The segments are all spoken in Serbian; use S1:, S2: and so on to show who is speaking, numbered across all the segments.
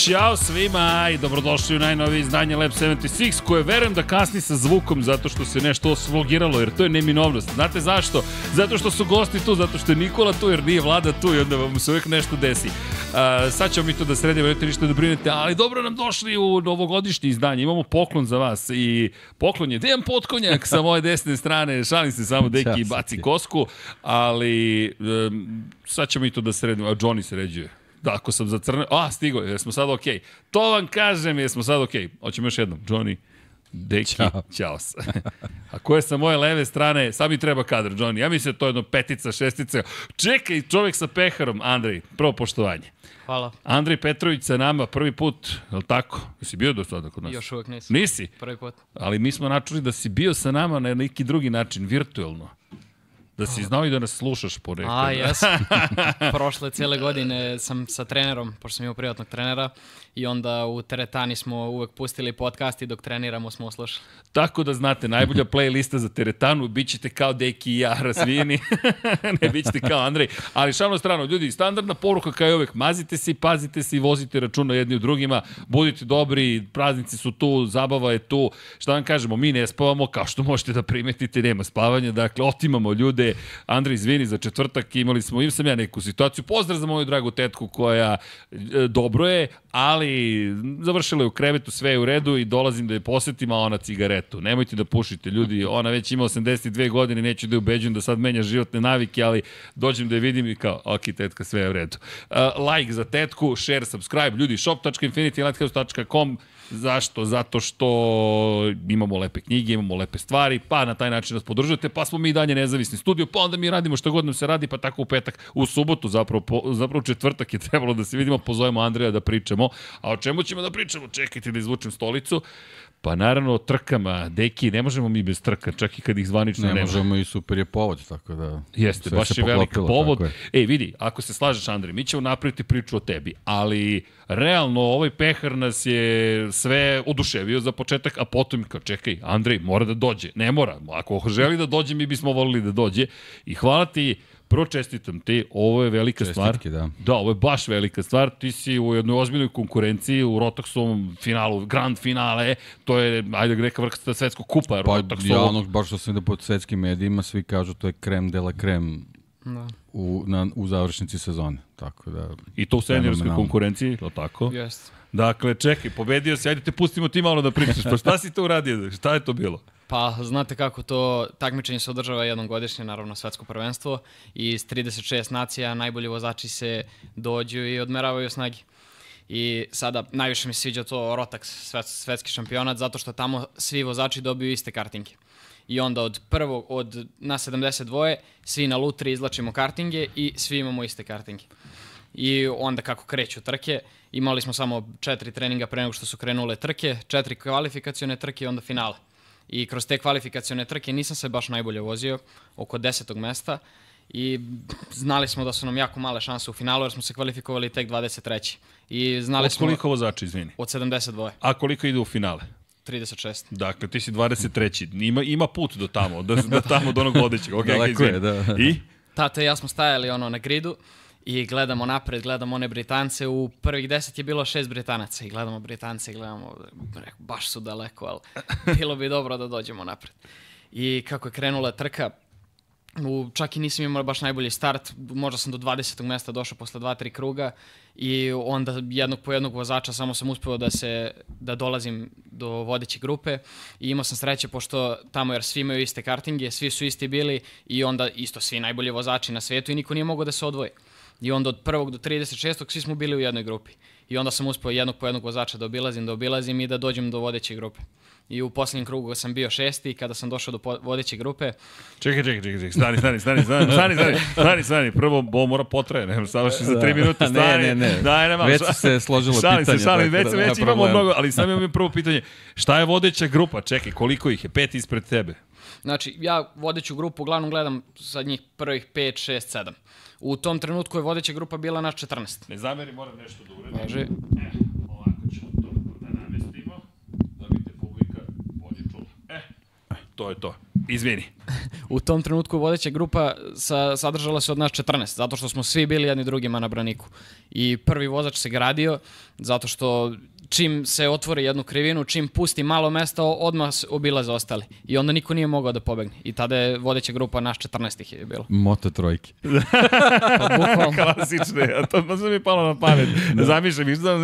S1: Ćao svima i dobrodošli u najnovije izdanje Lab 76 koje verujem da kasni sa zvukom zato što se nešto osvlogiralo jer to je neminovnost. Znate zašto? Zato što su gosti tu, zato što je Nikola tu jer nije vlada tu i onda vam se uvijek nešto desi. Uh, sad ćemo mi to da sredimo, nećete ništa da brinete, ali dobro nam došli u novogodišnje izdanje. Imamo poklon za vas i poklon je Dejan Potkonjak sa moje desne strane. Šalim se samo deki i baci kosku, ali um, sad ćemo mi to da sredimo. A Johnny sređuje. Da, ako sam zacrnio, a, stigo, jer smo sad okej. Okay. To vam kažem, jer smo sad okej. Okay. Hoćemo još jednom, Johnny. Deki, Ćao. Ćao. A ko je sa moje leve strane, sad mi treba kadar, Johnny. Ja mislim da to je jedno petica, šestica. Čekaj, čovjek sa peharom, Andrej, prvo poštovanje.
S2: Hvala.
S1: Andrej Petrović sa nama prvi put, je li tako? Jesi bio do sada kod nas?
S2: Još uvek nisam.
S1: Nisi?
S2: Prvi put.
S1: Ali mi smo načuli da si bio sa nama na neki drugi način, virtuelno. Da si znao i da nas slušaš po nekoj.
S2: A, jes. Prošle cijele godine sam sa trenerom, pošto sam imao privatnog trenera, i onda u teretani smo uvek pustili podcast i dok treniramo smo oslušali.
S1: Tako da znate, najbolja playlista za teretanu, bit ćete kao Deki i ja razvijeni, ne bit ćete kao Andrej, ali šalno strano, ljudi, standardna poruka kao i uvek, mazite se pazite se i vozite računa jedni u drugima, budite dobri, praznici su tu, zabava je tu, šta vam kažemo, mi ne spavamo, kao što možete da primetite, nema spavanja, dakle, otimamo ljude, Andrej, izvini, za četvrtak imali smo, im sam ja neku situaciju, pozdrav za moju dragu tetku koja e, dobro je, ali završila je u krevetu, sve je u redu i dolazim da je posetim, a ona cigaretu. Nemojte da pušite, ljudi, ona već ima 82 godine, neću da je ubeđujem da sad menja životne navike, ali dođem da je vidim i kao, ok, tetka, sve je u redu. Uh, like za tetku, share, subscribe, ljudi, shop.infinitylighthouse.com, Zašto? Zato što imamo lepe knjige, imamo lepe stvari, pa na taj način nas podržujete, pa smo mi i dalje nezavisni studio, pa onda mi radimo što god nam se radi, pa tako u petak, u subotu, zapravo, po, zapravo četvrtak je trebalo da se vidimo, pozovemo Andreja da pričamo. A o čemu ćemo da pričamo? Čekajte da izvučem stolicu. Pa naravno o trkama, deki, ne možemo mi bez trka, čak i kad ih zvanično
S3: ne
S1: nema.
S3: Ne možemo i super je povod, tako da...
S1: Jeste, baš je velik povod. Je. Ej, vidi, ako se slažeš Andrej, mi ćemo napraviti priču o tebi, ali realno ovaj pehar nas je sve oduševio za početak, a potom kao čekaj, Andrej mora da dođe. Ne mora, ako želi da dođe, mi bismo volili da dođe. I hvala ti, Prvo čestitam ti, ovo je velika Čestitke, stvar.
S3: da.
S1: Da, ovo je baš velika stvar. Ti si u jednoj ozbiljnoj konkurenciji u Rotoxovom finalu, grand finale, to je, ajde da reka, vrsta svetskog kupa.
S3: Pa Rotoxovog. ja ono, baš što sam da pod svetskim medijima, svi kažu to je krem de la krem da. u, na, u završnici sezone. Tako da,
S1: I to u seniorskoj konkurenciji, to tako?
S2: Jeste.
S1: Dakle, čekaj, pobedio si, ajde te pustimo ti malo da pričaš, pa šta si to uradio, šta je to bilo?
S2: Pa, znate kako to, takmičenje se održava jednom godišnje, naravno svetsko prvenstvo, i iz 36 nacija najbolji vozači se dođu i odmeravaju snagi. I sada najviše mi sviđa to Rotax, svet, svetski šampionat, zato što tamo svi vozači dobiju iste kartinge. I onda od prvog, od na 72 svi na lutri izlačimo kartinge i svi imamo iste kartinge. I onda kako kreću trke, imali smo samo četiri treninga pre nego što su krenule trke, četiri kvalifikacione trke i onda finale i kroz te kvalifikacione trke nisam se baš najbolje vozio, oko desetog mesta i znali smo da su nam jako male šanse u finalu jer smo se kvalifikovali tek 23. I znali
S1: od koliko smo, vozača, izvini?
S2: Od 72.
S1: A koliko ide u finale?
S2: 36.
S1: Dakle, ti si 23. Ima, ima put do tamo, do, do tamo, do onog vodećeg. Okay,
S3: Daleko je, da.
S1: I?
S2: Tata i ja smo stajali ono na gridu i gledamo napred, gledamo one Britance, u prvih deset je bilo šest Britanaca i gledamo Britance i gledamo, baš su daleko, ali bilo bi dobro da dođemo napred. I kako je krenula trka, u, čak i nisam imao baš najbolji start, možda sam do 20. mesta došao posle 2-3 kruga i onda jednog po jednog vozača samo sam uspeo da se da dolazim do vodeće grupe i imao sam sreće pošto tamo jer svi imaju iste kartinge, svi su isti bili i onda isto svi najbolji vozači na svetu i niko nije mogao da se odvoji. I onda od prvog do 36. svi smo bili u jednoj grupi. I onda sam uspeo jednog po jednog vozača da obilazim, da obilazim i da dođem do vodeće grupe. I u poslednjem krugu sam bio šesti i kada sam došao do vodeće grupe...
S1: Čekaj, čekaj, čekaj, čekaj, stani, stani, stani, stani, stani, stani, stani, stani, prvo bo mora potraje, ne, savrši za tri minute, stani.
S3: Ne, ne, ne, Daj, nema,
S1: već
S3: se složilo pitanje.
S1: Se, šalim, već, da, već imamo problem. mnogo, ali sam imam prvo pitanje, šta je vodeća grupa, čekaj, koliko ih je, pet ispred tebe?
S2: Znači, ja vodeću grupu uglavnom gledam sa njih prvih 5, 6, 7. U tom trenutku je vodeća grupa bila naš 14.
S1: Ne zameri, moram nešto da uradim.
S2: Može.
S1: E, ovako ćemo to da namestimo, da bi te publika bolje čula. E, to je to. Izvini.
S2: U tom trenutku vodeća grupa sa, sadržala se od nas 14, zato što smo svi bili jedni drugima na braniku. I prvi vozač se gradio, zato što čim se otvori jednu krivinu, čim pusti malo mesta, odmah obilaze ostali. I onda niko nije mogao da pobegne. I tada je vodeća grupa naš 14 ih je bilo.
S3: Moto trojke.
S2: Pa, bukvalno.
S1: Klasične, a to možda mi palo na pamet. Da. Zamišljam, da,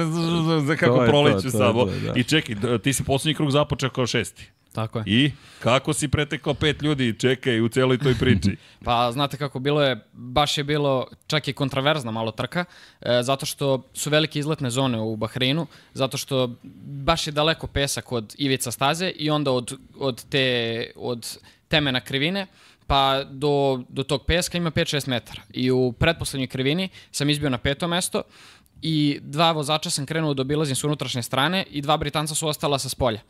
S1: za kako proleću samo.
S3: da.
S1: I čekaj, ti si poslednji krug započeo kao šesti.
S2: Tako je.
S1: I kako si pretekao pet ljudi, čekaj, u celoj toj priči.
S2: Pa znate kako bilo je, baš je bilo čak i kontraverzna malo trka, e, zato što su velike izletne zone u Bahreinu, zato što baš je daleko pesak od ivica staze i onda od, od, te, od temena krivine pa do, do tog peska ima 5-6 metara. I u pretposlednjoj krivini sam izbio na peto mesto i dva vozača sam krenuo da obilazim s unutrašnje strane i dva Britanca su ostala sa spolja.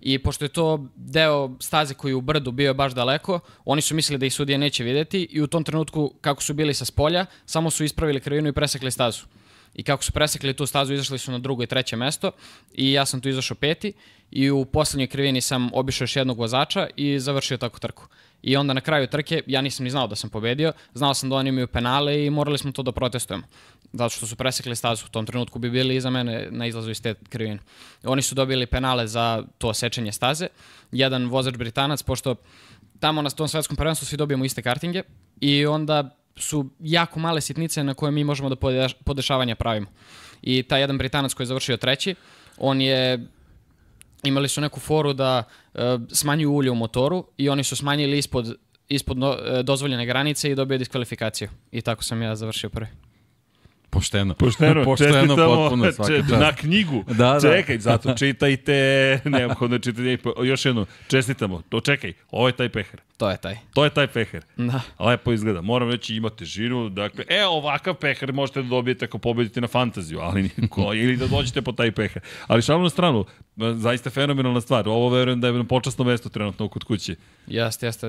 S2: I pošto je to deo staze koji je u brdu bio baš daleko, oni su mislili da ih sudija neće videti i u tom trenutku kako su bili sa spolja, samo su ispravili krivinu i presekli stazu. I kako su presekli tu stazu, izašli su na drugo i treće mesto i ja sam tu izašao peti i u poslednjoj krivini sam obišao još jednog vozača i završio tako trku. I onda na kraju trke, ja nisam ni znao da sam pobedio, znao sam da oni imaju penale i morali smo to da protestujemo. Zato što su presekli stazu, u tom trenutku bi bili iza mene na izlazu iz te krivine. Oni su dobili penale za to sečenje staze. Jedan vozač Britanac, pošto tamo na tom svetskom prvenstvu svi dobijemo iste kartinge i onda su jako male sitnice na koje mi možemo da podeš- podešavanja pravimo. I taj jedan Britanac koji je završio treći, on je imali su neku foru da e, smanjuju ulje u motoru i oni su smanjili ispod, ispod no, e, dozvoljene granice i dobio diskvalifikaciju. I tako sam ja završio prvi.
S3: Pošteno.
S1: Pošteno,
S3: Pošteno, potpuno svaka
S1: na knjigu.
S3: Da, da.
S1: Čekaj, zato čitajte, neophodno čitanje. Još jedno, čestitamo. To čekaj, ovo je taj pehar.
S2: To je taj.
S1: To je taj pehar.
S2: Da.
S1: Lepo izgleda. Moram reći ima težinu. Dakle, e, ovakav pehar možete da dobijete ako pobedite na fantaziju, ali ko, ili da dođete po taj pehar. Ali šalno na stranu, zaista fenomenalna stvar. Ovo verujem da je na počasno mesto trenutno kod kuće.
S2: Jeste, jeste.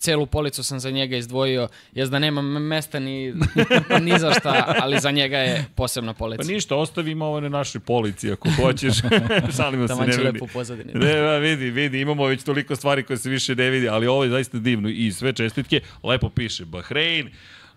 S2: Celu policu sam za njega izdvojio. Jes da nemam mesta ni, ni za šta, ali za njega je posebna polica.
S1: Pa ništa, ostavimo ovo na našoj polici ako hoćeš. Šalimo se,
S2: Taman
S1: ne brini.
S2: lepo pozadini.
S1: Ne, vidi, vidi, imamo već toliko stvari koje se više ne vidi, ali ovo je zaista divno i sve čestitke. Lepo piše Bahrein,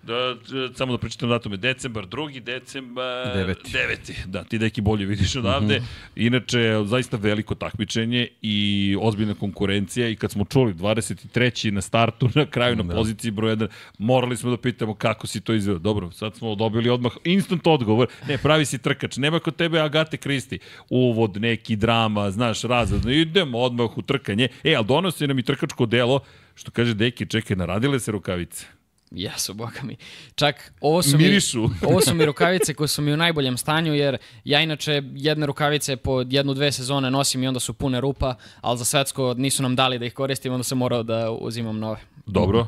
S1: Da, da, samo da pročitam datume, decembar, 2. decembar...
S3: Deveti.
S1: 9. Da, ti neki bolje vidiš odavde. Mm -hmm. Inače, zaista veliko takmičenje i ozbiljna konkurencija i kad smo čuli 23. na startu, na kraju na
S3: Da.
S1: poziciji broj 1, morali smo da pitamo kako si to izveo. Dobro, sad smo dobili odmah instant odgovor. Ne, pravi si trkač, nema kod tebe Agate Kristi. Uvod, neki drama, znaš, razred. Idemo odmah u trkanje. E, ali donosi nam i trkačko delo, što kaže Deki, čekaj, naradile se rukavice.
S2: Jesu, boga mi. Čak, ovo su, mi, ovo su mi rukavice koje su mi u najboljem stanju, jer ja inače jedne rukavice po jednu, dve sezone nosim i onda su pune rupa, ali za svetsko nisu nam dali da ih koristim, onda sam morao da uzimam nove.
S1: Dobro.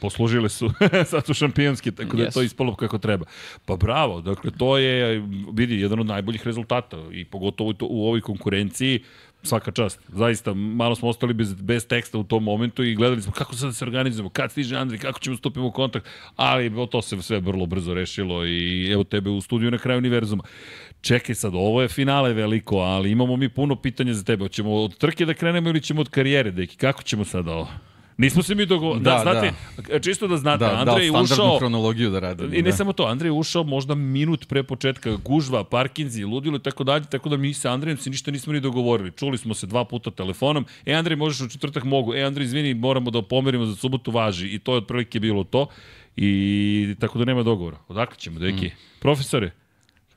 S1: Poslužile su, sad su šampionski, tako da je to ispalo kako treba. Pa bravo, dakle to je, vidi, jedan od najboljih rezultata i pogotovo to, u ovoj konkurenciji, svaka čast. Zaista, malo smo ostali bez, bez teksta u tom momentu i gledali smo kako sad da se organizujemo, kad stiže Andri, kako ćemo stupiti u kontakt, ali to se sve vrlo brzo rešilo i evo tebe u studiju na kraju univerzuma. Čekaj sad, ovo je finale veliko, ali imamo mi puno pitanja za tebe. Hoćemo od trke da krenemo ili ćemo od karijere, deki? Kako ćemo sada ovo? Nismo se mi dogovorili. Da,
S3: Da,
S1: znate, čisto da znate,
S3: Da, da,
S1: Andrej je
S3: standardnu
S1: ušao...
S3: hronologiju da radi.
S1: I ne
S3: da.
S1: samo to, Andrej je ušao možda minut pre početka gužva, parkinzi, ludilo i tako dalje, tako da mi sa Andrejem se ništa nismo ni dogovorili. Čuli smo se dva puta telefonom, e Andrej možeš u četvrtak mogu, e Andrej izvini moramo da pomerimo za subotu važi i to je otprilike bilo to i tako da nema dogovora. Odakle ćemo, deki? Mm. Profesore,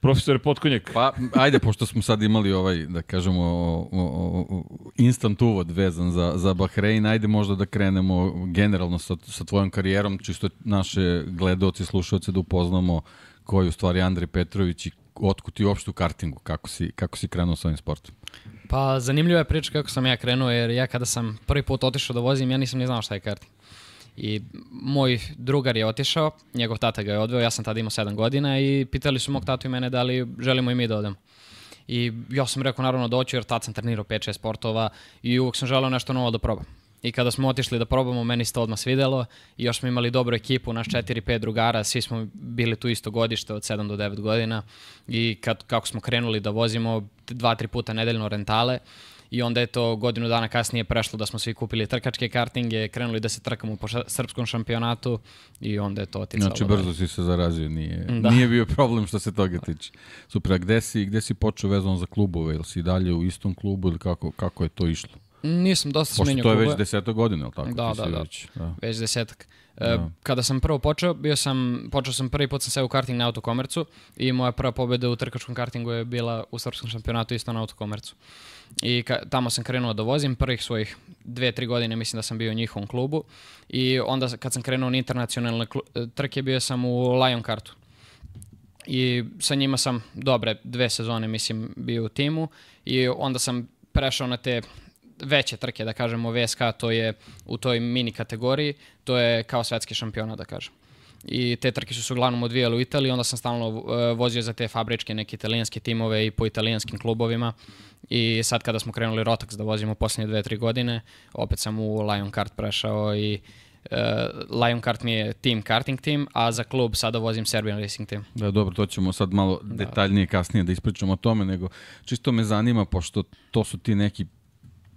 S1: profesore Potkonjak,
S3: Pa, ajde, pošto smo sad imali ovaj, da kažemo, o, o, o, instant uvod vezan za, za Bahrein, ajde možda da krenemo generalno sa, sa tvojom karijerom, čisto naše gledaoci i slušalce da upoznamo ko je u stvari Andrej Petrović i otkud ti uopšte u kartingu, kako si, kako si krenuo s ovim sportom.
S2: Pa zanimljiva je priča kako sam ja krenuo, jer ja kada sam prvi put otišao da vozim, ja nisam ni znao šta je karting. I moj drugar je otišao, njegov tata ga je odveo, ja sam tada imao 7 godina i pitali su mog tatu i mene da li želimo i mi da odemo. I ja sam rekao naravno da hoću jer tad sam trenirao 5-6 sportova i uvek sam želeo nešto novo da probam. I kada smo otišli da probamo, meni se to odmah svidelo i još smo imali dobru ekipu, naš 4-5 drugara, svi smo bili tu isto godište od 7 do 9 godina i kad, kako smo krenuli da vozimo dva, tri puta nedeljno rentale i onda je to godinu dana kasnije prešlo da smo svi kupili trkačke kartinge, krenuli da se trkamo po srpskom šampionatu i onda je to oticalo.
S3: Znači, brzo si se zarazio, nije, da. nije bio problem što se toga tiče. Super, a gde si, gde si počeo vezano za klubove? Ili si dalje u istom klubu ili kako, kako je to išlo?
S2: Nisam dosta smenio
S3: klubove.
S2: klubove.
S3: to je već deseta godina, ili tako?
S2: Da, da, da.
S3: Već, da.
S2: Već desetak. Da. Kada sam prvo počeo, bio sam, počeo sam prvi put sam seo u karting na autokomercu i moja prva pobeda u trkačkom kartingu je bila u srpskom šampionatu isto na autokomercu. I ka, tamo sam krenuo da vozim, prvih svojih dve, tri godine mislim da sam bio u njihovom klubu i onda kad sam krenuo na internacionalne trke bio sam u Lion kartu. I sa njima sam dobre dve sezone mislim bio u timu i onda sam prešao na te veće trke, da kažemo, VSK, to je u toj mini kategoriji, to je kao svetski šampiona, da kažem. I te trke su se uglavnom odvijale u Italiji, onda sam stalno uh, vozio za te fabričke, neke italijanske timove i po italijanskim klubovima. I sad kada smo krenuli Rotax da vozimo poslednje dve, tri godine, opet sam u Lion Kart prešao i uh, Lion Kart mi je team karting team, a za klub sada vozim Serbian Racing Team.
S3: Da, dobro, to ćemo sad malo da. detaljnije kasnije da ispričamo o tome, nego čisto me zanima, pošto to su ti neki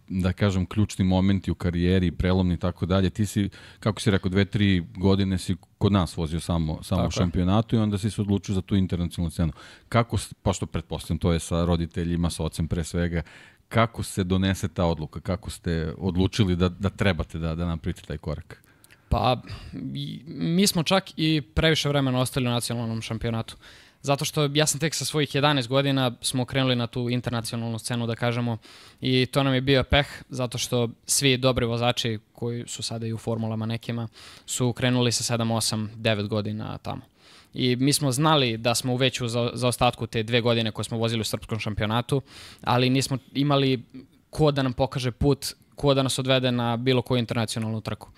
S3: da kažem, ključni momenti u karijeri, prelomni i tako dalje. Ti si, kako si rekao, dve, tri godine si kod nas vozio samo, samo u šampionatu i onda si se odlučio za tu internacionalnu scenu. Kako, pošto pretpostavljam, to je sa roditeljima, sa ocem pre svega, kako se donese ta odluka? Kako ste odlučili da, da trebate da, da napravite taj korak?
S2: Pa, mi smo čak i previše vremena ostali u nacionalnom šampionatu. Zato što ja sam tek sa svojih 11 godina smo krenuli na tu internacionalnu scenu, da kažemo, i to nam je bio peh, zato što svi dobri vozači koji su sada i u formulama nekima su krenuli sa 7, 8, 9 godina tamo. I mi smo znali da smo u veću za, za ostatku te dve godine koje smo vozili u srpskom šampionatu, ali nismo imali ko da nam pokaže put, ko da nas odvede na bilo koju internacionalnu trku.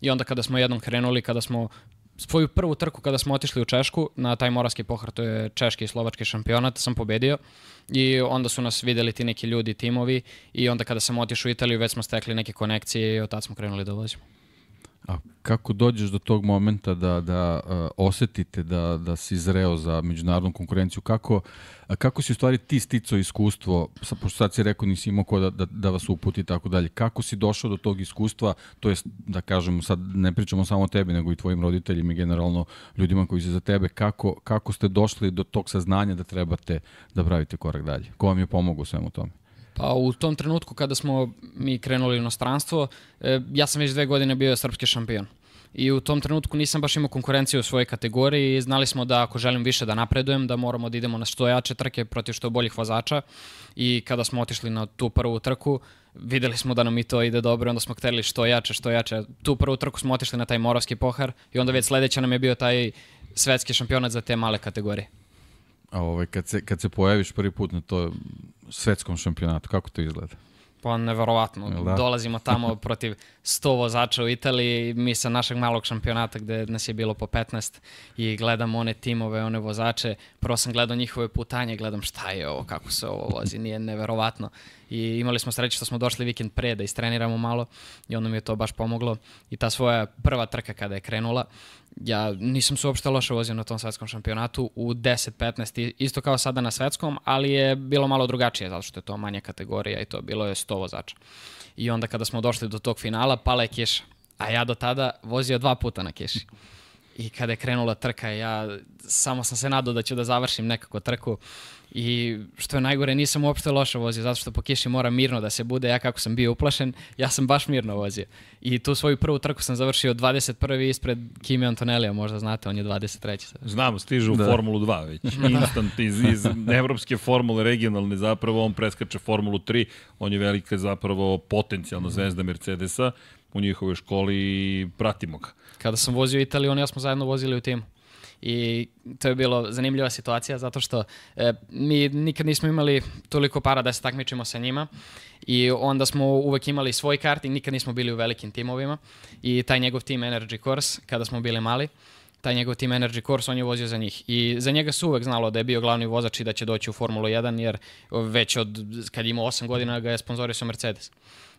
S2: I onda kada smo jednom krenuli, kada smo svoju prvu trku kada smo otišli u Češku na taj moravski pohar, to je češki i slovački šampionat, sam pobedio i onda su nas videli ti neki ljudi, timovi i onda kada sam otišao u Italiju već smo stekli neke konekcije i od tada smo krenuli da vozimo.
S3: A kako dođeš do tog momenta da, da uh, osetite da, da si zreo za međunarodnu konkurenciju? Kako, kako si u stvari ti sticao iskustvo, pošto sad si rekao nisi imao ko da, da, da vas uputi i tako dalje, kako si došao do tog iskustva, to jest da kažemo sad ne pričamo samo o tebi nego i tvojim roditeljima i generalno ljudima koji su za tebe, kako, kako ste došli do tog saznanja da trebate da pravite korak dalje? Ko vam je pomogao svemu tome?
S2: Pa u tom trenutku kada smo mi krenuli u inostranstvo, e, ja sam već dve godine bio srpski šampion. I u tom trenutku nisam baš imao konkurenciju u svojoj kategoriji i znali smo da ako želim više da napredujem, da moramo da idemo na što jače trke protiv što boljih vozača. I kada smo otišli na tu prvu trku, videli smo da nam i to ide dobro, onda smo hteli što jače, što jače. Tu prvu trku smo otišli na taj moravski pohar i onda već sledeća nam je bio taj svetski šampionat za te male kategorije.
S3: A ovaj, kad, se, kad se pojaviš prvi put na to svetskom šampionatu, kako to izgleda?
S2: Pa neverovatno. Da? Dolazimo tamo protiv 100 vozača u Italiji, mi sa našeg malog šampionata gde nas je bilo po 15 i gledam one timove, one vozače. Prvo sam gledao njihove putanje, gledam šta je ovo, kako se ovo vozi, nije neverovatno. I imali smo sreće što smo došli vikend pre da istreniramo malo i onda mi je to baš pomoglo. I ta svoja prva trka kada je krenula, ja nisam se uopšte loše vozio na tom svetskom šampionatu u 10-15, isto kao sada na svetskom, ali je bilo malo drugačije, zato što je to manja kategorija i to bilo je 100 vozača. I onda kada smo došli do tog finala, pala je kiša, a ja do tada vozio dva puta na kiši. I kada je krenula trka, ja samo sam se nadao da ću da završim nekako trku I što je najgore, nisam uopšte loše vozio, zato što po kiši mora mirno da se bude. Ja kako sam bio uplašen, ja sam baš mirno vozio. I tu svoju prvu trku sam završio 21. ispred Kimi Antonelija, možda znate, on je 23.
S1: Znamo, stiže u da. Formulu 2 već. Instant iz, iz evropske formule regionalne zapravo, on preskače Formulu 3, on je velika zapravo potencijalna zvezda Mercedesa u njihovoj školi i pratimo ga.
S2: Kada sam vozio Italiju, on ja smo zajedno vozili u timu i to je bilo zanimljiva situacija zato što e, mi nikad nismo imali toliko para da se takmičimo sa njima i onda smo uvek imali svoj karting, nikad nismo bili u velikim timovima i taj njegov tim Energy Course kada smo bili mali taj njegov Team Energy Course, on je vozio za njih. I za njega se uvek znalo da je bio glavni vozač i da će doći u Formulu 1, jer već od, kad ima 8 godina ga je sponzorisao Mercedes.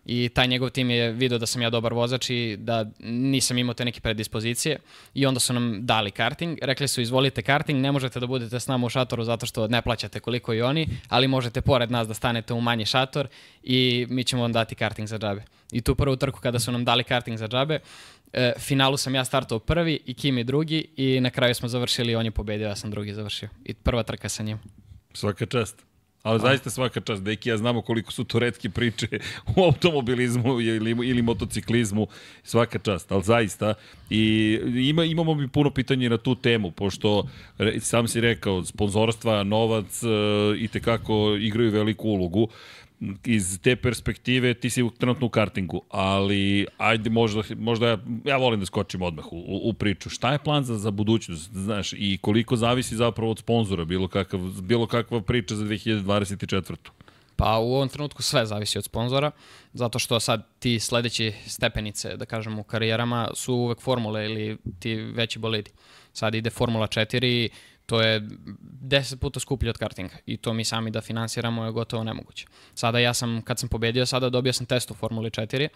S2: I taj njegov tim je video da sam ja dobar vozač i da nisam imao te neke predispozicije. I onda su nam dali karting. Rekli su, izvolite karting, ne možete da budete s nama u šatoru zato što ne plaćate koliko i oni, ali možete pored nas da stanete u manji šator i mi ćemo vam dati karting za džabe. I tu prvu trku kada su nam dali karting za džabe, e, finalu sam ja startao prvi i Kimi drugi i na kraju smo završili, on je pobedio, ja sam drugi završio. I prva trka sa njim.
S1: Svaka čast. Ali zaista svaka čast, Deki, ja znamo koliko su to redke priče u automobilizmu ili, ili motociklizmu, svaka čast, ali zaista. I ima, imamo mi puno pitanja na tu temu, pošto sam si rekao, sponzorstva, novac e, i tekako igraju veliku ulogu iz te perspektive ti si trenutno u kartingu, ali ajde možda, možda ja, ja volim da skočim odmah u, u, u priču. Šta je plan za, za budućnost, znaš, i koliko zavisi zapravo od sponzora, bilo, kakav, bilo kakva priča za 2024.
S2: Pa u ovom trenutku sve zavisi od sponzora, zato što sad ti sledeći stepenice, da kažem, u karijerama su uvek formule ili ti veći bolidi. Sad ide Formula 4 to je 10 puta skuplje od kartinga i to mi sami da finansiramo je gotovo nemoguće. Sada ja sam, kad sam pobedio, sada dobio sam test u Formuli 4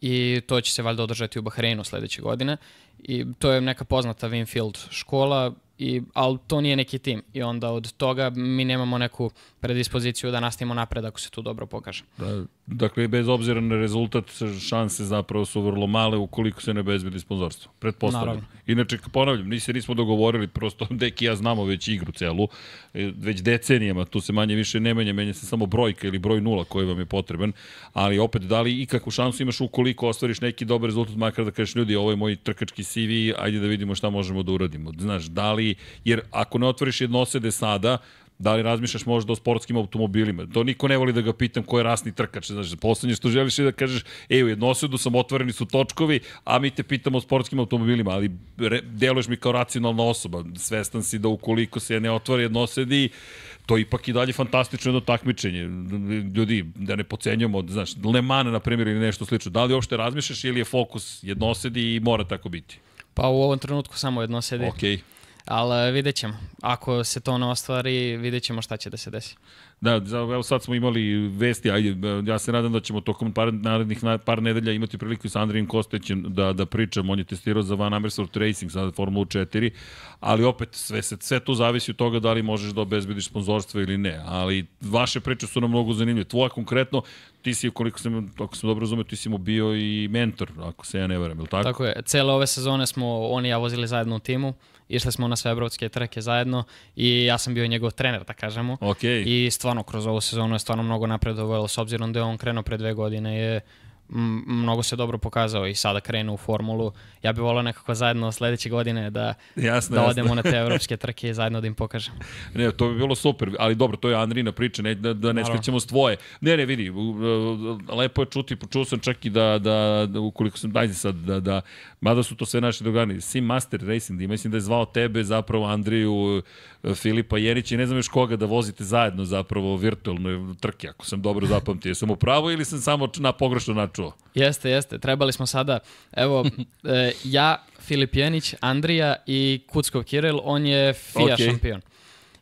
S2: i to će se valjda održati u Bahreinu sledeće godine i to je neka poznata Winfield škola i, ali to nije neki tim i onda od toga mi nemamo neku predispoziciju da nastavimo napred ako se tu dobro pokaže.
S1: Da, dakle, bez obzira na rezultat, šanse zapravo su vrlo male ukoliko se ne bezbedi sponzorstvo. Pretpostavljam. Naravno. Inače, ponavljam, nisi nismo dogovorili, prosto Deki ja znamo već igru celu, e, već decenijama, tu se manje više ne menja, menja se samo brojka ili broj nula koji vam je potreban, ali opet, da li ikakvu šansu imaš ukoliko ostvariš neki dobar rezultat, makar da kažeš ljudi, ovo je moj trkački CV, ajde da vidimo šta možemo da uradimo. Znaš, da li, jer ako ne otvoriš jednosede sada, Da li razmišljaš možda o sportskim automobilima? To niko ne voli da ga pitam ko je rasni trkač. Znači, poslednje što želiš je da kažeš, ej, u jednosedu sam otvoreni su točkovi, a mi te pitamo o sportskim automobilima, ali re, deluješ mi kao racionalna osoba. Svestan si da ukoliko se ne otvori jednosedi, to je ipak i dalje fantastično jedno takmičenje. Ljudi, da ne pocenjamo, znaš, Le Mans, na primjer, ili nešto slično. Da li uopšte razmišljaš ili je fokus jednosedi i mora tako biti?
S2: Pa u ovom trenutku samo jednosedi.
S1: Okej. Okay
S2: ali vidjet ćemo. Ako se to ne ostvari, vidjet ćemo šta će da se desi.
S1: Da, evo sad smo imali vesti, ajde, ja se nadam da ćemo tokom par, narednih par nedelja imati priliku sa Andrijim Kostećem da, da pričam, on je testirao za Van Amersfoort Racing, sada Formula 4, ali opet sve, se, sve to zavisi od toga da li možeš da obezbediš sponzorstvo ili ne, ali vaše priče su nam mnogo zanimljive. Tvoja konkretno, ti si, koliko sam, ako sam dobro razumio, ti si mu bio i mentor, ako se ja ne varam, je li tako?
S2: Tako je, cele ove sezone smo, on i ja vozili zajedno u timu, išli smo na sve evropske trke zajedno i ja sam bio njegov trener, da kažemo.
S1: Okay.
S2: I stvarno kroz ovu sezonu je stvarno mnogo napredovao, s obzirom da je on krenuo pre dve godine je mnogo se dobro pokazao i sada krenu u formulu. Ja bih volao nekako zajedno sledeće godine da, jasno, da odemo jasno. na te evropske trke i zajedno da im pokažem.
S1: Ne, to bi bilo super, ali dobro, to je Andrina priča, ne, da, da ne skrećemo s tvoje. Ne, ne, vidi, lepo je čuti, počuo sam čak i da, da, da ukoliko sam, dajte sad, da, da, mada su to sve naši drugani, Sim Master Racing, mislim da je zvao tebe, zapravo Andriju, Filipa Jerića i ne znam još koga da vozite zajedno zapravo virtualno trke, ako sam dobro zapamtio. Jesam u pravo ili sam samo na pogrešno načuo?
S2: Jeste, jeste. Trebali smo sada, evo, e, ja, Filip Jenić, Andrija i Kuckov Kiril, on je FIA okay. šampion.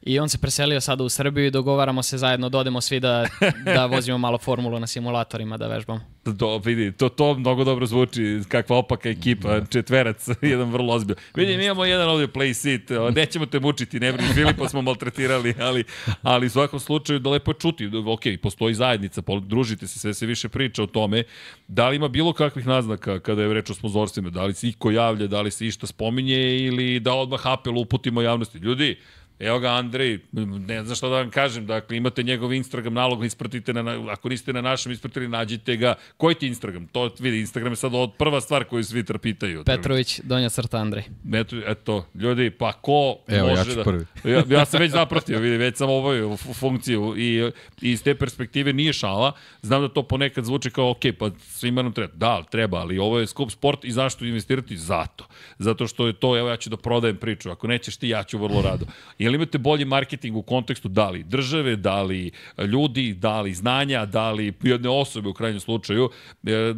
S2: I on se preselio sada u Srbiju i dogovaramo se zajedno, dodemo svi da, da vozimo malo formulu na simulatorima, da vežbamo.
S1: Do, vidi, to, to mnogo dobro zvuči, kakva opaka ekipa, da. četverac, jedan vrlo ozbilj. Vidi, mi imamo jedan ovdje play seat, nećemo te mučiti, ne brini, Filipa smo maltretirali, ali, ali u svakom slučaju da lepo čuti, ok, postoji zajednica, družite se, sve se više priča o tome, da li ima bilo kakvih naznaka kada je reč o sponzorstvima, da li se iko javlja, da li se išta spominje ili da odmah apel uputimo javnosti. Ljudi, Evo ga Andrej, ne znam šta da vam kažem, dakle imate njegov Instagram nalog, ispratite, na, ako niste na našem ispratili, nađite ga. Koji ti Instagram? To vidi, Instagram je sad od prva stvar koju svi pitaju.
S2: Petrović, donja crta Andrej.
S1: Eto, eto, ljudi, pa ko
S3: Evo,
S1: može
S3: ja ću
S1: da...
S3: prvi.
S1: ja, ja sam već zapratio, vidi, već sam obavio funkciju i, i iz te perspektive nije šala. Znam da to ponekad zvuči kao, ok, pa svima nam treba. Da, treba, ali ovo je skup sport i zašto investirati? Zato. Zato što je to, evo ja ću da prodajem priču. Ako nećeš ti, ja ću vrlo rado. Jel imate bolji marketing u kontekstu da li države, da li ljudi, da li znanja, da li jedne osobe u krajnjem slučaju, e,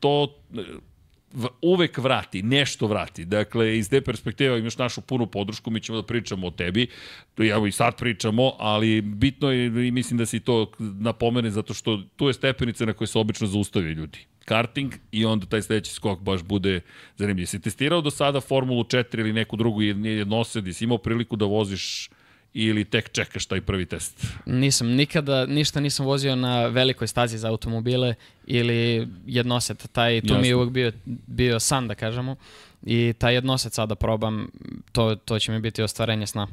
S1: to v- uvek vrati, nešto vrati. Dakle, iz te perspektive imaš našu punu podršku, mi ćemo da pričamo o tebi, evo i sad pričamo, ali bitno je i mislim da si to napomene zato što tu je stepenica na kojoj se obično zaustavi ljudi karting i onda taj sledeći skok baš bude zanimljiv. Si testirao do sada Formulu 4 ili neku drugu jednosed, si imao priliku da voziš ili tek čekaš taj prvi test?
S2: Nisam, nikada ništa nisam vozio na velikoj stazi za automobile ili jednoset. Taj, to Jasne. mi je uvek bio, bio san, da kažemo. I taj jednoset sada probam, to, to će mi biti ostvarenje sna.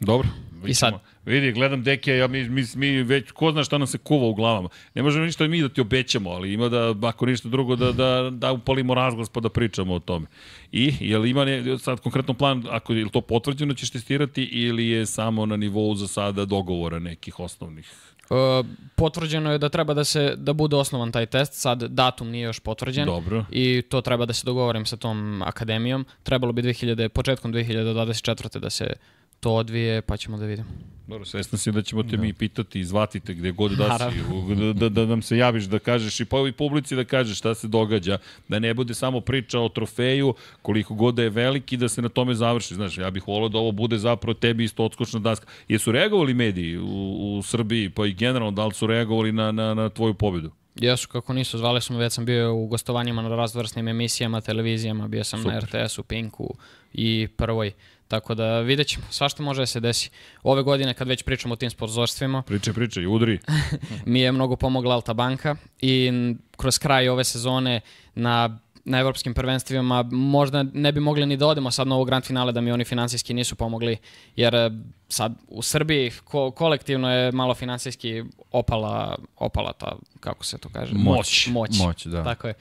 S1: Dobro.
S2: I sad?
S1: Vidi, gledam Dekija, ja, mi, mi, mi već, ko zna šta nam se kuva u glavama. Ne možemo ništa mi da ti obećamo, ali ima da, ako ništa drugo, da, da, da upalimo razglas pa da pričamo o tome. I, je li ima ne, sad konkretno plan, ako je to potvrđeno, ćeš testirati ili je samo na nivou za sada dogovora nekih osnovnih?
S2: Uh, potvrđeno je da treba da se da bude osnovan taj test, sad datum nije još potvrđen
S1: Dobro.
S2: i to treba da se dogovorim sa tom akademijom. Trebalo bi 2000, početkom 2024. da se to odvije, pa ćemo da vidimo.
S1: Dobro, svesna si da ćemo te da. mi pitati i zvati te gde god da si, da, da, da nam se javiš, da kažeš i pa i publici da kažeš šta se događa, da ne bude samo priča o trofeju, koliko god da je veliki, da se na tome završi. Znaš, ja bih volio da ovo bude zapravo tebi isto odskočna daska. Jesu reagovali mediji u, u Srbiji, pa i generalno, da li su reagovali na, na, na tvoju pobedu?
S2: Jesu, kako nisu, zvali su me, već sam bio u gostovanjima na razvrsnim emisijama, televizijama, bio sam Super. na RTS-u, Pinku i Prvoj. Tako da vidjet ćemo, svašta može da se desi. Ove godine kad već pričamo o tim sponzorstvima...
S1: Priče, priče, udri.
S2: mi je mnogo pomogla Alta Banka i kroz kraj ove sezone na na evropskim prvenstvima možda ne bi mogli ni da odemo sad na ovo grand finale da mi oni finansijski nisu pomogli jer e, sad u Srbiji ko, kolektivno je malo finansijski opala opala ta kako se to kaže
S1: moć
S2: moć,
S3: moć da.
S2: tako je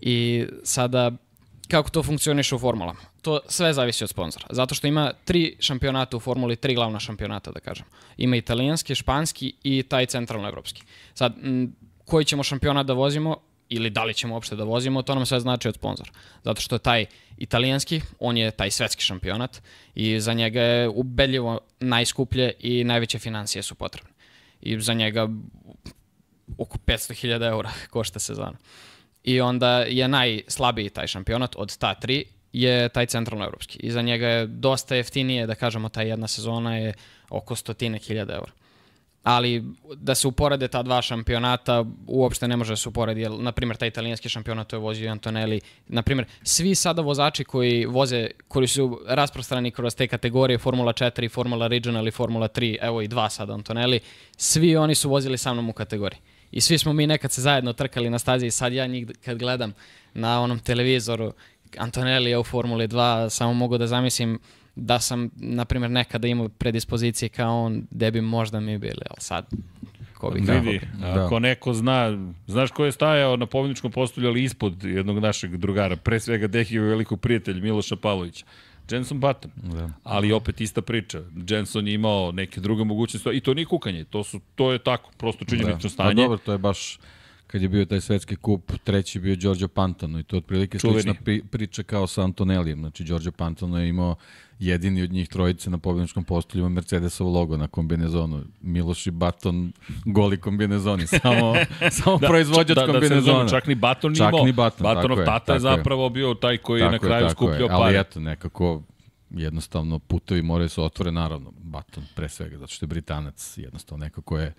S2: i sada kako to funkcioniše u formulama. To sve zavisi od sponzora. Zato što ima tri šampionata u formuli, tri glavna šampionata, da kažem. Ima italijanski, španski i taj centralno-evropski. Sad, m, koji ćemo šampionat da vozimo, ili da li ćemo uopšte da vozimo, to nam sve znači od sponzora. Zato što je taj italijanski, on je taj svetski šampionat i za njega je ubedljivo najskuplje i najveće financije su potrebne. I za njega oko 500.000 eura košta sezona i onda je najslabiji taj šampionat od ta tri je taj centralno-evropski. I za njega je dosta jeftinije, da kažemo, ta jedna sezona je oko stotine hiljada eura. Ali da se uporede ta dva šampionata, uopšte ne može da se uporedi, jer, na primjer, taj italijanski šampionat to je vozio Antonelli. Na primjer, svi sada vozači koji voze, koji su rasprostrani kroz te kategorije Formula 4, Formula Regional i Formula 3, evo i dva sada Antonelli, svi oni su vozili sa mnom u kategoriji. I svi smo mi nekad se zajedno trkali na stazi i sad ja njih kad gledam na onom televizoru Antonelli u Formuli 2, samo mogu da zamislim da sam, na primjer, nekada imao predispozicije kao on, gde bi možda mi bili, ali sad ko bi
S1: Vidi, da. ako neko zna, znaš ko je stajao na pobjedničkom postolju, ali ispod jednog našeg drugara, pre svega Dehijeva velikog prijatelja Miloša Pavlovića. Jenson Button. Da. Ali opet ista priča. Jenson je imao neke druge mogućnosti i to nije kukanje. To, su, to je tako, prosto činjenično da. stanje.
S3: Pa dobro, to je baš kad je bio taj svetski kup, treći bio Giorgio Pantano i to je otprilike Čuveni. slična pri, priča kao sa Antonelijem. Znači, Giorgio Pantano je imao jedini od njih trojice na pobjedničkom postolju ima Mercedesov logo na kombinezonu. Miloš i Baton goli kombinezoni, samo, samo da, proizvođač da, kombinezona. Da,
S1: čak ni Baton
S3: čak
S1: imao.
S3: Ni Baton,
S1: Batonov tata je zapravo je. bio taj koji tako na kraju je, skupljao pare.
S3: Ali eto, nekako jednostavno putovi moraju se otvore, naravno, Baton pre svega, zato što je Britanac, jednostavno nekako je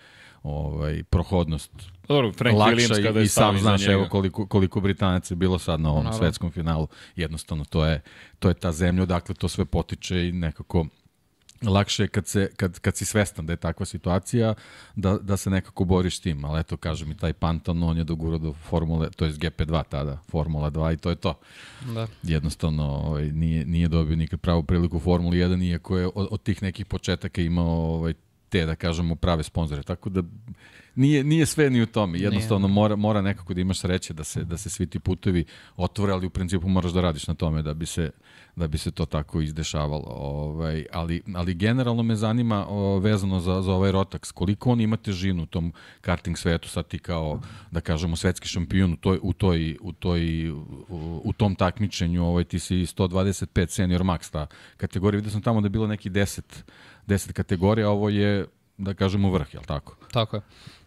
S3: ovaj, prohodnost
S1: Dobro, Frank lakša Williams kada je
S3: i sam znaš evo koliko, koliko Britanaca je bilo sad na ovom Naravno. svetskom finalu. Jednostavno, to je, to je ta zemlja odakle to sve potiče i nekako lakše je kad, se, kad, kad si svestan da je takva situacija, da, da se nekako boriš s tim. Ali eto, kažem i taj Pantan, on je dogurao do Formule, to je GP2 tada, Formula 2 i to je to.
S2: Da.
S3: Jednostavno, ovaj, nije, nije dobio nikad pravu priliku u Formuli 1, iako je od, od tih nekih početaka imao ovaj, te, da kažemo, prave sponzore. Tako da nije, nije sve ni u tome. Jednostavno mora, mora nekako da imaš sreće da se, da se svi ti putevi otvore, ali u principu moraš da radiš na tome da bi se, da bi se to tako izdešavalo. Ovaj, ali, ali generalno me zanima o, vezano za, za ovaj Rotax, koliko on ima težinu u tom karting svetu, sad ti kao, da kažemo, svetski šampion u, toj, u, toj, u, toj, u, u tom takmičenju, ovaj, ti si 125 senior max ta kategorija, vidio sam tamo da je bilo neki 10 10 kategorija, ovo je, da kažemo, vrh, je li tako?
S2: Tako je.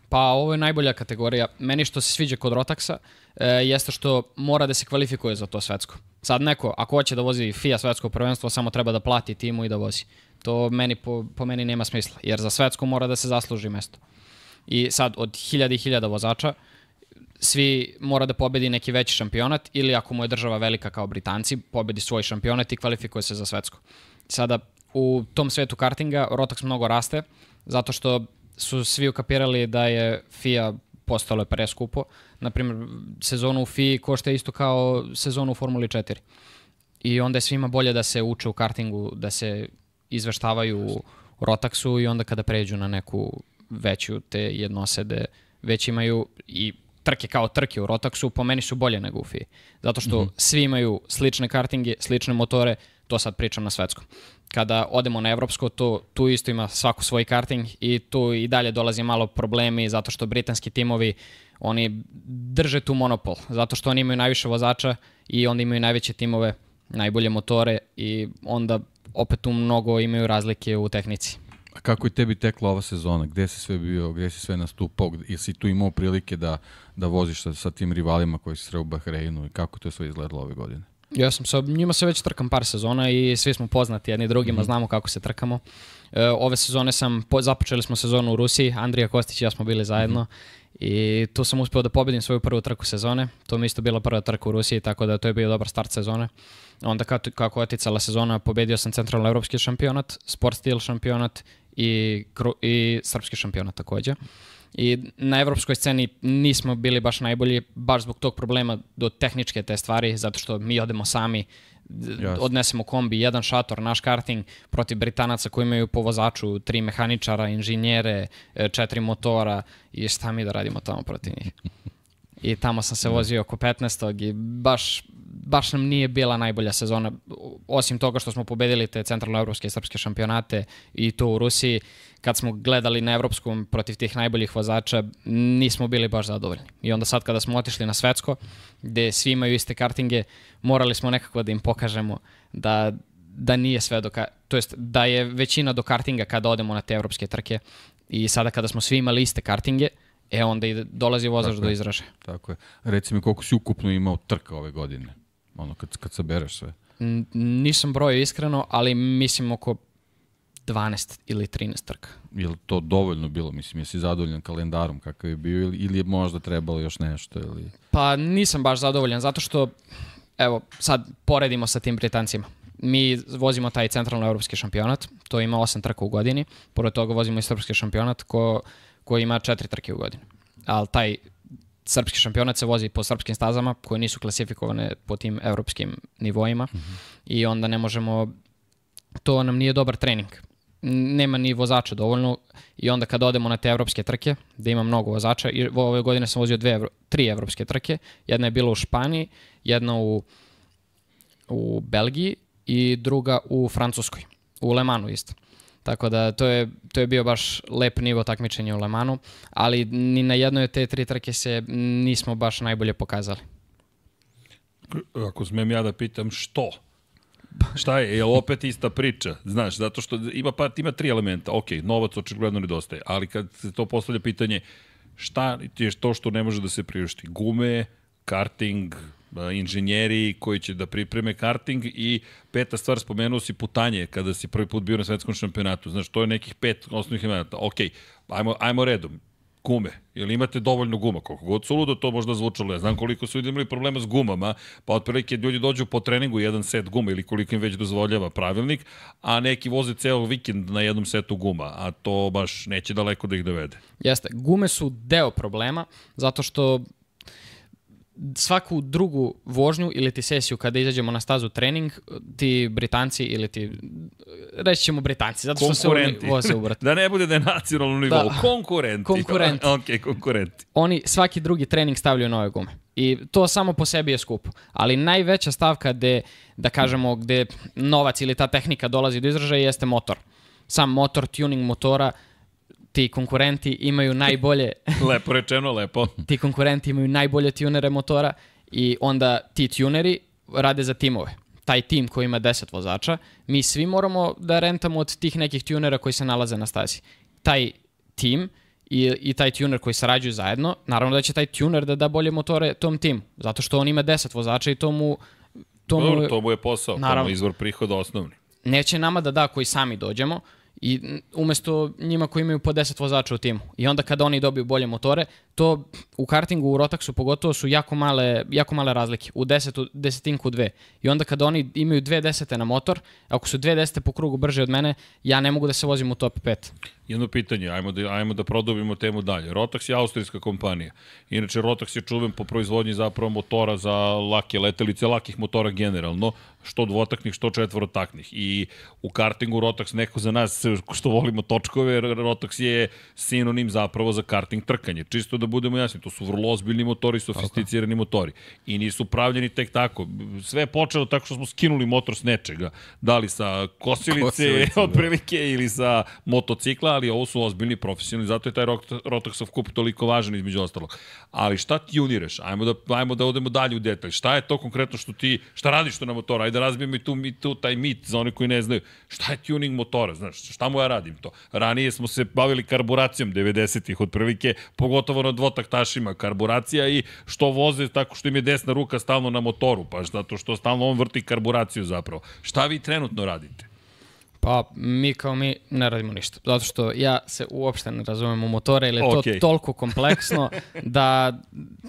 S2: Pa ovo je najbolja kategorija. Meni što se sviđa kod Rotaxa e, jeste što mora da se kvalifikuje za to svetsko. Sad neko, ako hoće da vozi FIA svetsko prvenstvo, samo treba da plati timu i da vozi. To meni, po, po meni nema smisla, jer za svetsko mora da se zasluži mesto. I sad od hiljada i hiljada vozača, svi mora da pobedi neki veći šampionat ili ako mu je država velika kao Britanci, pobedi svoj šampionat i kvalifikuje se za svetsko. Sada, u tom svetu kartinga Rotax mnogo raste, zato što su svi ukapirali da je FIA postalo je preskupo. Naprimjer, sezonu u FIA košta isto kao sezonu u Formuli 4. I onda je svima bolje da se uče u kartingu, da se izveštavaju u Rotaxu i onda kada pređu na neku veću te jednosede, već imaju i trke kao trke u Rotaxu, po meni su bolje nego u FIA. Zato što mm -hmm. svi imaju slične kartinge, slične motore, to sad pričam na svetskom. Kada odemo na evropsko, to, tu isto ima svako svoj karting i tu i dalje dolazi malo problemi zato što britanski timovi oni drže tu monopol, zato što oni imaju najviše vozača i onda imaju najveće timove, najbolje motore i onda opet tu mnogo imaju razlike u tehnici.
S3: A kako je tebi tekla ova sezona? Gde si sve bio, gde si sve nastupao? Jesi tu imao prilike da, da voziš sa, sa tim rivalima koji si sreo u Bahreinu i kako to sve izgledalo ove godine?
S2: Ja sam sa njima se već trkam par sezona i svi smo poznati jedni drugima, mm -hmm. znamo kako se trkamo. E, ove sezone sam, po, započeli smo sezonu u Rusiji, Andrija Kostić i ja smo bili zajedno. Mm -hmm. I tu sam uspeo da pobedim svoju prvu trku sezone. To mi isto bila prva trka u Rusiji, tako da to je bio dobar start sezone. Onda kako, kako oticala sezona, pobedio sam centralno evropski šampionat, sport stil šampionat i, i srpski šampionat takođe. I na evropskoj sceni nismo bili baš najbolji, baš zbog tog problema do tehničke te stvari, zato što mi odemo sami, Jasne. odnesemo kombi, jedan šator, naš karting protiv Britanaca koji imaju po vozaču tri mehaničara, inženjere, e, četiri motora i šta mi da radimo tamo protiv njih. I tamo sam se da. vozio oko 15. i baš, baš nam nije bila najbolja sezona, osim toga što smo pobedili te centralnoevropske i srpske šampionate i to u Rusiji, kad smo gledali na evropskom protiv tih najboljih vozača, nismo bili baš zadovoljni. I onda sad kada smo otišli na svetsko, gde svi imaju iste kartinge, morali smo nekako da im pokažemo da, da nije sve do, to jest da je većina do kartinga kada odemo na te evropske trke i sada kada smo svi imali iste kartinge, e onda i dolazi vozač do izražaja.
S3: Tako je. Reci mi koliko si ukupno imao trka ove godine, ono kad, kad sabereš sve.
S2: N nisam brojio iskreno, ali mislim oko 12 ili 13 trka.
S3: Je li to dovoljno bilo? Mislim, jesi zadovoljan kalendarom kakav je bio ili, ili je možda trebalo još nešto? Ili...
S2: Pa nisam baš zadovoljan, zato što, evo, sad poredimo sa tim Britancima. Mi vozimo taj centralno evropski šampionat, to ima 8 trka u godini, pored toga vozimo i srpski šampionat ko, koji ima 4 trke u godini. Ali taj srpski šampionat se vozi po srpskim stazama koje nisu klasifikovane po tim evropskim nivoima mm -hmm. i onda ne možemo to nam nije dobar trening nema ni vozača dovoljno i onda kad odemo na te evropske trke, da ima mnogo vozača, i ove godine sam vozio dve, tri evropske trke, jedna je bila u Španiji, jedna u, u Belgiji i druga u Francuskoj, u Le Manu isto. Tako da to je, to je bio baš lep nivo takmičenja u Le Manu, ali ni na jednoj od te tri trke se nismo baš najbolje pokazali.
S1: Ako smem ja da pitam što? Šta je, je opet ista priča? Znaš, zato što ima, pa, ima tri elementa. Ok, novac očigledno nedostaje, ali kad se to postavlja pitanje šta je to što ne može da se priušti? Gume, karting, inženjeri koji će da pripreme karting i peta stvar, spomenuo si putanje kada si prvi put bio na svetskom šampionatu. Znaš, to je nekih pet osnovnih elemenata. Ok, ajmo, ajmo redom gume. Ili imate dovoljno guma? Koliko god su ludo to možda zvučalo. Ja znam koliko su imali problema s gumama, pa otprilike ljudi dođu po treningu jedan set guma ili koliko im već dozvoljava pravilnik, a neki voze ceo vikend na jednom setu guma, a to baš neće daleko da ih dovede.
S2: Jeste, gume su deo problema, zato što svaku drugu vožnju ili ti sesiju kada izađemo na stazu trening, ti Britanci ili ti, reći ćemo Britanci, zato što se oni voze u
S1: da ne bude da je nacionalno nivou, da. konkurenti.
S2: Konkurenti.
S1: ok, konkurenti.
S2: Oni svaki drugi trening stavljaju nove gume. I to samo po sebi je skupo. Ali najveća stavka gde, da kažemo, gde novac ili ta tehnika dolazi do izražaja jeste motor. Sam motor, tuning motora, ti konkurenti imaju najbolje...
S1: lepo rečeno, lepo.
S2: ti konkurenti imaju najbolje tunere motora i onda ti tuneri rade za timove. Taj tim koji ima 10 vozača, mi svi moramo da rentamo od tih nekih tunera koji se nalaze na stazi. Taj tim i, i taj tuner koji sarađuju zajedno, naravno da će taj tuner da da bolje motore tom timu, zato što on ima 10 vozača i to mu...
S1: To mu, Dobro, to mu je posao, naravno, to mu je izvor prihoda osnovni.
S2: Neće nama da da koji sami dođemo, i umesto njima koji imaju po 10 vozača u timu. I onda kada oni dobiju bolje motore, to u kartingu, u Rotaxu pogotovo su jako male, jako male razlike, u desetu, desetinku dve. I onda kada oni imaju dve desete na motor, ako su dve desete po krugu brže od mene, ja ne mogu da se vozim u top 5.
S1: Jedno pitanje, ajmo da, ajmo da produbimo temu dalje. Rotax je austrijska kompanija. Inače, Rotax je čuven po proizvodnji zapravo motora za lake letelice, lakih motora generalno, što dvotaknih, što četvorotaknih. I u kartingu Rotax, neko za nas što volimo točkove, Rotax je sinonim zapravo za karting trkanje. Čisto da budemo jasni, to su vrlo ozbiljni motori, sofisticirani motori. I nisu pravljeni tek tako. Sve je počelo tako što smo skinuli motor s nečega. Da li sa kosilice, kosilice da. otprilike, ili sa motocikla, ali ovo su ozbiljni profesionalni, zato je taj Rotaxov kup toliko važan između ostalog. Ali šta tuniraš? Ajmo da, ajmo da odemo dalje u detalj. Šta je to konkretno što ti, šta radiš to na motora? Ajde da razbijemo i tu, i tu taj mit za one koji ne znaju. Šta je tuning motora? Znaš, šta mu ja radim to? Ranije smo se bavili karburacijom 90-ih otprilike, pogotovo na dvotaktašima karburacija i što voze tako što im je desna ruka stalno na motoru, pa zato što stalno on vrti karburaciju zapravo. Šta vi trenutno radite?
S2: Pa mi kao mi ne radimo ništa, zato što ja se uopšte ne razumem u motore, ili je okay. to toliko kompleksno da,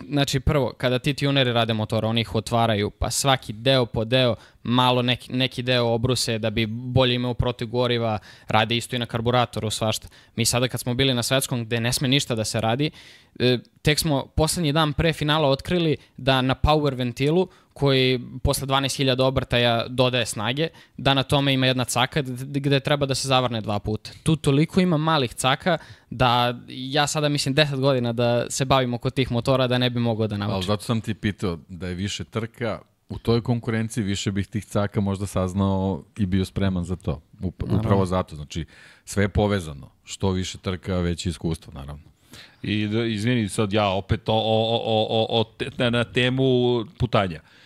S2: znači prvo, kada ti tuneri rade motora, oni ih otvaraju, pa svaki deo po deo, malo neki, neki deo obruse da bi bolje imao protiv goriva, rade isto i na karburatoru, svašta. Mi sada kad smo bili na svetskom gde ne sme ništa da se radi, e, tek smo poslednji dan pre finala otkrili da na power ventilu koji posle 12.000 obrtaja dodaje snage, da na tome ima jedna caka gde treba da se zavrne dva puta. Tu toliko ima malih caka da ja sada mislim 10 godina da se bavimo kod tih motora da ne bi mogao da naučim.
S3: Ali zato sam ti pitao da je više trka, u toj konkurenciji više bih tih caka možda saznao i bio spreman za to. Upravo zato, znači sve je povezano. Što više trka, veće iskustvo, naravno.
S1: I da, izvini sad ja opet o, o, o, o, o te, na temu putanja. Uh,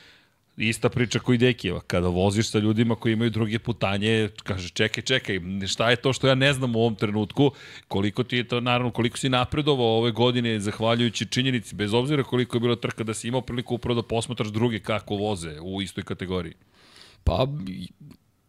S1: Ista priča koji Dekijeva. Kada voziš sa ljudima koji imaju druge putanje, kaže čekaj, čekaj, šta je to što ja ne znam u ovom trenutku, koliko ti je to, naravno, koliko si napredovao ove godine zahvaljujući činjenici, bez obzira koliko je bilo trka da si imao priliku upravo da posmatraš druge kako voze u istoj kategoriji.
S2: Pa,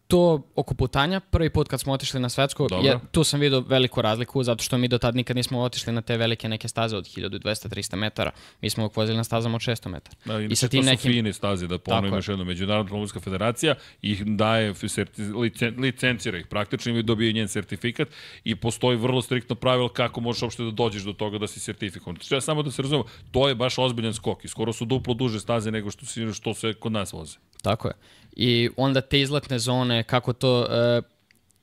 S2: to oko putanja, prvi put kad smo otišli na svetsko, je, tu sam vidio veliku razliku, zato što mi do tad nikad nismo otišli na te velike neke staze od 1200-300 metara. Mi smo uvijek vozili na stazama od 600 metara.
S1: Da, I sa tim to nekim... su fine staze, da ponovim još jedno. Međunarodna automobilska federacija ih daje, licen, licencira ih praktično i dobije njen sertifikat i postoji vrlo striktno pravilo kako možeš uopšte da dođeš do toga da si sertifikovan. Treba samo da se razumemo, to je baš ozbiljan skok i skoro su duplo duže staze nego što, si, što se kod nas voze.
S2: Tako je i onda te izletne zone, kako to, e,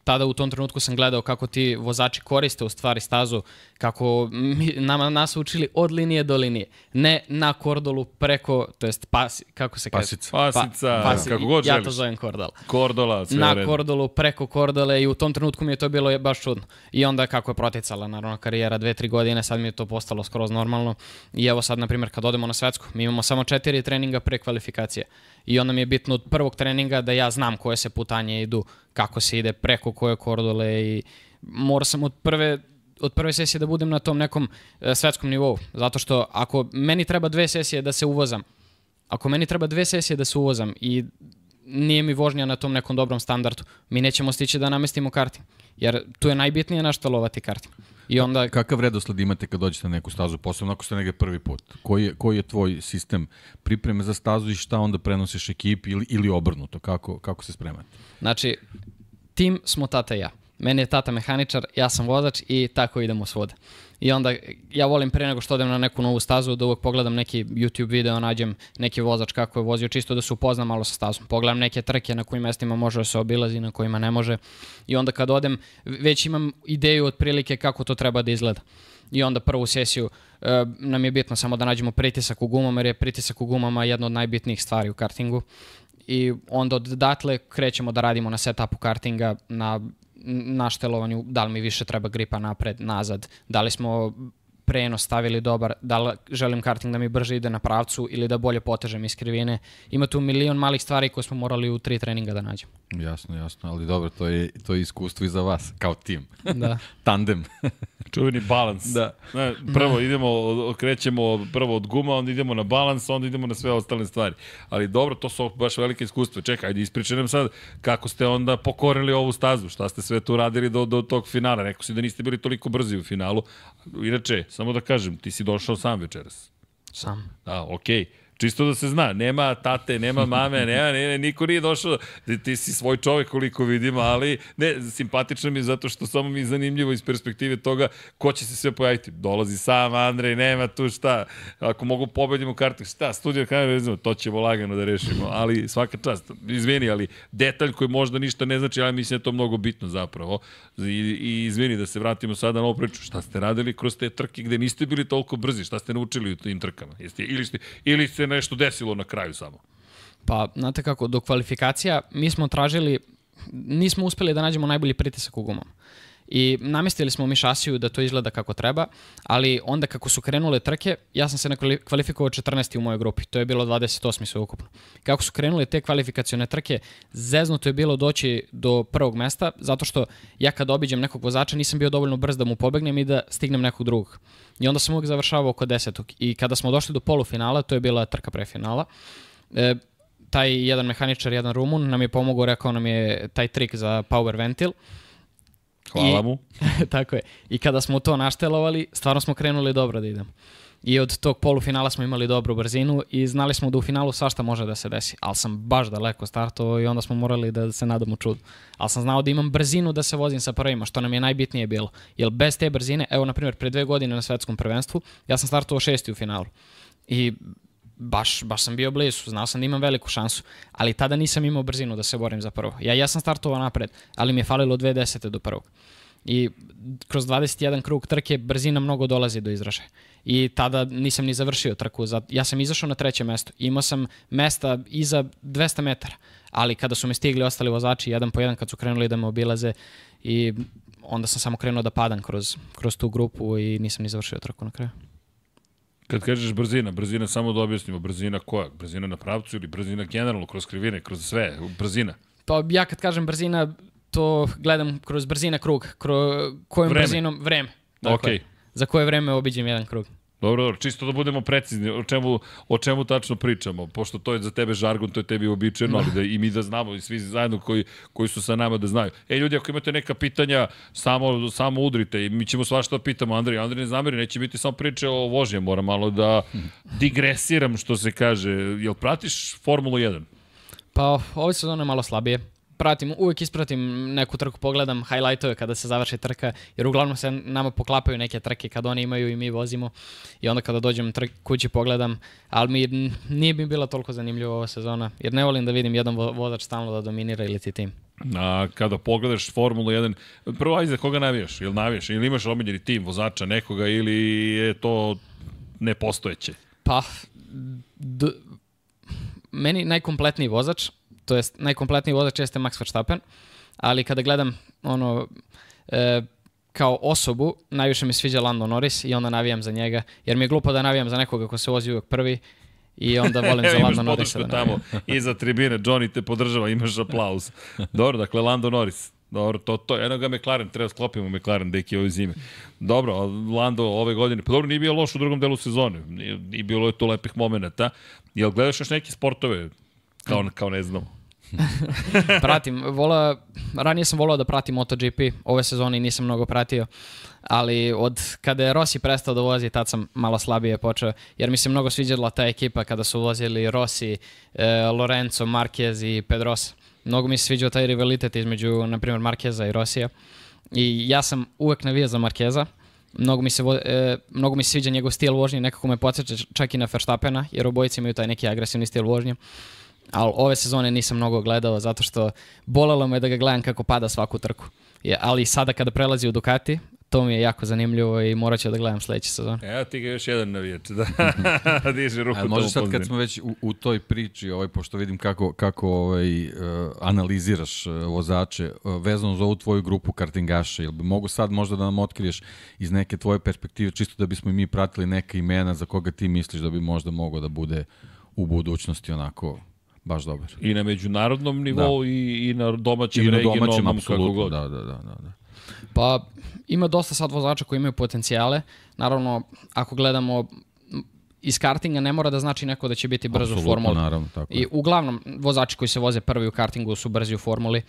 S2: tada u tom trenutku sam gledao kako ti vozači koriste u stvari stazu, kako mi, nama nas učili od linije do linije, ne na kordolu preko, to jest pasi, kako se kaže?
S1: Pasica. Pa, Pasica, pasi, kako god
S2: želiš. Ja to zovem kordal.
S1: Kordola, sve
S2: Na red. kordolu, preko kordole i u tom trenutku mi je to bilo baš čudno. I onda kako je proticala, naravno, karijera dve, tri godine, sad mi je to postalo skroz normalno. I evo sad, na primjer, kad odemo na svetsku, mi imamo samo četiri treninga pre kvalifikacije i onda mi je bitno od prvog treninga da ja znam koje se putanje idu, kako se ide, preko koje kordole i mora sam od prve od prve sesije da budem na tom nekom e, svetskom nivou. Zato što ako meni treba dve sesije da se uvozam, ako meni treba dve sesije da se uvozam i nije mi vožnja na tom nekom dobrom standardu, mi nećemo stići da namestimo karting. Jer tu je najbitnije naštalovati karting.
S3: I onda... Kakav redosled imate kad dođete na neku stazu, posebno ako ste negde prvi put? Koji je, koji je tvoj sistem pripreme za stazu i šta onda prenosiš ekipi ili, ili obrnuto? Kako, kako se spremate?
S2: Znači, tim smo tata i ja. Meni je tata mehaničar, ja sam vozač i tako idemo svuda. I onda ja volim pre nego što odem na neku novu stazu da uvek pogledam neki YouTube video, nađem neki vozač kako je vozio, čisto da se upoznam malo sa stazom. Pogledam neke trke na kojim mestima može da se obilazi, na kojima ne može. I onda kad odem, već imam ideju otprilike kako to treba da izgleda. I onda prvu sesiju e, nam je bitno samo da nađemo pritisak u gumama, jer je pritisak u gumama jedna od najbitnijih stvari u kartingu i onda odatle krećemo da radimo na setupu kartinga, na naštelovanju, da li mi više treba gripa napred, nazad, da li smo prenos stavili dobar, da li želim karting da mi brže ide na pravcu ili da bolje potežem iz krivine. Ima tu milion malih stvari koje smo morali u tri treninga da nađemo.
S3: Jasno, jasno, ali dobro, to je, to je iskustvo i za vas, kao tim.
S2: Da.
S3: Tandem.
S1: Čuveni balans.
S3: Da.
S1: Ne, prvo idemo, krećemo prvo od guma, onda idemo na balans, onda idemo na sve ostale stvari. Ali dobro, to su baš velike iskustva. Čekaj, ajde ispričaj nam sad kako ste onda pokorili ovu stazu, šta ste sve tu radili do, do tog finala. Rekao si da niste bili toliko brzi u finalu. Inače, samo da kažem, ti si došao sam večeras.
S2: Sam.
S1: Da, okej. Okay. Čisto da se zna, nema tate, nema mame, nema, ne, ne, niko nije došao, ti, ti si svoj čovek koliko vidimo, ali ne, simpatično mi je zato što samo mi je zanimljivo iz perspektive toga ko će se sve pojaviti. Dolazi sam Andrej, nema tu šta, ako mogu pobedimo kartu, šta, studija kamera, to ćemo lagano da rešimo, ali svaka čast, izvini, ali detalj koji možda ništa ne znači, ali mislim da je to mnogo bitno zapravo. I, i izvini da se vratimo sada na ovu priču, šta ste radili kroz te trke gde niste bili toliko brzi, šta ste naučili u tim trkama? Jeste, ili, ste, ili ste nešto desilo na kraju samo?
S2: Pa, znate kako, do kvalifikacija mi smo tražili, nismo uspeli da nađemo najbolji pritisak u gumama. I namestili smo mi šasiju da to izgleda kako treba, ali onda kako su krenule trke, ja sam se kvalifikovao 14. u mojoj grupi, to je bilo 28. sve ukupno. Kako su krenule te kvalifikacione trke, zeznuto je bilo doći do prvog mesta, zato što ja kad obiđem nekog vozača nisam bio dovoljno brz da mu pobegnem i da stignem nekog drugog. I onda sam uvijek završavao oko desetog. I kada smo došli do polufinala, to je bila trka prefinala, e, taj jedan mehaničar, jedan Rumun nam je pomogao, rekao nam je taj trik za power ventil,
S1: Hvala mu.
S2: tako je. I kada smo to naštelovali, stvarno smo krenuli dobro da idemo. I od tog polufinala smo imali dobru brzinu i znali smo da u finalu svašta može da se desi. Ali sam baš daleko startovao i onda smo morali da se nadamo čudu. Ali sam znao da imam brzinu da se vozim sa prvima, što nam je najbitnije bilo. Jer bez te brzine, evo na primjer pre dve godine na svetskom prvenstvu, ja sam startovao šesti u finalu. I baš, baš sam bio blizu, znao sam da imam veliku šansu, ali tada nisam imao brzinu da se borim za prvo. Ja, ja sam startovao napred, ali mi je falilo dve desete do prvog. I kroz 21 krug trke brzina mnogo dolazi do izražaja. I tada nisam ni završio trku. Ja sam izašao na treće mesto. Imao sam mesta iza 200 metara. Ali kada su me stigli ostali vozači, jedan po jedan, kad su krenuli da me obilaze i onda sam samo krenuo da padam kroz, kroz tu grupu i nisam ni završio trku na kraju.
S1: Kad kažeš brzina, brzina samo da objasnimo, brzina koja? Brzina na pravcu ili brzina generalno, kroz krivine, kroz sve, brzina?
S2: Pa ja kad kažem brzina, to gledam kroz brzina krug, kroz kojom vreme. brzinom, vreme.
S1: Dakle, okay.
S2: Za koje vreme obiđem jedan krug.
S1: Dobro, dobro, čisto da budemo precizni o čemu, o čemu tačno pričamo, pošto to je za tebe žargon, to je tebi uobičajeno, ali da i mi da znamo i svi zajedno koji, koji su sa nama da znaju. E, ljudi, ako imate neka pitanja, samo, samo udrite i mi ćemo svašta da pitamo Andrija. Andrija ne zameri, neće biti samo priče o vožnje, moram malo da digresiram što se kaže. Jel pratiš Formulu 1?
S2: Pa, ove sezone malo slabije pratim, uvek ispratim neku trku, pogledam highlightove kada se završi trka, jer uglavnom se nama poklapaju neke trke kad oni imaju i mi vozimo i onda kada dođem trk, kući pogledam, ali mi nije mi bila toliko zanimljiva ova sezona, jer ne volim da vidim jedan vozač stalno da dominira ili ti tim.
S1: A kada pogledaš Formulu 1, prvo ajde za koga navijaš? Ili navijaš? Ili imaš omiljeni tim vozača nekoga ili je to nepostojeće?
S2: Pa, meni najkompletniji vozač to jest najkompletniji vozač jeste Max Verstappen, ali kada gledam ono, e, kao osobu, najviše mi sviđa Lando Norris i onda navijam za njega, jer mi je glupo da navijam za nekoga ko se vozi uvek prvi i onda volim za Lando Norrisa
S1: da tamo iza tribine, Johnny te podržava, imaš aplauz. Dobro, dakle, Lando Norris. Dobro, to, to, eno ga McLaren, treba sklopimo McLaren deki ove zime. Dobro, Lando ove godine, pa dobro, nije bio loš u drugom delu sezone, i bilo je to lepih momenta. Jel gledaš još neke sportove, kao, kao ne znamo?
S2: pratim, vola, ranije sam volao da pratim MotoGP, ove sezone nisam mnogo pratio, ali od kada je Rossi prestao da vozi, tad sam malo slabije počeo, jer mi se mnogo sviđala ta ekipa kada su vozili Rossi, e, Lorenzo, Marquez i Pedrosa. Mnogo mi se sviđao taj rivalitet između, na primjer, Markeza i Rosija. I ja sam uvek navija za Markeza, mnogo mi se, e, mnogo mi se sviđa njegov stil vožnje, nekako me podsjeća čak i na Verstappena, jer obojice imaju taj neki agresivni stil vožnje ali ove sezone nisam mnogo gledao zato što bolelo me da ga gledam kako pada svaku trku. Je, ali sada kada prelazi u Ducati, to mi je jako zanimljivo i morat ću da gledam sledeće sezone.
S1: Evo ti ga još jedan navijač, da diže ruku
S3: A može sad kad smo već u, u toj priči, ovaj, pošto vidim kako, kako ovaj, uh, analiziraš uh, vozače, uh, vezano za ovu tvoju grupu kartingaša, ili bi mogu sad možda da nam otkriješ iz neke tvoje perspektive, čisto da bismo i mi pratili neka imena za koga ti misliš da bi možda mogao da bude u budućnosti onako baš dobar.
S1: I na međunarodnom nivou da. i, i na domaćem,
S3: I na
S1: regionalnom,
S3: domaćem,
S1: kako
S3: apsolutno,
S1: god.
S3: da, da, da, da. da.
S2: Pa ima dosta sad vozača koji imaju potencijale. Naravno, ako gledamo iz kartinga ne mora da znači neko da će biti brzo u
S3: Apsolutno,
S2: formuli.
S3: naravno, tako je.
S2: I uglavnom, vozači koji se voze prvi u kartingu su brzi u formuli,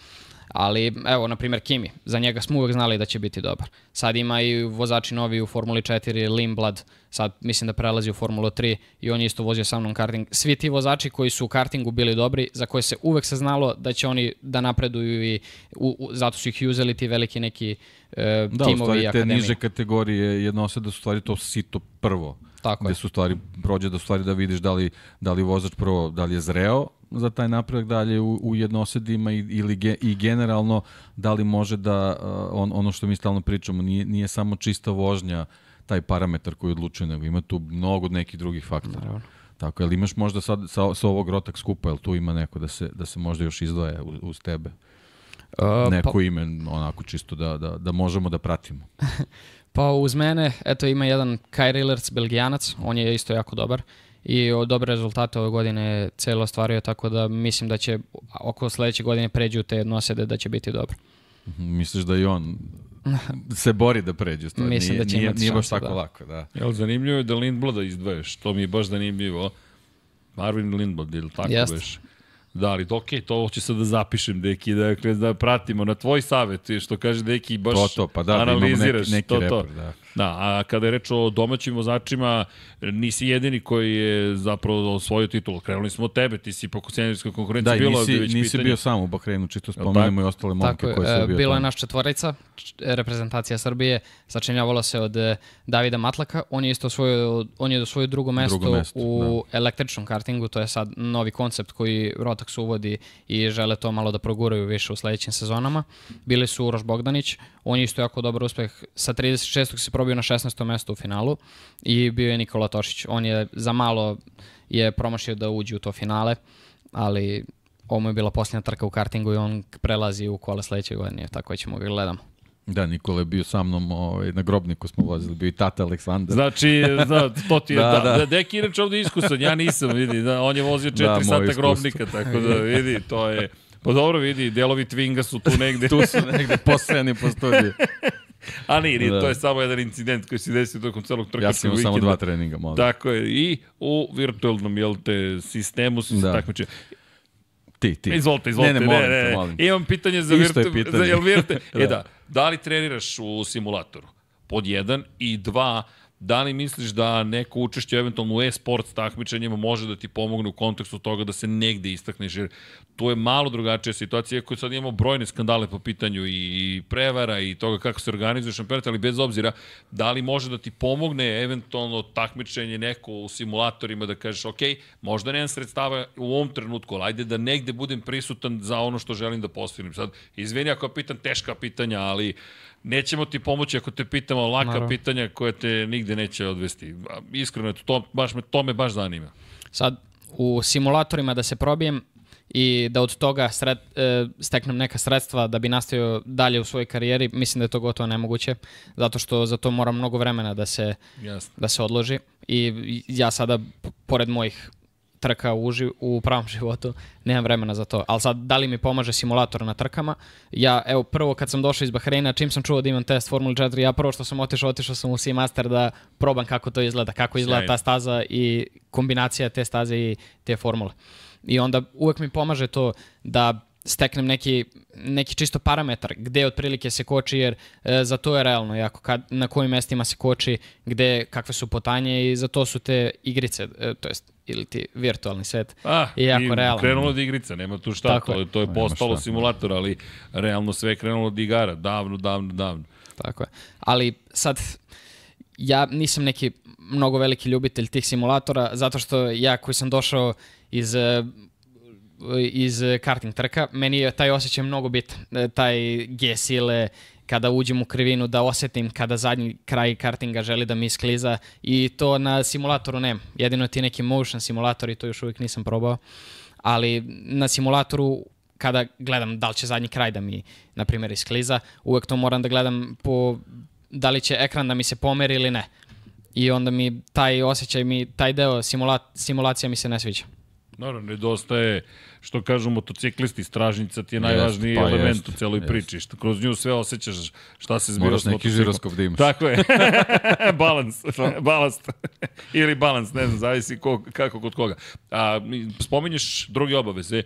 S2: ali evo, na primjer, Kimi, za njega smo uvek znali da će biti dobar. Sad ima i vozači novi u Formuli 4, Limblad, sad mislim da prelazi u Formulu 3 i on je isto vozio sa mnom karting. Svi ti vozači koji su u kartingu bili dobri, za koje se uvek se znalo da će oni da napreduju i u, u, zato su ih i uzeli ti veliki neki e,
S3: Da, u
S2: timovi i
S3: stvari te
S2: akademije.
S3: niže kategorije jednose da su u stvari to sito prvo.
S2: Tako
S3: gde
S2: je.
S3: su u stvari prođe da u stvari da vidiš da li, da li vozač prvo, da li je zreo za taj napredak dalje u, u jednosedima i, ili ge, i generalno da li može da, uh, on, ono što mi stalno pričamo, nije, nije samo čista vožnja taj parametar koji odlučuje, nego ima tu mnogo nekih drugih faktora.
S2: Naravno.
S3: Tako, jel imaš možda sad sa, sa ovog rotak skupa, jel tu ima neko da se, da se možda još izdvaja uz, uz tebe?
S2: Uh,
S3: Neko ime, onako čisto da, da, da možemo da pratimo.
S2: Pa uz mene, eto ima jedan Kai Rillerc, belgijanac, on je isto jako dobar i o dobre rezultate ove godine celo ostvario, tako da mislim da će oko sledeće godine pređu te nosede da će biti dobro.
S3: Misliš da i on se bori da pređe? Stvar.
S2: Mislim
S3: nije,
S2: da će
S3: nije,
S2: imati
S3: nije baš tako
S2: da.
S3: lako, da.
S1: Jel, zanimljivo je da Lindblada izdvaješ, to mi je baš zanimljivo. Marvin Lindblad, ili tako
S2: Jeste.
S1: beš? Da, ali okej, to ću sad da zapišem, Deki, dakle, da pratimo na tvoj savjet, i što kaže Deki, baš
S3: To, to, pa da, da imamo
S1: analiziraš
S3: neki, neki
S1: to, to.
S3: da.
S1: Da, a kada je reč o domaćim vozačima, nisi jedini koji je zapravo osvojio titulu. Krenuli smo od tebe, ti si po seniorskoj konkurenciji
S3: Da, i
S1: bilo
S3: nisi,
S1: ovde već
S3: nisi
S1: pitanje.
S3: bio sam u Bahreinu, čisto spomenemo i ostale momke koje
S2: e,
S3: su bio
S2: bila je naš četvorica, č- reprezentacija Srbije, sačinjavala se od e, Davida Matlaka, on je isto osvojio, on je osvojio drugo mesto,
S3: Drugo mesto,
S2: u električnom kartingu, to je sad novi koncept koji Rotax uvodi i žele to malo da proguraju više u sledećim sezonama. Bili su Uroš Bogdanić, on je isto jako dobar uspeh, sa 36. se probio na 16. mesto u finalu i bio je Nikola Tošić. On je za malo je promašio da uđe u to finale, ali ovo mu je bila posljednja trka u kartingu i on prelazi u kola sledeće godine, tako da ćemo ga gledamo.
S3: Da, Nikola je bio sa mnom ovaj, na grobniku smo vozili, bio i tata Aleksandar.
S1: Znači, da, to ti je,
S3: Da,
S1: da,
S3: da.
S1: da. Deki inače ovde iskusan, ja nisam, vidi, da, on je vozio 4
S3: Da,
S1: sata
S3: iskustvo.
S1: grobnika, tako da vidi, to je, pa dobro vidi, delovi Twinga su tu negde,
S3: tu su negde posejani po studiju.
S1: a nije, nije,
S3: Da.
S1: to je samo jedan incident koji se desio tokom celog trkačkog
S3: Ja sam imao samo
S1: vikenda.
S3: dva treninga, molim.
S1: Tako je, i u virtualnom, jel te, sistemu su se
S3: Da.
S1: takmiče.
S3: Ti, ti.
S1: Izvolite, izvolite.
S3: Ne, ne, molim te, molim te.
S1: Imam pitanje za
S3: Isto je pitanje.
S1: Za, jel virte... E
S3: Da.
S1: da, da li treniraš u simulatoru? Pod jedan. I dva, da li misliš da neko učešće eventualno u e-sports takmičenjima može da ti pomogne u kontekstu toga da se negde istakneš? Jer tu je malo drugačija situacija, iako sad imamo brojne skandale po pitanju i prevara i toga kako se organizuje šampionat, ali bez obzira, da li može da ti pomogne eventualno takmičenje neko u simulatorima da kažeš, ok, možda nemam sredstava u ovom trenutku, ali ajde da negde budem prisutan za ono što želim da postignem. Sad, izvini ako pitam teška pitanja, ali nećemo ti pomoći ako te pitamo laka
S2: Naravno.
S1: pitanja koje te nigde neće odvesti. Iskreno, to, baš me, to me baš zanima.
S2: Sad, u simulatorima da se probijem i da od toga sred, e, steknem neka sredstva da bi nastavio dalje u svojoj karijeri, mislim da je to gotovo nemoguće, zato što za to mora mnogo vremena da se,
S1: Jasno.
S2: da se odloži i ja sada, pored mojih trka u, uži, u pravom životu, nemam vremena za to. Ali sad, da li mi pomaže simulator na trkama? Ja, evo, prvo kad sam došao iz Bahreina, čim sam čuo da imam test Formula 4, ja prvo što sam otišao, otišao sam u Seamaster da probam kako to izgleda, kako izgleda
S1: Sjajno.
S2: ta staza i kombinacija te staze i te formule. I onda uvek mi pomaže to da steknem neki, neki čisto parametar gde otprilike se koči jer e, za to je realno jako kad, na kojim mestima se koči gde kakve su potanje i za to su te igrice e, to jest ili ti virtualni svet
S1: Ah,
S2: je jako
S1: i
S2: realno.
S1: krenulo od igrica, nema tu šta,
S2: Tako
S1: to,
S2: je.
S1: to je postalo simulator, ali realno sve je krenulo od igara, davno, davno, davno.
S2: Tako je. Ali sad, ja nisam neki mnogo veliki ljubitelj tih simulatora, zato što ja koji sam došao iz iz karting trka, meni je taj osjećaj mnogo bitan. E, Taj G sile kada uđem u krivinu da osetim kada zadnji kraj kartinga želi da mi iskliza i to na simulatoru nema. Jedino ti neki motion simulatori, to još uvijek nisam probao, ali na simulatoru kada gledam da li će zadnji kraj da mi, na primjer, iskliza, uvek to moram da gledam po da li će ekran da mi se pomeri ili ne. I onda mi taj osjećaj, mi, taj deo simula, simulacija mi se ne sviđa.
S1: Naravno, nedostaje, što kažu motociklisti, stražnica ti je najvažniji
S3: pa
S1: element
S3: jest,
S1: u celoj
S3: jest.
S1: priči. Što kroz nju sve osjećaš šta se zbiva
S3: Moraš
S1: s
S3: neki
S1: motociklom.
S3: žiroskop da imaš.
S1: Tako je. balans. Balast. Ili balans, ne znam, zavisi ko, kako kod koga. A, mi- spominješ druge obaveze.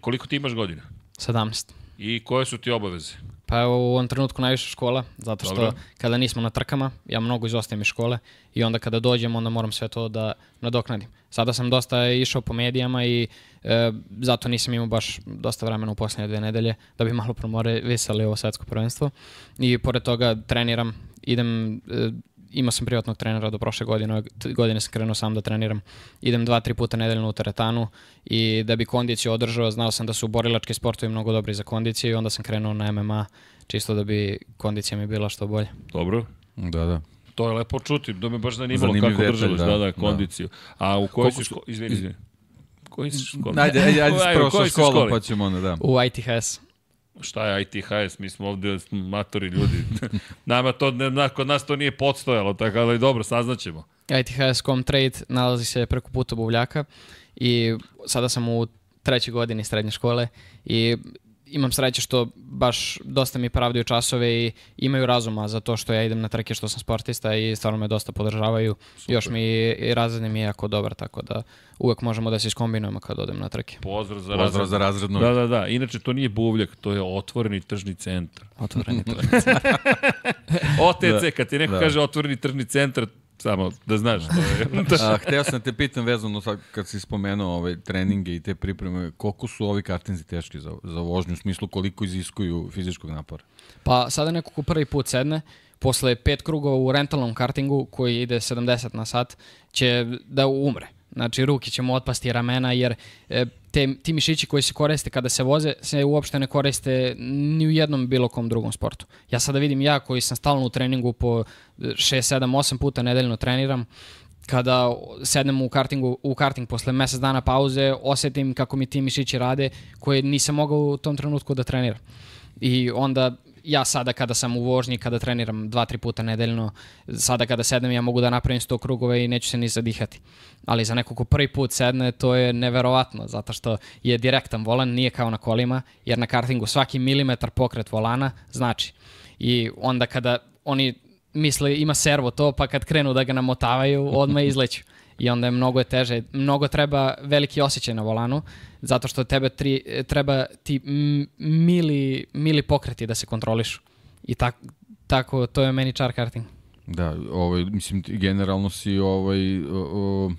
S1: Koliko ti imaš godina?
S2: 17.
S1: I koje su ti obaveze?
S2: Pa evo u ovom trenutku najviše škola, zato što
S1: Dobro.
S2: kada nismo na trkama, ja mnogo izostajem iz škole i onda kada dođem, onda moram sve to da nadoknadim. Sada sam dosta išao po medijama i e, zato nisam imao baš dosta vremena u posljednje dve nedelje da bi malo promore visali ovo svetsko prvenstvo. I pored toga treniram, idem, e, imao sam privatnog trenera do prošle godine, godine sam krenuo sam da treniram. Idem dva, tri puta nedeljno u teretanu i da bi kondiciju održao, znao sam da su borilački sportovi mnogo dobri za kondiciju i onda sam krenuo na MMA čisto da bi kondicija mi bila što bolje.
S1: Dobro.
S3: Da, da.
S1: To je lepo čuti, da me baš zanimalo
S3: Zanimljiv
S1: kako
S3: detalj,
S1: da,
S3: da,
S1: da,
S3: da.
S1: kondiciju. A u kojoj si školi? Izvini, izvini. Koji si školi?
S3: Ajde, ajde, ajde,
S1: Ajde,
S3: prvo sa školom, pa ćemo onda, da.
S2: U ITHS.
S1: Šta je ITHS? Mi smo ovde matori ljudi. Nama to, ne, na, kod nas to nije podstojalo, tako ali dobro, saznaćemo.
S2: ITHS Comtrade nalazi se preko puta Buvljaka i sada sam u trećoj godini srednje škole i imam sreće što baš dosta mi pravdaju časove i imaju razuma za to što ja idem na trke što sam sportista i stvarno me dosta podržavaju. Još mi i razredni mi je jako dobar, tako da uvek možemo da se iskombinujemo kad odem na trke.
S1: Pozdrav za
S3: Pozdrav
S1: razred.
S3: za razrednog.
S1: Da, da, da. Inače, to nije buvljak, to je otvoreni tržni centar.
S2: Otvoreni to.
S1: OTC,
S3: Da,
S1: kad ti neko
S3: da.
S1: kaže otvoreni tržni centar, samo da znaš. To je,
S3: A, hteo sam te pitam vezano sad kad si spomenuo ove treninge i te pripreme, koliko su ovi kartinzi teški za, za vožnju, u smislu koliko iziskuju fizičkog napora?
S2: Pa sada neko ko prvi put sedne, posle pet krugova u rentalnom kartingu koji ide 70 na sat, će da umre. Znači, ruke će mu otpasti ramena, jer e, te, ti mišići koji se koriste kada se voze, se uopšte ne koriste ni u jednom bilo kom drugom sportu. Ja sada vidim ja koji sam stalno u treningu po 6, 7, 8 puta nedeljno treniram, kada sednem u kartingu u karting posle mesec dana pauze, osetim kako mi ti mišići rade koje nisam mogao u tom trenutku da treniram. I onda ja sada kada sam u vožnji, kada treniram dva, tri puta nedeljno, sada kada sednem ja mogu da napravim 100 krugove i neću se ni zadihati. Ali za nekog ko prvi put sedne, to je neverovatno, zato što je direktan volan, nije kao na kolima, jer na kartingu svaki milimetar pokret volana znači. I onda kada oni misle ima servo to, pa kad krenu da ga namotavaju, odmah izleću. I onda je mnogo je teže, mnogo treba veliki osjećaj na volanu, zato što tebe tri, treba ti mili, mili pokreti da se kontrolišu. I tak, tako, to je meni čar karting.
S3: Da, ovaj, mislim, generalno si, ovaj, o, o,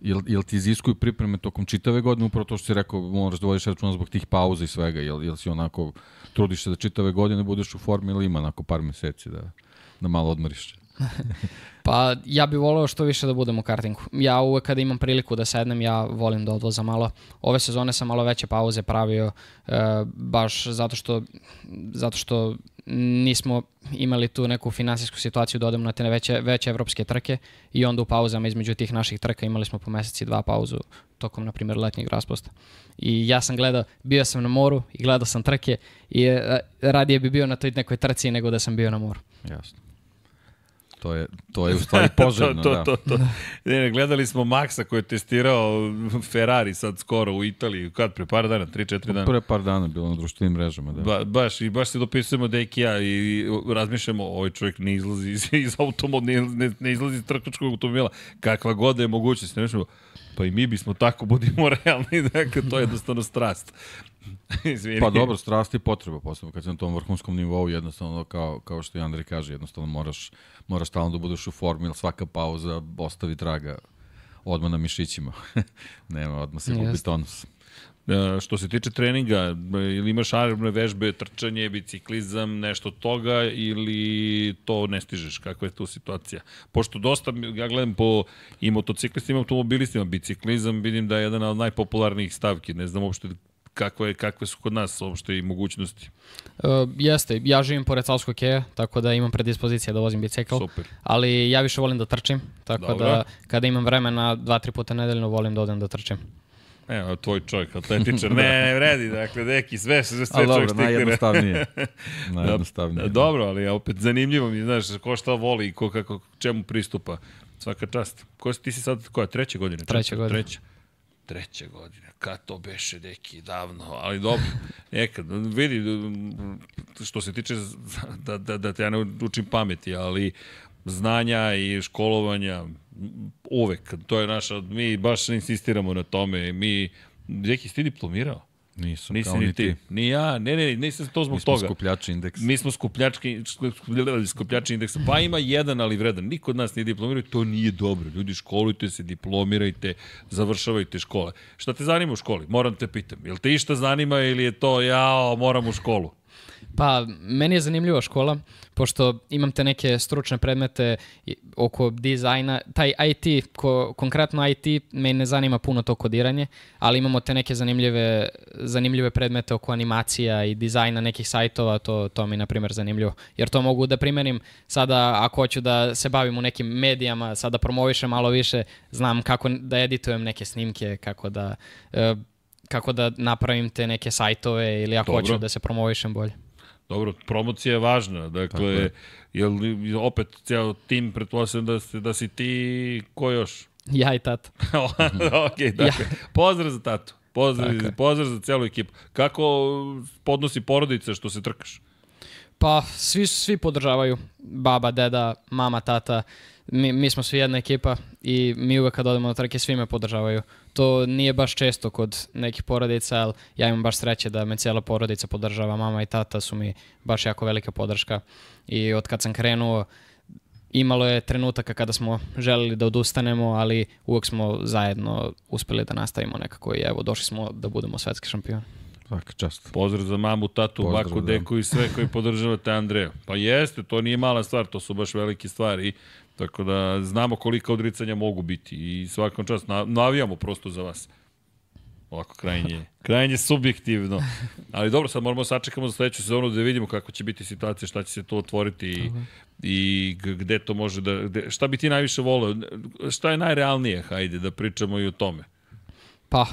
S3: jel, jel ti iziskuju pripreme tokom čitave godine, upravo to što si rekao, moraš da vodiš računa zbog tih pauza i svega, jel, jel si onako, trudiš se da čitave godine budeš u formi ili ima onako par meseci da, da malo odmoriš?
S2: Pa ja bih voleo što više da budem u kartingu. Ja uvek kada imam priliku da sednem, ja volim da odvozam malo. Ove sezone sam malo veće pauze pravio, e, baš zato što, zato što nismo imali tu neku finansijsku situaciju da odemo na te veće, veće evropske trke i onda u pauzama između tih naših trka imali smo po meseci dva pauzu tokom, na primjer, letnjeg raspusta. I ja sam gledao, bio sam na moru i gledao sam trke i e, radije bi bio na toj nekoj trci nego da sam bio na moru.
S3: Jasno. To je, to je u stvari poželjno,
S1: to, to,
S3: da.
S1: to, to. Ne, ne, gledali smo Maxa koji je testirao Ferrari sad skoro u Italiji, kad pre par dana, 3-4 dana.
S3: Pre par dana bilo na društvenim mrežama, da.
S1: Ba, baš, i baš se dopisujemo Deki ja i razmišljamo, ovaj čovjek ne izlazi iz, iz automobila, ne, ne, ne izlazi iz trkačkog automobila, kakva god da je mogućnost. Ne mišljamo, pa i mi bismo tako, budimo realni, dakle, to je jednostavno strast. Izvini.
S3: Pa dobro, strast i potreba, posebno kad si na tom vrhunskom nivou, jednostavno, kao, kao što i Andrej kaže, jednostavno moraš, moraš stalno da budeš u formi, jer svaka pauza ostavi traga odmah na mišićima. Nema, odmah se gubi tonus.
S1: E, što se tiče treninga, ili imaš aerobne vežbe, trčanje, biciklizam, nešto toga ili to ne stižeš? Kakva je tu situacija? Pošto dosta, ja gledam po i motociklistima, i automobilistima, biciklizam vidim da je jedan od najpopularnijih stavki. Ne znam uopšte kakve, kakve su kod nas uopšte i mogućnosti.
S2: Uh, jeste, ja živim pored Savskog keja, tako da imam predispozicije da vozim bicikl,
S1: Super.
S2: ali ja više volim da trčim, tako
S1: Dobro.
S2: da kada imam vremena dva, tri puta nedeljno volim da odem da trčim.
S1: Evo, tvoj čovjek, atletičar. ne, ne vredi, dakle, neki, sve, sve, sve
S3: Ali
S1: čovjek
S3: dobro,
S1: stigne.
S3: najjednostavnije. najjednostavnije.
S1: Dobro, ali opet zanimljivo mi, znaš, ko šta voli i ko kako, čemu pristupa. Svaka čast. Ko si, ti si sad, koja, treće godine?
S2: Treća godina.
S1: Treća. Godine. Kad to beše, deki, davno, ali dobro. Nekad, vidi, što se tiče, da, da, da te ja ne učim pameti, ali znanja i školovanja uvek, to je naša, mi baš insistiramo na tome, mi, Deki, si ti diplomirao?
S3: Nisam,
S1: Nisi
S3: kao
S1: ni ti. Ni ja, ne, ne, nisam to zbog
S3: Mi smo
S1: toga.
S3: skupljači indeks.
S1: Mi smo skupljački, skupljači indeksa. Pa ima jedan, ali vredan. Niko od nas nije diplomirao to nije dobro. Ljudi, školujte se, diplomirajte, završavajte škole. Šta te zanima u školi? Moram te pitam. Jel te išta zanima ili je to, jao, moram u školu?
S2: Pa, meni je zanimljiva škola, pošto imam te neke stručne predmete oko dizajna. Taj IT, ko, konkretno IT, me ne zanima puno to kodiranje, ali imamo te neke zanimljive, zanimljive predmete oko animacija i dizajna nekih sajtova, to, to mi je, na primjer, zanimljivo. Jer to mogu da primenim sada, ako hoću da se bavim u nekim medijama, sada promovišem malo više, znam kako da editujem neke snimke, kako da... e, kako da napravim te neke sajtove ili ako
S1: Dobro.
S2: hoću da se promovišem bolje.
S1: Dobro, promocija je važna. Dakle,
S3: je.
S1: jel, opet, ceo tim, pretpostavljam da, si- da si ti, ko još?
S2: Ja i tata.
S1: ok, dakle, pozdrav za tatu. Pozdrav,
S2: Tako je.
S1: pozdrav za celu ekipu. Kako podnosi porodica što se trkaš?
S2: Pa, svi, svi podržavaju. Baba, deda, mama, tata. Mi, mi smo svi jedna ekipa i mi uvek kad odemo na trke svi me podržavaju. To nije baš često kod nekih porodica, ali ja imam baš sreće da me cijela porodica podržava. Mama i tata su mi baš jako velika podrška. I od kad sam krenuo, imalo je trenutaka kada smo želeli da odustanemo, ali uvek smo zajedno uspeli da nastavimo nekako i evo, došli smo da budemo svetski šampioni.
S3: Svaka čast.
S1: Pozdrav za mamu, tatu,
S3: Pozdrav,
S1: baku,
S3: da.
S1: deku i sve koji podržavate Andreja. Pa jeste, to nije mala stvar, to su baš velike stvari. Tako da znamo kolika odricanja mogu biti i svakom čast na, navijamo prosto za vas. Ovako, krajnje, krajnje subjektivno. Ali dobro, sad moramo sačekamo za sledeću sezonu da vidimo kako će biti situacija, šta će se to otvoriti i, i gde to može da... Gde, šta bi ti najviše voleo? Šta je najrealnije, hajde, da pričamo i o tome.
S2: Pa,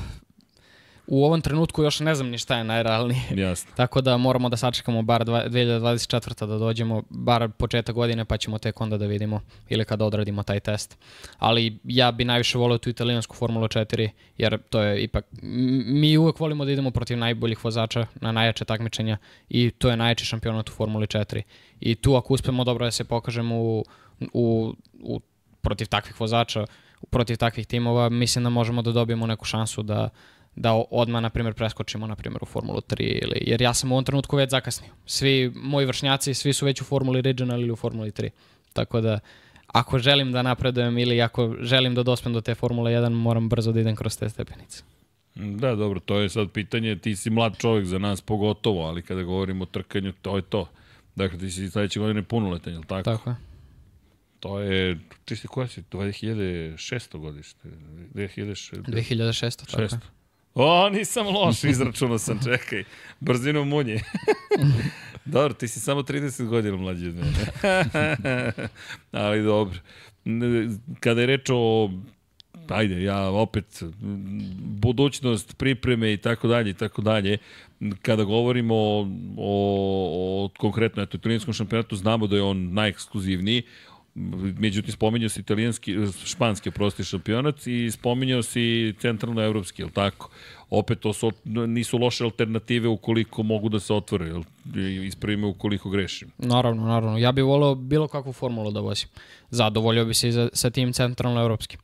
S2: u ovom trenutku još ne znam ni šta je najrealnije.
S1: Jasno.
S2: Tako da moramo da sačekamo bar dva- 2024. da dođemo, bar početak godine, pa ćemo tek onda da vidimo ili kada odradimo taj test. Ali ja bi najviše volio tu italijansku Formulu 4, jer to je ipak... Mi uvek volimo da idemo protiv najboljih vozača na najjače takmičenja i to je najjači šampionat u Formuli 4. I tu ako uspemo dobro da se pokažemo u, u, u protiv takvih vozača, protiv takvih timova, mislim da možemo da dobijemo neku šansu da da odmah, na primjer, preskočimo, na primjer, u Formulu 3, ili, jer ja sam u ovom trenutku već zakasnio. Svi moji vršnjaci, svi su već u Formuli Regional ili u Formuli 3. Tako da, ako želim da napredujem ili ako želim da dospem do te Formule 1, moram brzo da idem kroz te stepenice.
S1: Da, dobro, to je sad pitanje, ti si mlad čovjek za nas pogotovo, ali kada govorimo o trkanju, to je to. Dakle, ti si sledeće godine punoletan, je li tako?
S2: Tako je.
S1: To je, ti si koja si, 2600 godište, 2006.
S2: 2600, tako je.
S1: O, nisam loš, izračunao sam, čekaj. Brzinom munje. dobro, ti si samo 30 godina mlađi od mene. Ali dobro. Kada je reč o ajde, ja opet, budućnost, pripreme i tako dalje i tako dalje, kada govorimo o, o, o konkretno eto, italijanskom šampionatu, znamo da je on najekskluzivniji, međutim spominjao si italijanski, španski prosti šampionat i spominjao si centralnoevropski, jel tako? Opet to su, nisu loše alternative ukoliko mogu da se otvore, jel? Ispravi me ukoliko grešim.
S2: Naravno, naravno. Ja bih volio bilo kakvu formulu da vozim. Zadovoljio bi se i za, sa tim centralno-evropskim.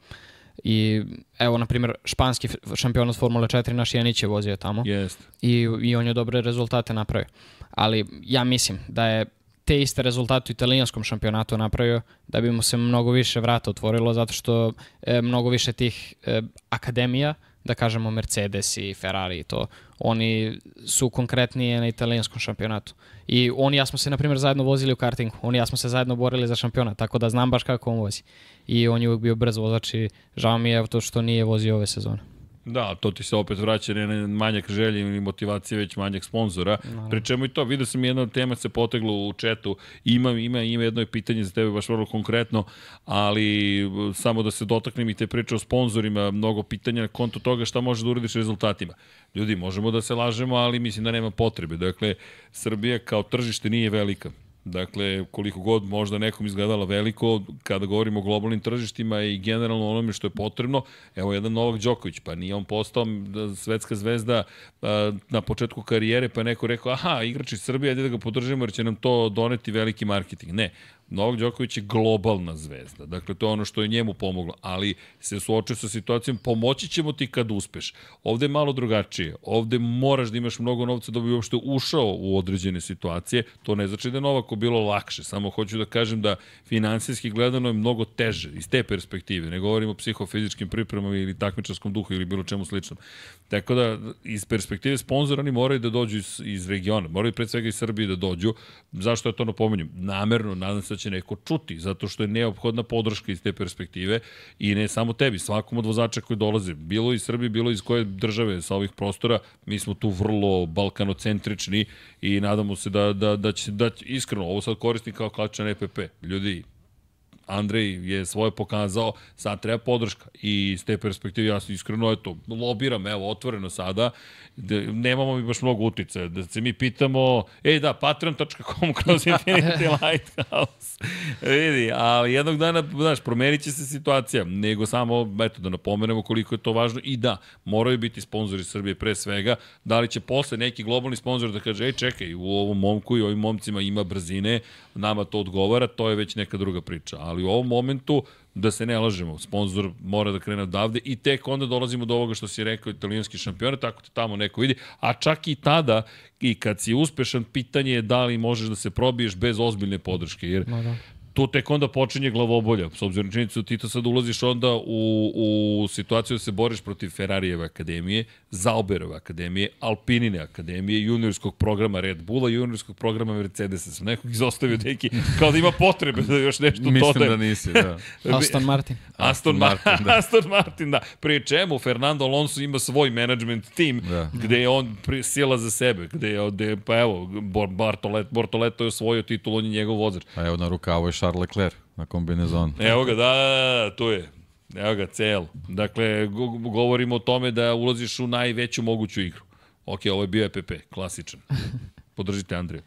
S2: I evo, na primjer, španski šampionat Formule 4 naš Janić je vozio tamo.
S1: Jeste.
S2: i, i on je dobre rezultate napravio. Ali ja mislim da je te iste rezultate u italijanskom šampionatu napravio da bi mu se mnogo više vrata otvorilo zato što e, mnogo više tih e, akademija, da kažemo Mercedes i Ferrari i to, oni su konkretnije na italijanskom šampionatu. I on i ja smo se, na primjer, zajedno vozili u kartingu. On i ja smo se zajedno borili za šampionat, tako da znam baš kako on vozi. I on je uvijek bio brz vozač i žao mi je to što nije vozio ove sezone.
S1: Da, to ti se opet vraća na manjak želje ili motivacije, već manjak sponzora. No. Pri čemu i to, vidio sam jedna tema se potegla u četu, ima, ima, ima jedno pitanje za tebe baš vrlo konkretno, ali samo da se dotaknem i te priče o sponzorima, mnogo pitanja na konto toga šta može da uradiš rezultatima. Ljudi, možemo da se lažemo, ali mislim da nema potrebe. Dakle, Srbija kao tržište nije velika Dakle, koliko god možda nekom izgledalo veliko, kada govorimo o globalnim tržištima i generalno onome što je potrebno, evo jedan Novak Đoković, pa nije on postao svetska zvezda na početku karijere, pa neko rekao, aha, igrač iz Srbije, ajde da ga podržimo jer će nam to doneti veliki marketing. Ne, Novak Đoković je globalna zvezda. Dakle, to je ono što je njemu pomoglo. Ali se suočio sa situacijom, pomoći ćemo ti kad uspeš. Ovde je malo drugačije. Ovde moraš da imaš mnogo novca da bi uopšte ušao u određene situacije. To ne znači da je Novaku bilo lakše. Samo hoću da kažem da finansijski gledano je mnogo teže iz te perspektive. Ne govorimo o psihofizičkim pripremama ili takmičarskom duhu ili bilo čemu sličnom. Tako da, iz perspektive sponzora oni moraju da dođu iz, iz regiona. Moraju pred svega iz Srbije da dođu. Zašto ja to napominjem? Namerno, nadam se da će neko čuti, zato što je neophodna podrška iz te perspektive i ne samo tebi, svakom od vozača koji dolaze, bilo iz Srbije, bilo iz koje države sa ovih prostora, mi smo tu vrlo balkanocentrični i nadamo se da, da, da će, da će, iskreno, ovo sad koristim kao klačan EPP. Ljudi, Andrej je svoje pokazao, sad treba podrška. I iz te perspektive ja iskreno eto, lobiram, evo, otvoreno sada, da nemamo mi baš mnogo utice. Da se mi pitamo, ej da, patreon.com kroz Infinity Lighthouse. Vidi, ali jednog dana, znaš, promenit će se situacija, nego samo, eto, da napomenemo koliko je to važno i da, moraju biti sponzori Srbije pre svega, da li će posle neki globalni sponzor da kaže, ej, čekaj, u ovom momku i ovim momcima ima brzine, nama to odgovara, to je već neka druga priča. Ali u ovom momentu, da se ne lažemo, sponsor mora da krene odavde i tek onda dolazimo do ovoga što si rekao italijanski šampionat, tako te tamo neko vidi, a čak i tada i kad si uspešan, pitanje je da li možeš da se probiješ bez ozbiljne podrške, jer no, da tu tek onda počinje glavobolja. S obzirom činjenicu ti to sad ulaziš onda u, u situaciju da se boriš protiv Ferrarijeve akademije, Zauberove akademije, Alpinine akademije, juniorskog programa Red Bulla, juniorskog programa Mercedesa. Sam nekog izostavio neki, kao da ima potrebe da još nešto
S3: Mislim dodajem. da nisi, da.
S2: Aston Martin.
S1: Aston, Martin, da. Aston Martin, da. Prije čemu Fernando Alonso ima svoj management tim da. gde je on sila za sebe, gde je, gde, pa evo, Bartolet, Bortoleto je osvojio titul, on je njegov vozač.
S3: A evo na rukavu je Charles Leclerc na kombinezonu.
S1: Evo ga, da, da, da, tu je. Evo ga, cel. Dakle, govorimo o tome da ulaziš u najveću moguću igru. Ok, ovo je bio EPP, klasičan. Podržite Andriju.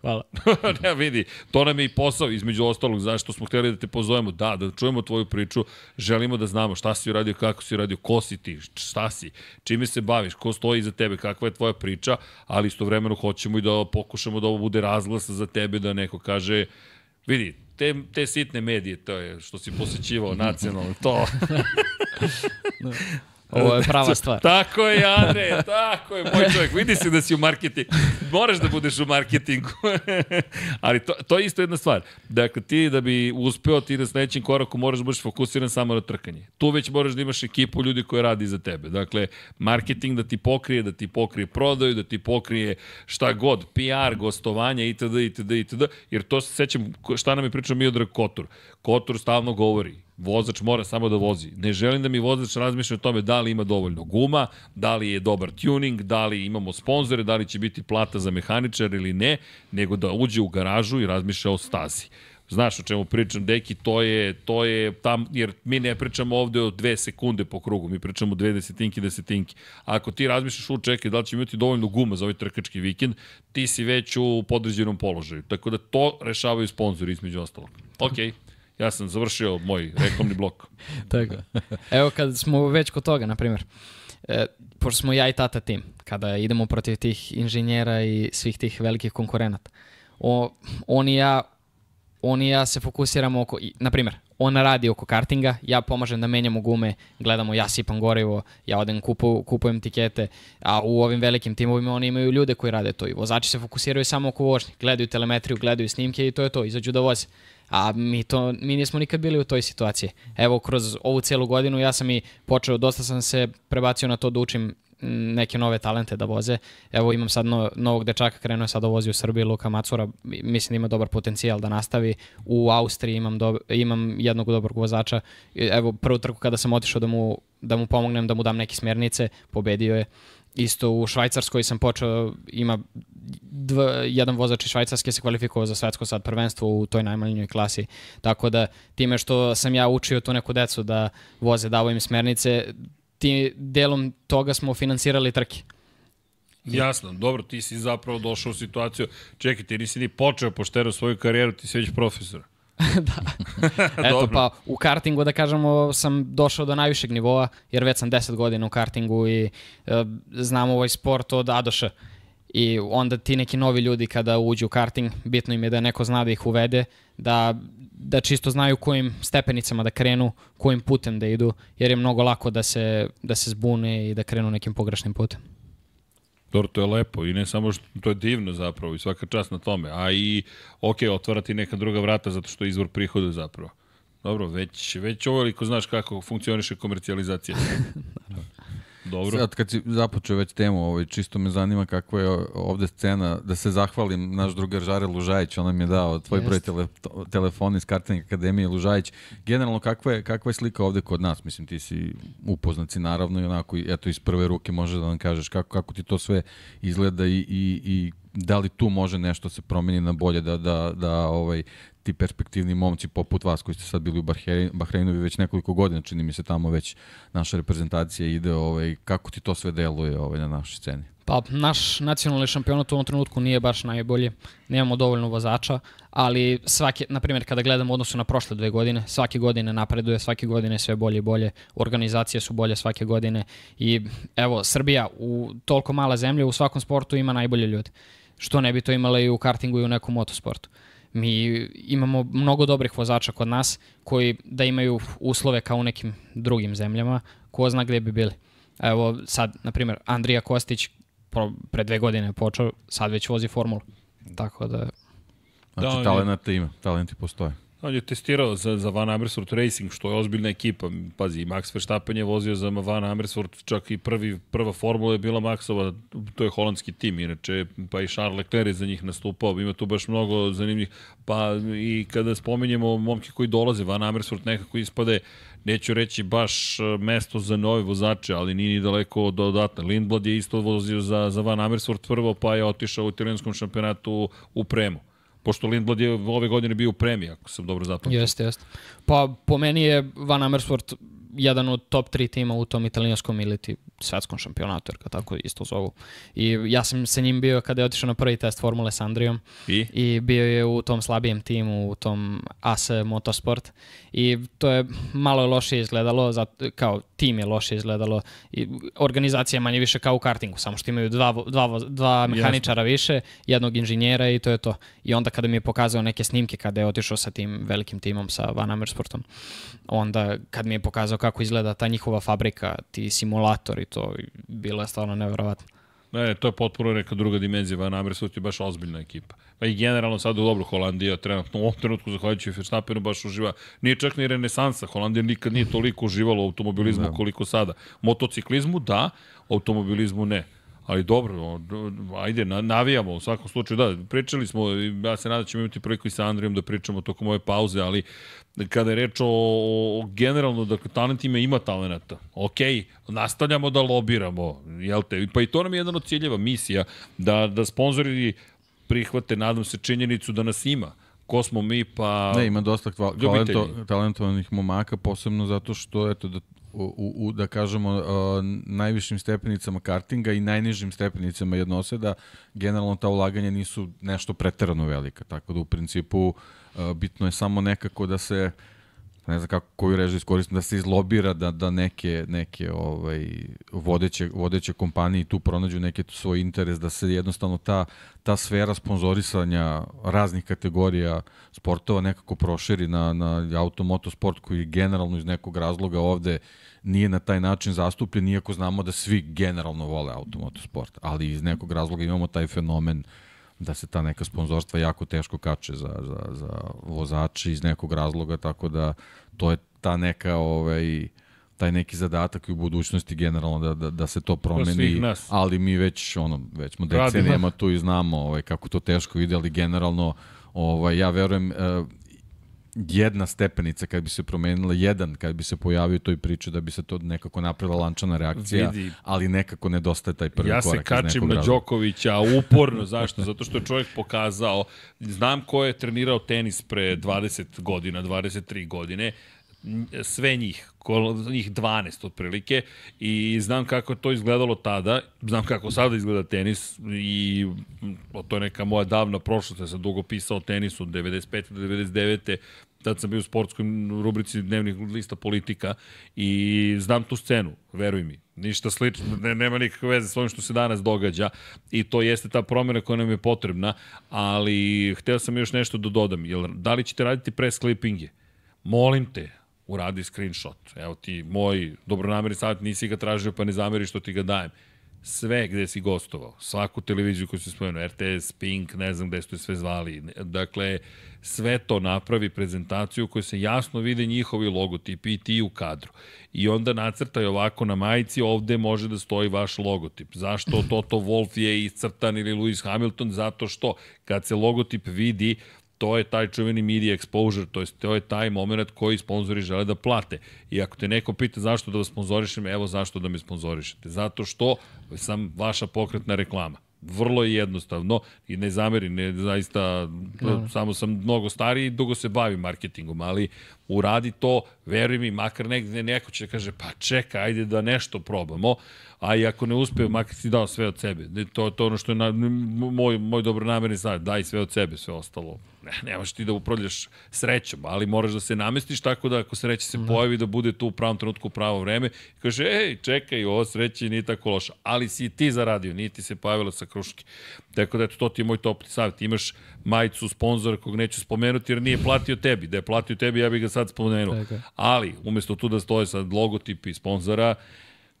S2: Hvala.
S1: ne, vidi, to nam je i posao, između ostalog, zašto smo hteli da te pozovemo, da, da čujemo tvoju priču, želimo da znamo šta si uradio, kako si uradio, ko si ti, šta si, čime se baviš, ko stoji iza tebe, kakva je tvoja priča, ali istovremeno hoćemo i da pokušamo da ovo bude razglas za tebe, da neko kaže, vidi, te, te sitne medije, to je što si posjećivao nacionalno, to.
S2: Ovo je prava stvar.
S1: tako je, Andre, tako je, moj čovjek. Vidi se da si u marketingu. Moraš da budeš u marketingu. Ali to, to je isto jedna stvar. Dakle, ti da bi uspeo ti da sledećem koraku moraš da budeš fokusiran samo na trkanje. Tu već moraš da imaš ekipu ljudi koji radi za tebe. Dakle, marketing da ti pokrije, da ti pokrije prodaju, da ti pokrije šta god, PR, gostovanje, itd., itd., itd. Jer to se sećam šta nam je pričao Miodrag Kotor. Kotor stalno govori, Vozač mora samo da vozi. Ne želim da mi vozač razmišlja o tome da li ima dovoljno guma, da li je dobar tuning, da li imamo sponzore, da li će biti plata za mehaničar ili ne, nego da uđe u garažu i razmišlja o stazi. Znaš o čemu pričam, deki, to je, to je tam, jer mi ne pričamo ovde o dve sekunde po krugu, mi pričamo dve desetinki, desetinki. Ako ti razmišljaš u čekaj da li će imati dovoljno guma za ovaj trkački vikend, ti si već u podređenom položaju. Tako da to rešavaju sponzori između ostalog. Okej. Okay. Ja sam završio moj reklamni blok.
S2: Tako. Evo kad smo već kod toga, na primjer, e, pošto smo ja i tata tim, kada idemo protiv tih inženjera i svih tih velikih konkurenata, o, on i ja on i ja se fokusiramo oko, na primjer, on radi oko kartinga, ja pomažem da menjamo gume, gledamo, ja sipam gorivo, ja odem kupu, kupujem tikete, a u ovim velikim timovima oni imaju ljude koji rade to i vozači se fokusiraju samo oko vožnje, gledaju telemetriju, gledaju snimke i to je to, izađu da voze. A mi, to, mi nismo nikad bili u toj situaciji. Evo, kroz ovu celu godinu ja sam i počeo, dosta sam se prebacio na to da učim neke nove talente da voze. Evo imam sad no, novog dečaka, krenuo je sad da vozi u Srbiji, Luka Macura, mislim da ima dobar potencijal da nastavi. U Austriji imam, do, imam jednog dobrog vozača. Evo prvu trku kada sam otišao da mu, da mu pomognem, da mu dam neke smjernice, pobedio je. Isto u Švajcarskoj sam počeo, ima dva, jedan vozač iz Švajcarske se kvalifikovao za svetsko sad prvenstvo u toj najmanjoj klasi. Tako da time što sam ja učio tu neku decu da voze, davo im smernice, ti, delom toga smo finansirali trke.
S1: Jasno, dobro, ti si zapravo došao u situaciju, čekaj, ti nisi ni počeo poštero svoju karijeru, ti si već profesor.
S2: da. Eto pa u kartingu da kažemo sam došao do najvišeg nivoa jer već sam 10 godina u kartingu i e, znam ovaj sport od A do Š. I onda ti neki novi ljudi kada uđu u karting, bitno im je da neko zna da ih uvede, da, da čisto znaju kojim stepenicama da krenu, kojim putem da idu, jer je mnogo lako da se, da se zbune i da krenu nekim pogrešnim putem.
S1: Dobro, to je lepo i ne samo što to je divno zapravo i svaka čast na tome, a i ok, otvarati neka druga vrata zato što je izvor prihoda zapravo. Dobro, već, već ovoliko znaš kako funkcioniše komercijalizacija. Dobro.
S3: Sad kad si započeo već temu, ovaj, čisto me zanima kakva je ovde scena, da se zahvalim naš drugar Žare Lužajić, on nam je dao tvoj Jest. broj tele, telefona iz Karting Akademije Lužajić. Generalno, kakva je, kakva je slika ovde kod nas? Mislim, ti si upoznat si naravno i onako, eto, iz prve ruke možeš da nam kažeš kako, kako ti to sve izgleda i, i, i da li tu može nešto se promeni na bolje da, da, da ovaj, ti perspektivni momci poput vas koji ste sad bili u Bahreinu već nekoliko godina, čini mi se tamo već naša reprezentacija ide, ovaj, kako ti to sve deluje ovaj, na našoj sceni?
S2: Pa, naš nacionalni šampionat u ovom trenutku nije baš najbolje. Nemamo dovoljno vozača, ali svaki, na primjer, kada gledamo odnosu na prošle dve godine, svake godine napreduje, svake godine sve bolje i bolje. Organizacije su bolje svake godine i evo, Srbija u toliko mala zemlja u svakom sportu ima najbolje ljude. Što ne bi to imala i u kartingu i u nekom motosportu. Mi imamo mnogo dobrih vozača kod nas koji da imaju uslove kao u nekim drugim zemljama, ko zna gde bi bili. Evo sad, na primjer, Andrija Kostić pre dve godine je počeo, sad već vozi formulu. Tako da...
S3: Znači, da, talenta ima, talenti postoje.
S1: On je testirao za, za Van Amersfoort Racing, što je ozbiljna ekipa. Pazi, Max Verstappen je vozio za Van Amersfoort, čak i prvi, prva formula je bila Maxova, to je holandski tim, inače, pa i Charles Leclerc je za njih nastupao, ima tu baš mnogo zanimljivih, pa i kada spominjemo momke koji dolaze, Van Amersfoort nekako ispade, neću reći baš e, mesto za nove vozače, ali nije ni daleko od dodatna. Lindblad je isto vozio za, za Van Amersfoort prvo, pa je otišao u italijanskom šampionatu u Premu pošto Lindblad je ove godine bio u premiji, ako sam dobro zapamtio.
S2: Jeste, jeste. Pa po meni je Van Amersfoort jedan od top 3 tima u tom italijanskom ili ti svetskom šampionatu, jer ga tako isto zovu. I ja sam sa njim bio kada je otišao na prvi test Formule s Andrijom
S1: I?
S2: i bio je u tom slabijem timu, u tom AS Motorsport i to je malo loše izgledalo, zato, kao tim je loše izgledalo i organizacija je manje više kao u kartingu, samo što imaju dva, dva, dva mehaničara Jasne. više, jednog inženjera i to je to. I onda kada mi je pokazao neke snimke kada je otišao sa tim velikim timom, sa Van Amersportom, onda kad mi je pokazao kako izgleda ta njihova fabrika, ti simulatori, to bilo je stvarno neverovatno.
S1: Ne, to je potpuno neka druga dimenzija, Van Amersfoort je baš ozbiljna ekipa. Pa i generalno sad u dobro Holandija trenutno u ovom trenutku zahvaljujući Verstappenu baš uživa. Nije čak ni renesansa, Holandija nikad nije toliko uživala u automobilizmu da. koliko sada. Motociklizmu da, automobilizmu ne. Ali dobro, ajde, navijamo u svakom slučaju. Da, pričali smo, ja se nadam da ćemo imati priliku i sa Andrijom da pričamo tokom ove pauze, ali kada je reč o, o generalno, dakle, talent ima, ima talenata. Ok, nastavljamo da lobiramo, jel te? Pa i to nam je jedan od ciljeva, misija, da, da sponzori prihvate, nadam se, činjenicu da nas ima ko smo mi, pa...
S3: Ne, ima dosta talento, talentovanih momaka, posebno zato što, eto, da u, u da kažemo, uh, najvišim stepenicama kartinga i najnižim stepenicama jednoseda, generalno ta ulaganja nisu nešto preterano velika, tako da u principu uh, bitno je samo nekako da se ne znam kako koju režu iskoristim, da se izlobira da, da neke, neke ovaj, vodeće, vodeće kompanije tu pronađu neki svoj interes, da se jednostavno ta, ta sfera sponzorisanja raznih kategorija sportova nekako proširi na, na automotosport koji generalno iz nekog razloga ovde nije na taj način zastupljen, iako znamo da svi generalno vole automotosport, ali iz nekog razloga imamo taj fenomen da se ta neka sponzorstva jako teško kače za, za, za vozači iz nekog razloga, tako da to je ta neka ovaj, taj neki zadatak i u budućnosti generalno da, da, da se to promeni, ali mi već ono već smo decenijama tu i znamo ovaj kako to teško ide, ali generalno ovaj ja verujem e, jedna stepenica kad bi se promenila, jedan kad bi se pojavio toj priči da bi se to nekako napravila lančana reakcija,
S1: Vidi.
S3: ali nekako nedostaje taj prvi
S1: Ja
S3: korak
S1: se
S3: iz
S1: kačim na. Đokovića, uporno, zašto? Zato što je čovjek pokazao, znam ko je trenirao tenis pre 20 godina, 23 godine, sve njih, ko- njih 12 otprilike i znam kako je to izgledalo tada, znam kako sada izgleda tenis i to je neka moja davna prošlost, ja sam dugo pisao o tenisu od 95. do 99 tad sam bio u sportskoj rubrici dnevnih lista politika i znam tu scenu, veruj mi. Ništa slično, ne, nema nikakve veze s ovim što se danas događa i to jeste ta promjena koja nam je potrebna, ali hteo sam još nešto da dodam. Jel, da li ćete raditi press clippinge? Molim te, uradi screenshot. Evo ti moj dobronamerni savjet, nisi ga tražio pa ne zameri što ti ga dajem sve gde si gostovao, svaku televiziju koju si spomenuo, RTS, Pink, ne znam gde ste sve zvali, dakle, sve to napravi prezentaciju koju se jasno vide njihovi logotipi i ti u kadru. I onda nacrtaj ovako na majici, ovde može da stoji vaš logotip. Zašto Toto Wolff je iscrtan ili Lewis Hamilton? Zato što kad se logotip vidi, to je taj čuveni media exposure, to je, to je taj moment koji sponzori žele da plate. I ako te neko pita zašto da vas sponzorišem, evo zašto da me sponzorišete. Zato što sam vaša pokretna reklama. Vrlo je jednostavno i ne zameri, ne zaista, no. samo sam mnogo stariji i dugo se bavim marketingom, ali uradi to, veruj mi, makar negde neko će da kaže, pa čekaj, ajde da nešto probamo, a i ako ne uspe, makar si dao sve od sebe. To, to je ono što je na, moj, moj dobronamerni savjet, daj sve od sebe, sve ostalo. Ne, nemaš ti da upravljaš srećom, ali moraš da se namestiš tako da ako sreća se pojavi da bude tu u pravom trenutku u pravo vreme, kaže, ej, čekaj, ovo sreće nije tako loša, ali si i ti zaradio, nije ti se pojavila sa kruške. Tako da, eto, to ti je moj topli savjet. Imaš majicu sponzora kog neću spomenuti jer nije platio tebi. Da je platio tebi, ja bih ga sad spomenuo.
S2: Tako.
S1: Ali, umesto tu da stoje sad logotipi sponzora,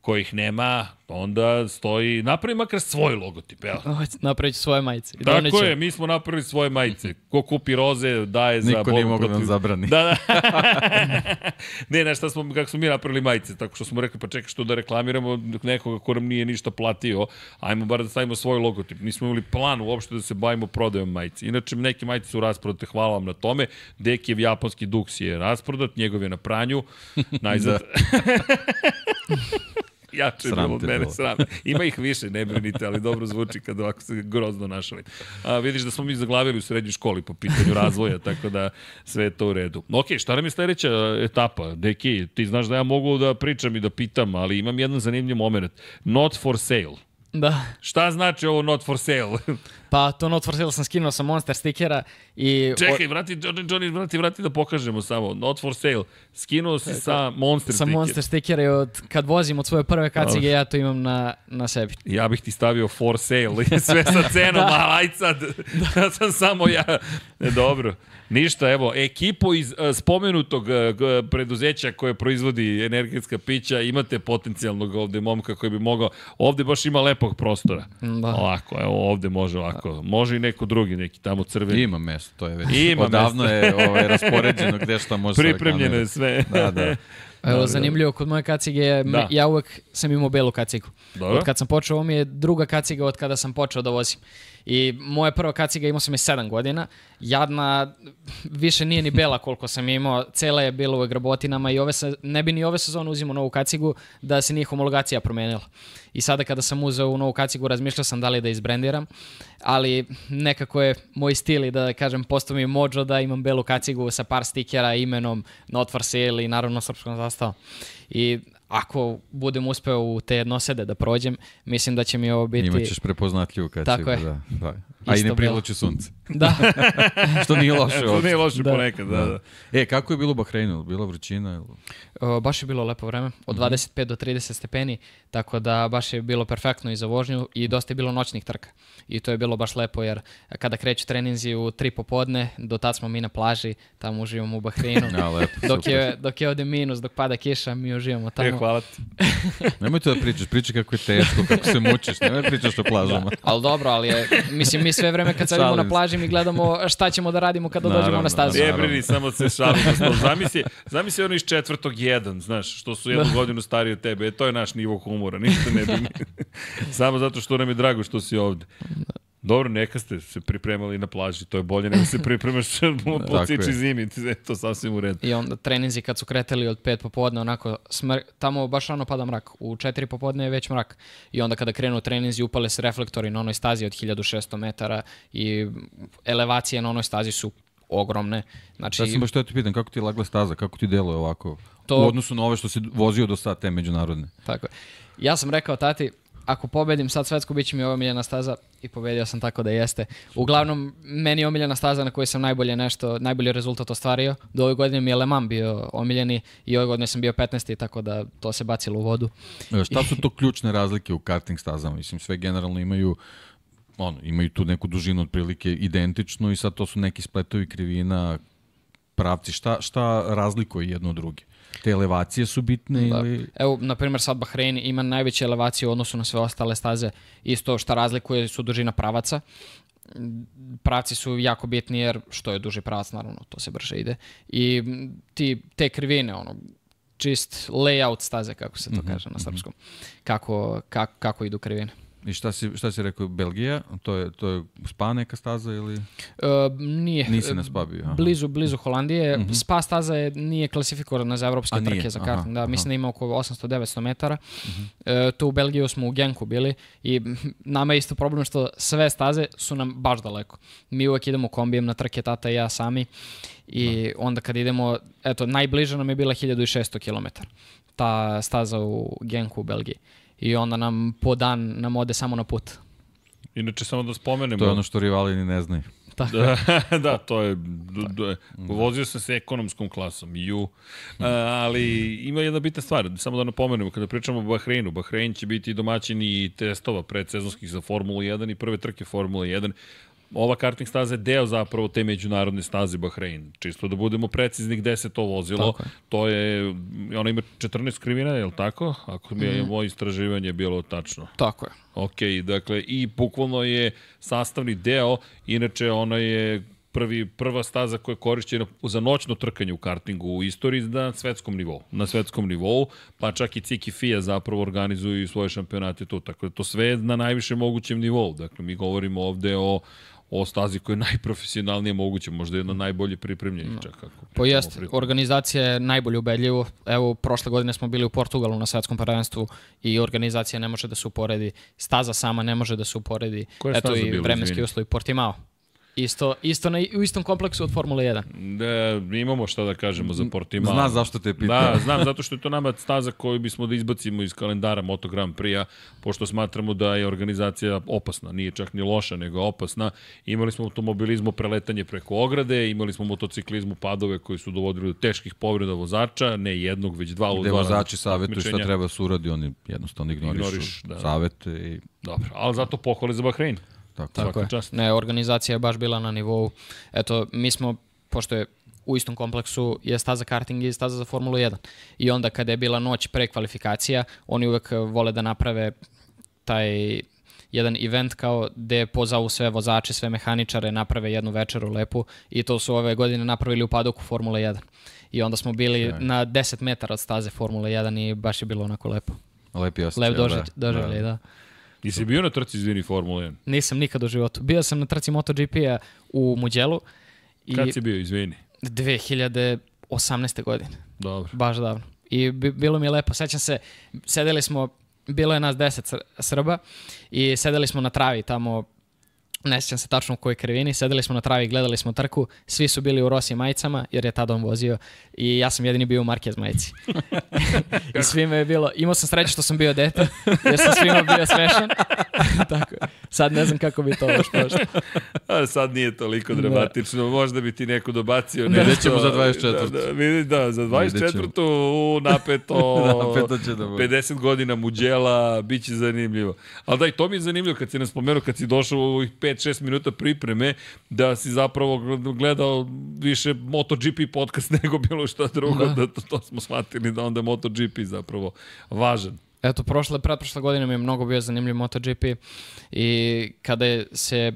S1: kojih nema, onda stoji, napravi makar svoj logotip, evo.
S2: Napravit ću svoje majice.
S1: Tako
S2: doneću.
S1: je, mi smo napravili svoje majice. Ko kupi roze, daje za...
S3: Niko nije mogao da nam zabrani.
S1: Da, da. ne, ne, šta smo, kako smo mi napravili majice, tako što smo rekli, pa čekaj što da reklamiramo nekoga ko nam nije ništa platio, ajmo bar da stavimo svoj logotip. Nismo imali plan uopšte da se bavimo prodajom majice. Inače, neke majice su rasprodate, hvala vam na tome. Dekijev japanski duks je rasprodat, njegov je na pranju. Najzad... Jače
S3: Sram
S1: bilo od mene,
S3: bilo.
S1: sram. Ima ih više, ne brinite, ali dobro zvuči kad ovako se grozno našali. A, vidiš da smo mi zaglavili u srednjoj školi po pitanju razvoja, tako da sve je to u redu. Ok, šta nam je sledeća etapa? Deki, ti znaš da ja mogu da pričam i da pitam, ali imam jedan zanimljiv moment. Not for sale.
S2: Da.
S1: Šta znači ovo not for sale?
S2: Pa to Not for Sale sam skinuo sa Monster stikera i...
S1: Čekaj, vrati, Johnny, Johnny, vrati, vrati da pokažemo samo. Not for sale. Skinuo si sa Monster
S2: sa
S1: sticker.
S2: Monster stikera i od, kad vozim od svoje prve kacige, ja to imam na, na sebi.
S1: Ja bih ti stavio for sale i sve sa cenom, da. a aj sad, da sam samo ja. E, Dobro. Ništa, evo, ekipu iz uh, spomenutog uh, g- preduzeća koje proizvodi energetska pića, imate potencijalnog ovde momka koji bi mogao, ovde baš ima lepog prostora.
S2: Da.
S1: Ovako, evo, ovde može ovako. Može i neko drugi, neki tamo crveni.
S3: Ima mesto, to je već.
S1: Ima
S3: Odavno je ovaj, raspoređeno gde šta može se
S1: Pripremljeno je sve.
S3: Da, da.
S2: Evo, zanimljivo, kod moje kacige, je,
S1: Da.
S2: ja uvek sam imao belu kacigu.
S1: Dobro.
S2: Od kad sam počeo, ovo mi je druga kaciga od kada sam počeo da vozim. I moja prva kaciga imao sam je 7 godina. Jadna više nije ni bela koliko sam imao. Cela je bila u grabotinama i ove se, ne bi ni ove sezone uzimao novu kacigu da se nije homologacija promenila. I sada kada sam uzeo u novu kacigu, razmišljao sam da li da izbrendiram, ali nekako je moj stil i da kažem postao mi mođo da imam belu kacigu sa par stikera imenom Not for Sale i naravno srpskom zastavom. I ako budem uspeo u te jednosede da prođem, mislim da će mi ovo biti...
S3: Imaćeš prepoznatljivu kacigu.
S2: Tako je.
S3: Da, da. A i ne privlači sunce.
S2: Da,
S3: Što nije loše
S1: To
S3: uopšte.
S1: nije loše
S2: Da.
S1: ponekad, da, da.
S3: E, kako je bilo u Bahreinu? Bila vrućina? ili-
S2: O, baš je bilo lepo vreme, od 25 do 30 stepeni, tako da baš je bilo perfektno i za vožnju i dosta je bilo noćnih trka. I to je bilo baš lepo jer kada kreću treninzi u 3 popodne, do tad smo mi na plaži, tamo uživamo u Bahreinu.
S3: Ja, lepo,
S2: dok,
S3: super.
S2: je, dok je ovde minus, dok pada kiša, mi uživamo
S1: E,
S2: tamo.
S1: hvala ti.
S3: Nemoj to da pričaš, pričaj kako je teško, kako se mučiš, nemoj da pričaš o plažama.
S2: Ali dobro, ali je, mislim, mi sve vreme kad sedimo na plaži mi gledamo šta ćemo da radimo kada dođemo
S3: Naravno,
S2: na stazu.
S3: naravno.
S1: Ne brini, samo se šalim. da smo- Zamisli, zamisli ono iz četvrtog jedan, znaš, što su jednu godinu stariji od tebe. E, to je naš nivo humora, ništa ne brini. samo zato što nam je drago što si ovde. Dobro, neka ste se pripremali na plaži, to je bolje nego se pripremaš ciči
S3: je.
S1: zimi, to sasvim u redu.
S2: I onda treninzi kad su kretali od 5 popodne, onako, smr tamo baš rano pada mrak. U 4 popodne je već mrak. I onda kada krenu treninzi, upale se reflektori na onoj stazi od 1600 metara i elevacije na onoj stazi su ogromne. Znači,
S3: Ja sam baš to ti pitan, kako ti je lagla staza, kako ti deluje ovako?
S2: To-
S3: U odnosu na ove što si vozio do sad, te međunarodne.
S2: Tako je. Ja sam rekao tati, ako pobedim sad svetsku, bit će mi omiljena staza i pobedio sam tako da jeste. Uglavnom, meni je omiljena staza na kojoj sam najbolje nešto, najbolji rezultat ostvario. Do ove godine mi je Le Mans bio omiljeni i ove godine sam bio 15. tako da to se bacilo u vodu.
S3: E, Šta su to ključne razlike u karting stazama? Mislim, sve generalno imaju ono, imaju tu neku dužinu otprilike identičnu i sad to su neki spletovi krivina, pravci. Šta, šta razlikuje jedno od druge? Te elevacije su bitne
S2: Da.
S3: ili...
S2: Evo, na primjer, sad Bahrein ima najveće elevacije u odnosu na sve ostale staze. Isto šta razlikuje su dužina pravaca. Pravci su jako bitni jer što je duži pravac, naravno, to se brže ide. I ti, te krivine, ono, čist layout staze, kako se to kaže na srpskom. Kako, kako, kako idu krivine.
S3: I šta si, šta si rekao, Belgija? To je, to je spa neka staza ili...
S2: E, nije.
S3: Nisi na spa bio, aha.
S2: Blizu, blizu Holandije. Spa staza je, nije klasifikovana za evropske
S3: A nije,
S2: trke za
S3: aha,
S2: karting. Da,
S3: aha.
S2: mislim da ima oko 800-900 metara. E, tu u Belgiju smo u Genku bili i nama je isto problem što sve staze su nam baš daleko. Mi uvek idemo kombijem na trke tata i ja sami i onda kad idemo, eto, najbliža nam je bila 1600 km. Ta staza u Genku u Belgiji. I onda nam po dan nam ode samo na put.
S1: Inače, samo da spomenemo.
S3: To je ono što rivali ni ne znaju.
S2: Tako.
S1: Da, da, to je, d- d- vozio sam se ekonomskom klasom, ju, A, ali ima jedna bitna stvar, samo da napomenemo, kada pričamo o Bahreinu, Bahrein će biti domaćin i testova predsezonskih za Formulu 1 i prve trke Formule 1, ova karting staza je deo zapravo te međunarodne staze Bahrein. Čisto da budemo precizni gde se to vozilo.
S2: Tako je.
S1: To je, ona ima 14 krivina, je li tako? Ako mi je moje istraživanje bilo tačno.
S2: Tako je.
S1: Ok, dakle, i bukvalno je sastavni deo, inače ona je prvi, prva staza koja je korišćena za noćno trkanje u kartingu u istoriji na svetskom nivou. Na svetskom nivou, pa čak i Ciki FIA zapravo organizuju svoje šampionate tu. Tako da to sve na najvišem mogućem nivou. Dakle, mi govorimo ovde o o stazi koja je najprofesionalnije moguće, možda jedna najbolje pripremljena čak ako
S2: Pa
S1: pričamo
S2: jest,
S1: o pri-
S2: organizacija je najbolje ubedljivo. Evo, prošle godine smo bili u Portugalu na svetskom prvenstvu i organizacija ne može da se uporedi. Staza sama ne može da se uporedi.
S1: Koja je
S2: Eto i vremenski uslovi. Portimao. Isto, isto na, u istom kompleksu od Formule 1.
S1: Da, imamo šta da kažemo za Portimao.
S3: Zna zašto te pitao.
S1: Da, znam, zato što je to nama staza koju bismo da izbacimo iz kalendara Moto Grand Prix-a, pošto smatramo da je organizacija opasna, nije čak ni loša, nego opasna. Imali smo automobilizmu preletanje preko ograde, imali smo u motociklizmu padove koji su dovodili do teških povreda vozača, ne jednog, već dva u
S3: Gde
S1: dva
S3: vozači
S1: različita
S3: savjetuju šta treba se uradi, oni jednostavno ignorišu
S1: Ignoriš, da.
S3: savete i
S1: Dobro, ali zato pohvale za Bahrein.
S3: Tako.
S2: Tako je.
S1: čast.
S2: Ne, organizacija je baš bila na nivou. Eto, mi smo, pošto je u istom kompleksu je staza karting i staza za Formulu 1. I onda kada je bila noć pre kvalifikacija, oni uvek vole da naprave taj jedan event kao gde pozavu sve vozače, sve mehaničare, naprave jednu večeru lepu i to su ove godine napravili u padoku Formule 1. I onda smo bili na 10 metara od staze Formule 1 i baš je bilo onako lepo.
S3: Lepi osjećaj.
S2: Lep doživljaj, doživljaj, da.
S1: I si bio na trci, izvini, Formula 1?
S2: Nisam nikad u životu. Bio sam na trci MotoGP-a u Muđelu i
S1: Kad si bio, izvini?
S2: 2018. godine.
S1: Dobro.
S2: Baš davno. I bi, bilo mi je lepo. Sećam se, sedeli smo, bilo je nas deset Sr- Srba i sedeli smo na travi tamo ne sjećam se tačno u kojoj krivini, sedeli smo na travi, gledali smo trku, svi su bili u Rossi majicama, jer je tada on vozio i ja sam jedini bio u Marquez majici. I svima je bilo, imao sam sreću što sam bio dete, jer sam svima bio smešan. Tako, sad ne znam kako bi to baš prošlo.
S1: A sad nije toliko dramatično, možda bi ti neko dobacio
S3: Vidjet
S1: nešto.
S3: ćemo za 24..
S1: Da, da, vidi, da za
S3: Vidjet ćemo.
S1: 24. u napeto,
S3: Napeto će da bude.
S1: 50 godina muđela, bit će zanimljivo. Ali da, i to mi je zanimljivo kad si nas spomenuo, kad si došao u ovih 5-6 minuta pripreme, da si zapravo gledao više MotoGP podcast nego bilo šta drugo, da, to, to smo shvatili da onda MotoGP zapravo važan.
S2: Eto, prošle, pretprošle godine mi je mnogo bio zanimljiv MotoGP i kada je se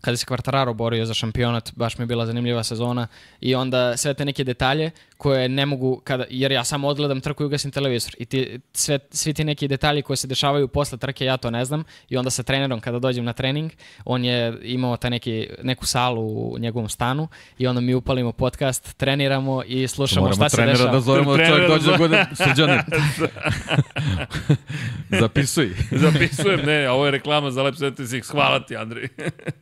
S2: kada se Quartararo borio za šampionat, baš mi je bila zanimljiva sezona i onda sve te neke detalje koje ne mogu, kada, jer ja samo odgledam trku i ugasim televizor i ti, sve, svi ti neki detalji koji se dešavaju posle trke, ja to ne znam i onda sa trenerom kada dođem na trening, on je imao ta neki, neku salu u njegovom stanu i onda mi upalimo podcast, treniramo i slušamo šta se dešava.
S3: da zovemo da čovjek dođe da bude srđane. Zapisuj.
S1: Zapisujem, ne, ovo je reklama za Lab 76, hvala ti Andrej.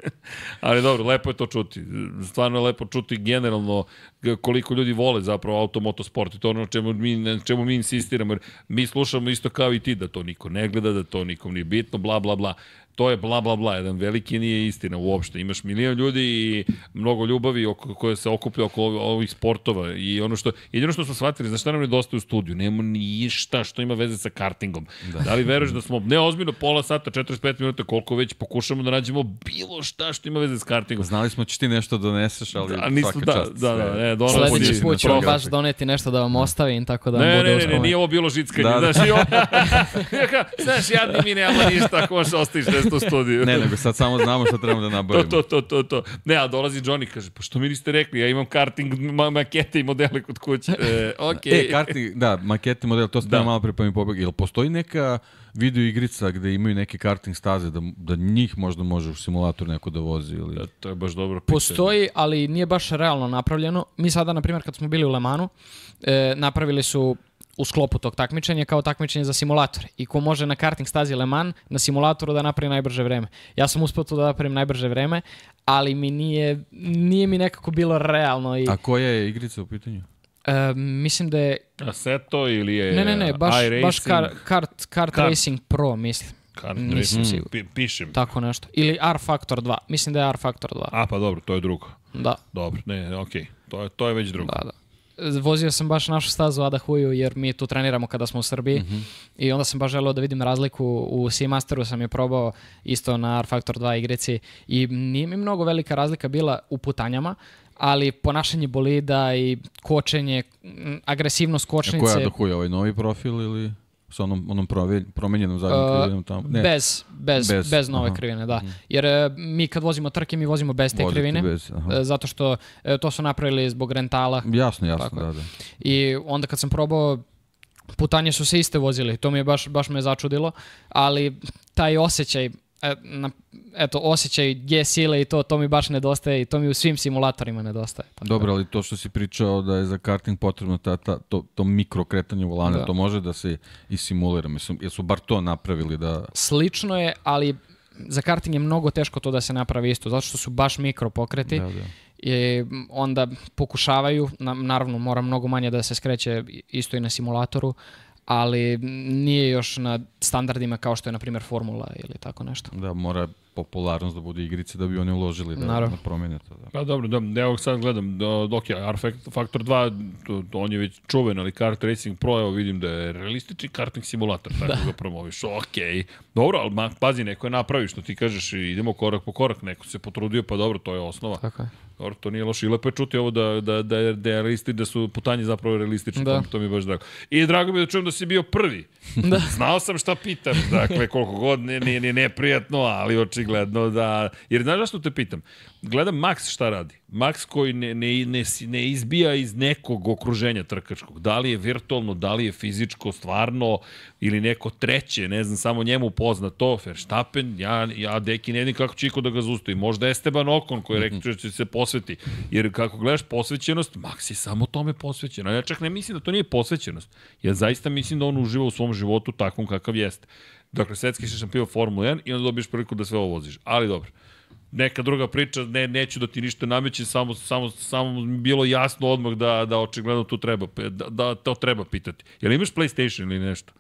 S1: Ali dobro, lepo je to čuti. Stvarno je lepo čuti generalno koliko ljudi vole zapravo automotosport i to ono čemu mi, na čemu mi insistiramo. Jer mi slušamo isto kao i ti da to niko ne gleda, da to nikom nije bitno, bla, bla, bla to je bla bla bla, jedan veliki nije istina uopšte. Imaš milion ljudi i mnogo ljubavi oko, koje se okuplja oko ovih sportova i ono što, jedino što smo shvatili, znaš šta nam nedostaje u studiju? Nemo ništa što ima veze sa kartingom. Da, da li veruješ da smo, ne ozbiljno, pola sata, 45 minuta, koliko već pokušamo da nađemo bilo šta što ima veze sa kartingom.
S3: Znali smo da će ti nešto doneseš, ali
S1: da, nisu,
S3: svaka
S1: da,
S3: čast.
S1: Da, da, ne,
S2: donosi. Sledeći put ćemo baš doneti nešto da vam ostavim, tako da vam
S1: ne,
S2: bude
S1: ne, ne, ne, nije ovo bilo žickanje, da, da. znaš, i ovo, znaš, jadni mi nemamo ništa ako možeš ostaviš nešto u studiju.
S3: Ne, nego sad samo znamo šta trebamo da nabavimo.
S1: to, to, to, to, to. Ne, a dolazi Johnny kaže, pa što mi niste rekli, ja imam karting ma makete i modele kod kuće. E, okay.
S3: e karting, da, makete modele, to sam da. malo pre pa mi pobeg. Jel postoji neka video igrica gde imaju neke karting staze da, da njih možda može u simulator neko da vozi ili... Da,
S1: to je baš dobro pitanje.
S2: Postoji, ali nije baš realno napravljeno. Mi sada, na primjer, kad smo bili u Lemanu, e, napravili su u sklopu tog takmičenja kao takmičenje za simulator. I ko može na karting stazi Le Mans na simulatoru da napravi najbrže vreme. Ja sam uspio tu da napravim najbrže vreme, ali mi nije, nije mi nekako bilo realno. I...
S3: A koja je igrica u pitanju?
S2: Uh, mislim da je...
S1: Assetto ili je
S2: Ne, ne, ne, baš, baš kar, kart, kart, kart Racing Pro, mislim.
S1: Kart Nisam Racing, Pi, pišem.
S2: Tako nešto. Ili R Factor 2. Mislim da je R Factor 2.
S1: A, pa dobro, to je drugo.
S2: Da.
S1: Dobro, ne, okej. Okay. To je, to je već drugo.
S2: Da, da vozio sam baš našu stazu Adahuju jer mi tu treniramo kada smo u Srbiji. Mm -hmm. i onda sam baš želeo da vidim razliku u Seamasteru sam je probao isto na R Factor 2 igrici. I nije mi mnogo velika razlika bila u putanjama ali ponašanje bolida i kočenje, agresivnost kočnice...
S3: A koja Adahuja, ovaj novi profil ili sa onom, onom promenjenom zadnjom uh, krivinom tamo?
S2: Ne. Bez, bez, bez, bez nove aha. krivine, da. Jer e, mi kad vozimo trke, mi vozimo bez te Vozite krivine, bez, aha. E, zato što e, to su napravili zbog rentala.
S3: Jasno, jasno, tako. da, da.
S2: I onda kad sam probao putanje su se iste vozili, to mi je baš, baš me začudilo, ali taj osjećaj e, eto, osjećaj G sile i to, to mi baš nedostaje i to mi u svim simulatorima nedostaje.
S3: Tako Dobro, da. ali to što si pričao da je za karting potrebno ta, ta, to, to mikro kretanje volana, da. to može da se i simulira. Mislim, jesu bar to napravili da...
S2: Slično je, ali za karting je mnogo teško to da se napravi isto, zato što su baš mikro pokreti. Da, da. I onda pokušavaju, na, naravno mora mnogo manje da se skreće isto i na simulatoru, ali nije još na standardima kao što je, na primjer, Formula ili tako nešto.
S3: Da, mora popularnost da bude igrice da bi oni uložili da, Naravno. da promene to. Da.
S1: Pa dobro, da, evo sad gledam, da, ok, R Factor 2, to, to, on je već čuven, ali Kart Racing Pro, evo vidim da je realistični karting simulator, tako da, ga promoviš, ok. Dobro, ali ma, pazi, neko je napravi što ti kažeš, idemo korak po korak, neko se potrudio, pa dobro, to je osnova.
S2: Tako je.
S1: Dobro, to nije loše. I lepo je čuti ovo da, da, da, je, da, je realisti, da su putanje zapravo realistične. Da. To, mi je baš drago. I drago mi je da čujem da si bio prvi. Da. Znao sam šta pitam. Dakle, koliko god ne, ne, ne, neprijatno, ali očigledno da... Jer znaš zašto te pitam? gledam Max šta radi. Max koji ne, ne, ne, ne izbija iz nekog okruženja trkačkog. Da li je virtualno, da li je fizičko, stvarno, ili neko treće, ne znam, samo njemu pozna to. Verstappen, ja, ja deki ne vidim kako će iko da ga zustoji. Možda Esteban Okon koji rekao da će se posveti. Jer kako gledaš posvećenost, Max je samo tome posvećen. A ja čak ne mislim da to nije posvećenost. Ja zaista mislim da on uživa u svom životu takvom kakav jeste. Dakle, svetski šampion Formula 1 i onda dobiješ priliku da sve ovo voziš. Ali dobro neka druga priča, ne, neću da ti ništa namećem, samo, samo, samo bilo jasno odmah da, da očigledno tu treba, da, da to treba pitati. Jel imaš PlayStation ili nešto?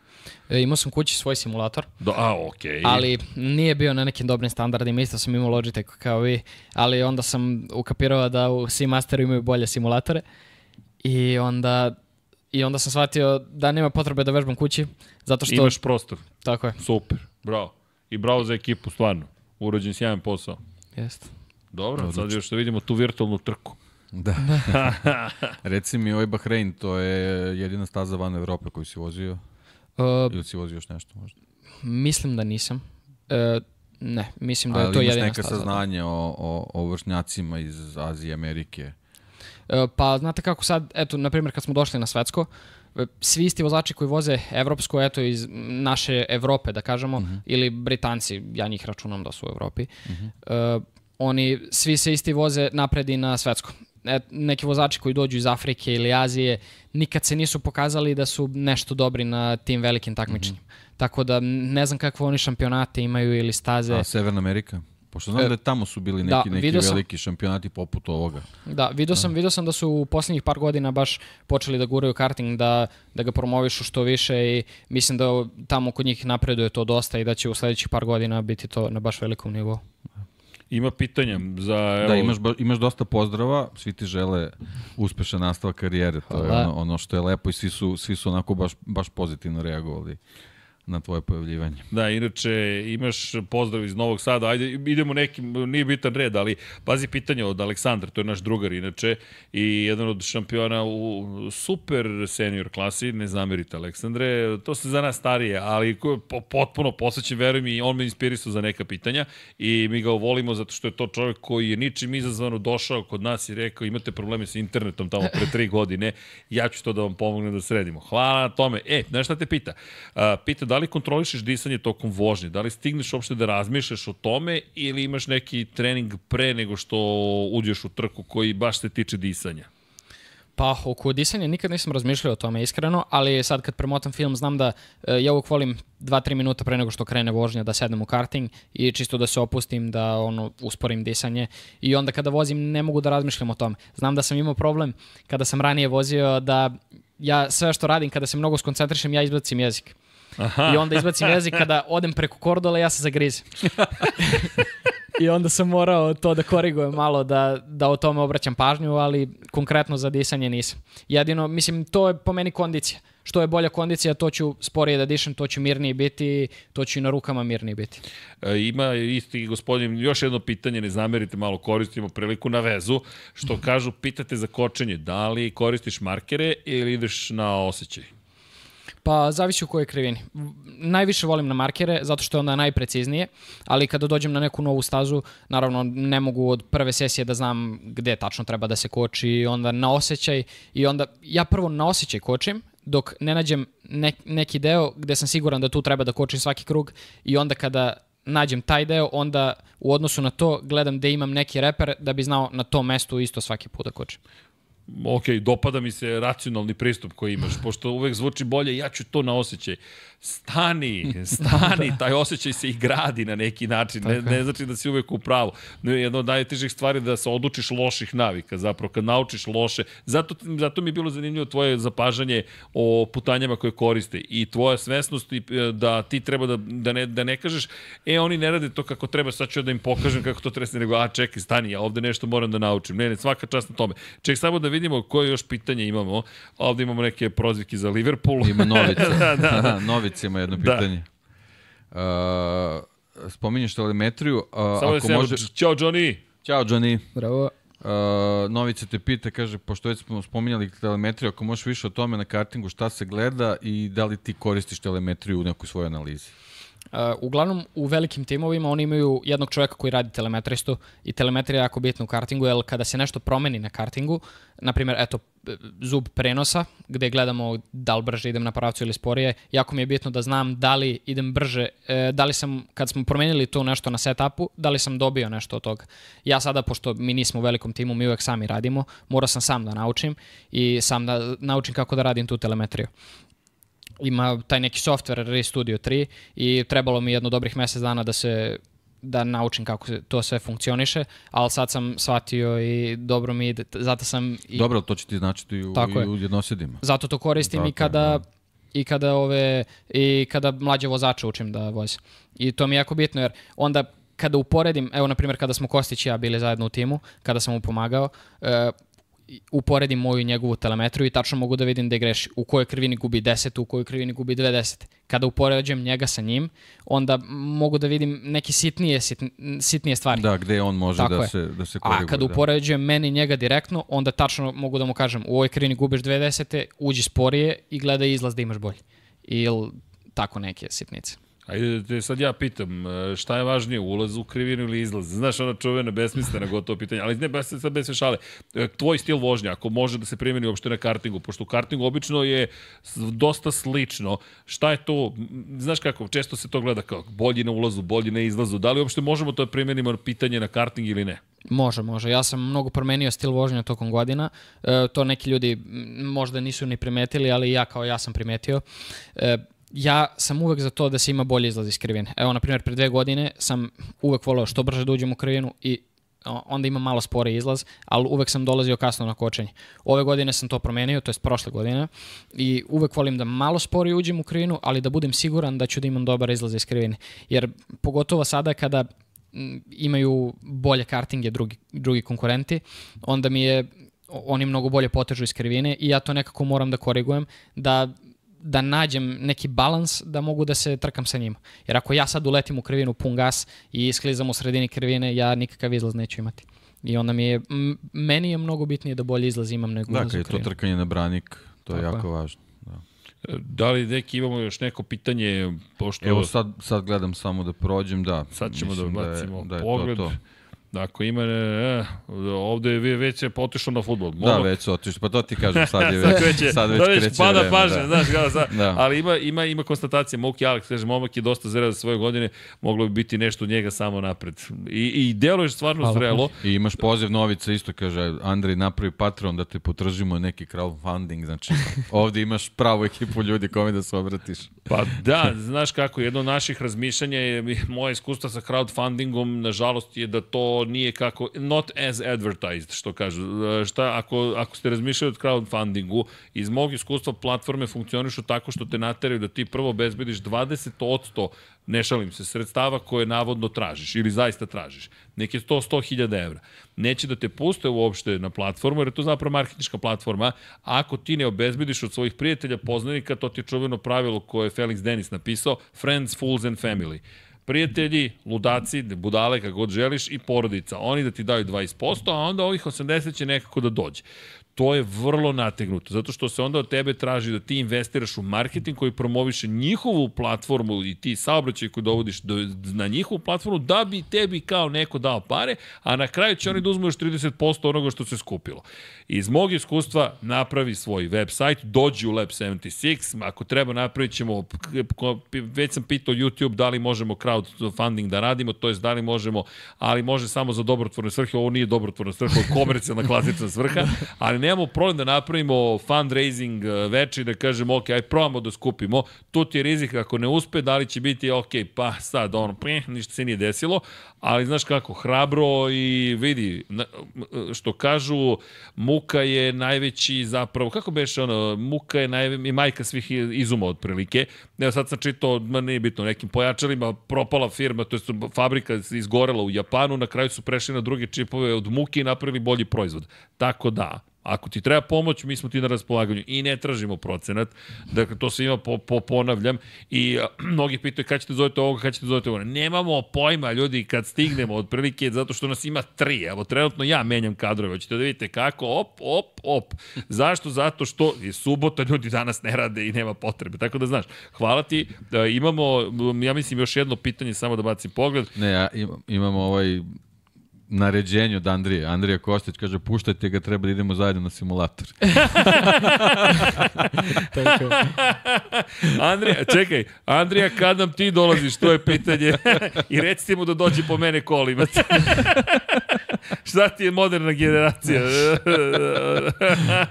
S2: E, imao sam kući svoj simulator.
S1: Da, a, okej. Okay.
S2: Ali nije bio na nekim dobrim standardima, isto sam imao Logitech kao vi, ali onda sam ukapirao da u Seamasteru imaju bolje simulatore i onda I onda sam shvatio da nema potrebe da vežbam kući, zato što...
S1: Imaš prostor.
S2: Tako je.
S1: Super, bravo. I bravo za ekipu, stvarno. Urađen sjajan posao.
S2: Jeste.
S1: Dobro, Odlično. sad još da vidimo tu virtualnu trku.
S3: Da. Reci mi, ovaj Bahrein, to je jedina staza van Evrope koju si vozio? Uh, Ili si vozio još nešto možda?
S2: Mislim da nisam. Uh, Ne, mislim da je
S3: Ali
S2: to
S3: imaš
S2: jedina
S3: neka
S2: staza.
S3: saznanja o, o, o vršnjacima iz Azije i Amerike.
S2: E, Pa znate kako sad, eto, na primjer kad smo došli na svetsko, e, svi isti vozači koji voze evropsko, eto iz naše Evrope, da kažemo, ili Britanci, ja njih računam da su u Evropi, e, oni svi se isti voze napred i na svetsko. E, neki vozači koji dođu iz Afrike ili Azije nikad se nisu pokazali da su nešto dobri na tim velikim takmičenjima. Tako da ne znam kakve oni šampionate imaju ili staze.
S3: A Severna Amerika? Pošto znam
S2: E,
S3: da tamo su bili
S2: da,
S3: neki, neki
S2: video sam-
S3: veliki šampionati poput ovoga.
S2: Da, vidio sam, vidio sam da su u posljednjih par godina baš počeli da guraju karting, da, da ga promovišu što više i mislim da tamo kod njih napreduje to dosta i da će u sledećih par godina biti to na baš velikom nivou.
S1: Ima pitanja za... Evo,
S3: Da, imaš, ba- imaš dosta pozdrava, svi ti žele uspešan nastavak karijere, to je ono, ono što je lepo i svi su, svi su onako baš, baš pozitivno reagovali na tvoje pojavljivanje.
S1: Da, inače imaš pozdrav iz Novog Sada, ajde idemo nekim, nije bitan red, ali pazi pitanje od Aleksandra, to je naš drugar inače i jedan od šampiona u super senior klasi, ne zamerite Aleksandre, to se za nas starije, ali potpuno posvećen, verujem mi, on me inspirisao za neka pitanja i mi ga volimo zato što je to čovjek koji je ničim izazvano došao kod nas i rekao imate probleme sa internetom tamo pre tri godine, ja ću to da vam pomognem da sredimo. Hvala na tome. E, znaš šta te pita? A, pita da li kontrolišeš disanje tokom vožnje, da li stigneš uopšte da razmišljaš o tome ili imaš neki trening pre nego što uđeš u trku koji baš se tiče disanja?
S2: Pa, oko disanja nikad nisam razmišljao o tome iskreno, ali sad kad premotam film znam da e, ja uvijek volim 2-3 minuta pre nego što krene vožnja da sednem u karting i čisto da se opustim, da ono, usporim disanje i onda kada vozim ne mogu da razmišljam o tome. Znam da sam imao problem kada sam ranije vozio da ja sve što radim kada se mnogo skoncentrišem ja izbacim jezik.
S1: Aha.
S2: I onda izbacim jezik kada odem preko kordola ja se zagrizem. I onda sam morao to da korigujem malo, da, da o tome obraćam pažnju, ali konkretno za disanje nisam. Jedino, mislim, to je po meni kondicija. Što je bolja kondicija, to ću sporije da dišem, to ću mirniji biti, to ću i na rukama mirniji biti.
S1: E, ima isti gospodin, još jedno pitanje, ne zamerite, malo koristimo priliku na vezu, što kažu, pitate za kočenje, da li koristiš markere ili ideš na osjećaj?
S2: Pa zavisi u kojoj krivini. Najviše volim na markere, zato što je onda najpreciznije, ali kada dođem na neku novu stazu, naravno ne mogu od prve sesije da znam gde tačno treba da se koči, onda na osjećaj i onda ja prvo na osjećaj kočim, dok ne nađem ne, neki deo gde sam siguran da tu treba da kočim svaki krug i onda kada nađem taj deo, onda u odnosu na to gledam gde imam neki reper da bi znao na tom mestu isto svaki put da kočim.
S1: Ok, dopada mi se racionalni pristup koji imaš, pošto uvek zvuči bolje, ja ću to na osjećaj. Stani, stani, taj osjećaj se i gradi na neki način, ne, ne znači da si uvek u pravu. Jedna od najtežih stvari je da se odučiš loših navika, zapravo kad naučiš loše. Zato, zato mi je bilo zanimljivo tvoje zapažanje o putanjama koje koriste i tvoja svesnost i, e, da ti treba da, da, ne, da ne kažeš, e, oni ne rade to kako treba, sad ću da im pokažem kako to treba, nego, a čekaj, stani, ja ovde nešto moram da naučim. Ne, ne, svaka čast na tome. Ček, samo da vidimo koje još pitanje imamo. Ovde imamo neke prozivke za Liverpool.
S3: Ima Novica.
S1: da, da, da.
S3: ima jedno
S1: Da.
S3: pitanje. Uh, spominješ telemetriju. Uh,
S1: Samo da
S3: ako
S1: se može...
S3: može...
S1: Ćao, Johnny!
S3: Ćao, Johnny.
S2: Bravo.
S3: Uh, Novica te pita, kaže, pošto već smo spominjali telemetriju, ako možeš više o tome na kartingu, šta se gleda i da li ti koristiš telemetriju u nekoj svojoj analizi?
S2: Uh, uglavnom, u velikim timovima oni imaju jednog čoveka koji radi telemetristu i telemetrija je jako bitna u kartingu, jer kada se nešto promeni na kartingu, na primjer, eto, zub prenosa, gde gledamo da li brže idem na pravcu ili sporije, jako mi je bitno da znam da li idem brže, e, da li sam, kad smo promenili to nešto na setupu, da li sam dobio nešto od toga. Ja sada, pošto mi nismo u velikom timu, mi uvek sami radimo, morao sam sam da naučim i sam da naučim kako da radim tu telemetriju ima taj neki software ReStudio 3 i trebalo mi jedno dobrih mesec dana da se da naučim kako to sve funkcioniše, ali sad sam shvatio i dobro mi ide, zato sam i
S3: Dobro, to će ti značiti i u,
S2: Tako
S3: i u jednosedima.
S2: zato to koristim
S3: Tako
S2: i kada
S3: da.
S2: i kada ove i kada mlađe vozače učim da voze. I to mi je jako bitno jer onda kada uporedim, evo na primjer kada smo Kostić i ja bili zajedno u timu, kada sam mu pomagao, e, uporedim moju i njegovu telemetriju i tačno mogu da vidim da greši. U kojoj krivini gubi 10, u kojoj krivini gubi 2 desete. Kada upoređujem njega sa njim, onda mogu da vidim neke sitnije, sitn, sitnije stvari.
S3: Da, gde on može
S2: Tako
S3: da
S2: je.
S3: se, da se koriguje.
S2: A kada
S3: da.
S2: upoređujem meni njega direktno, onda tačno mogu da mu kažem u ovoj krivini gubiš dve desete, uđi sporije i gledaj izlaz da imaš bolji. Ili tako neke sitnice.
S1: Ajde, te sad ja pitam, e, šta je važnije, ulaz u krivinu ili izlaz? Znaš, ona čuvena besmislena gotovo pitanje, ali ne, bez, sad bez šale. E, tvoj stil vožnja, ako može da se primeni uopšte na kartingu, pošto u kartingu obično je dosta slično, šta je to, znaš kako, često se to gleda kao bolji na ulazu, bolji na izlazu, da li uopšte možemo to da primenimo pitanje na karting ili ne?
S2: Može, može. Ja sam mnogo promenio stil vožnja tokom godina. E, to neki ljudi možda nisu ni primetili, ali ja kao ja sam primetio. E, ja sam uvek za to da se ima bolji izlaz iz krivine. Evo, na primjer, pre dve godine sam uvek voleo što brže da uđem u krivinu i onda ima malo spore izlaz, ali uvek sam dolazio kasno na kočenje. Ove godine sam to promenio, to je prošle godine, i uvek volim da malo spori uđem u krivinu, ali da budem siguran da ću da imam dobar izlaz iz krivine. Jer pogotovo sada kada imaju bolje kartinge drugi, drugi konkurenti, onda mi je oni mnogo bolje potežu iz krivine i ja to nekako moram da korigujem, da da nađem neki balans da mogu da se trkam sa njima. Jer ako ja sad uletim u krivinu pun gas i isklizam u sredini krivine, ja nikakav izlaz neću imati. I onda mi je, meni je mnogo bitnije da bolje izlaz imam nego
S3: da, kad je to trkanje na branik, to Tako je jako je. važno. Da.
S1: Da li, neki, imamo još neko pitanje? Pošto...
S3: Evo sad, sad gledam samo da prođem, da.
S1: Sad ćemo da bacimo da je, da je pogled. To, to. Ako ima, e, ovde je već je potišao na futbol.
S3: Momo... Da, već otišao, pa to ti kažem, sad je već, sad,
S1: je, sad već, već kreće pada vreme. Pažnje, da. znaš, kao sad, da. ali ima, ima, ima konstatacija, Moki Alex, kaže, momak je dosta zreo za svoje godine, moglo bi biti nešto od njega samo napred. I, i deluješ stvarno Hvala. zrelo.
S3: I imaš poziv Novica isto, kaže, Andrej, napravi Patreon da te potržimo neki crowdfunding, znači, ovde imaš pravu ekipu ljudi kome da se obratiš.
S1: Pa da, znaš kako, jedno od naših razmišljanja je, moje iskustva sa crowdfundingom, nažalost, je da to nije kako, not as advertised, što kažu. Šta, ako, ako ste razmišljali od crowdfundingu, iz mog iskustva platforme funkcionišu tako što te nateraju da ti prvo obezbediš 20% ne šalim se, sredstava koje navodno tražiš ili zaista tražiš. Je to 100.000 evra. Neće da te puste uopšte na platformu, jer je to zapravo marketinška platforma. Ako ti ne obezbediš od svojih prijatelja, poznanika, to ti je čuveno pravilo koje je Felix Denis napisao, friends, fools and family prijatelji, ludaci, budale, kako god želiš, i porodica. Oni da ti daju 20%, a onda ovih 80 će nekako da dođe to je vrlo nategnuto, zato što se onda od tebe traži da ti investiraš u marketing koji promoviše njihovu platformu i ti saobraćaj koji dovodiš do, na njihovu platformu da bi tebi kao neko dao pare, a na kraju će oni da uzmu još 30% onoga što se skupilo. Iz mog iskustva napravi svoj website, dođi u Lab 76, ako treba napravit ćemo, već sam pitao YouTube da li možemo crowdfunding da radimo, to jest da li možemo, ali može samo za dobrotvorne svrhe, ovo nije dobrotvorna svrha, ovo je komercijalna klasična svrha, ali nemamo problem da napravimo fundraising e, veći, da kažemo, ok, aj probamo da skupimo, tu ti je rizik ako ne uspe, da li će biti, ok, pa sad, ono, peh, ništa se nije desilo, ali znaš kako, hrabro i vidi, što kažu, muka je najveći zapravo, kako beše ono, muka je najveći, majka svih izuma otprilike. Evo sad sam čitao, ma nije bitno, nekim pojačalima propala firma, to je fabrika izgorela u Japanu, na kraju su prešli na druge čipove od muke i napravili bolji proizvod. Tako da, Ako ti treba pomoć, mi smo ti na raspolaganju i ne tražimo procenat. Dakle, to se ima po, po ponavljam i a, mnogi pitaju kada ćete zovete ovoga, kada ćete zovete ovoga. Nemamo pojma, ljudi, kad stignemo otprilike, zato što nas ima tri. Evo, trenutno ja menjam kadrove, hoćete da vidite kako, op, op, op. Zašto? Zato što je subota, ljudi danas ne rade i nema potrebe. Tako da, znaš, hvala ti. Da, imamo, ja mislim, još jedno pitanje, samo da bacim pogled.
S3: Ne, ja imam, imamo ovaj naređenju od Andrije. Andrija Kostić kaže, puštajte ga, treba da idemo zajedno na simulator.
S1: Andrija, čekaj, Andrija, kad nam ti dolaziš, to je pitanje. I recite mu da dođe po mene kolima. Šta ti je moderna generacija?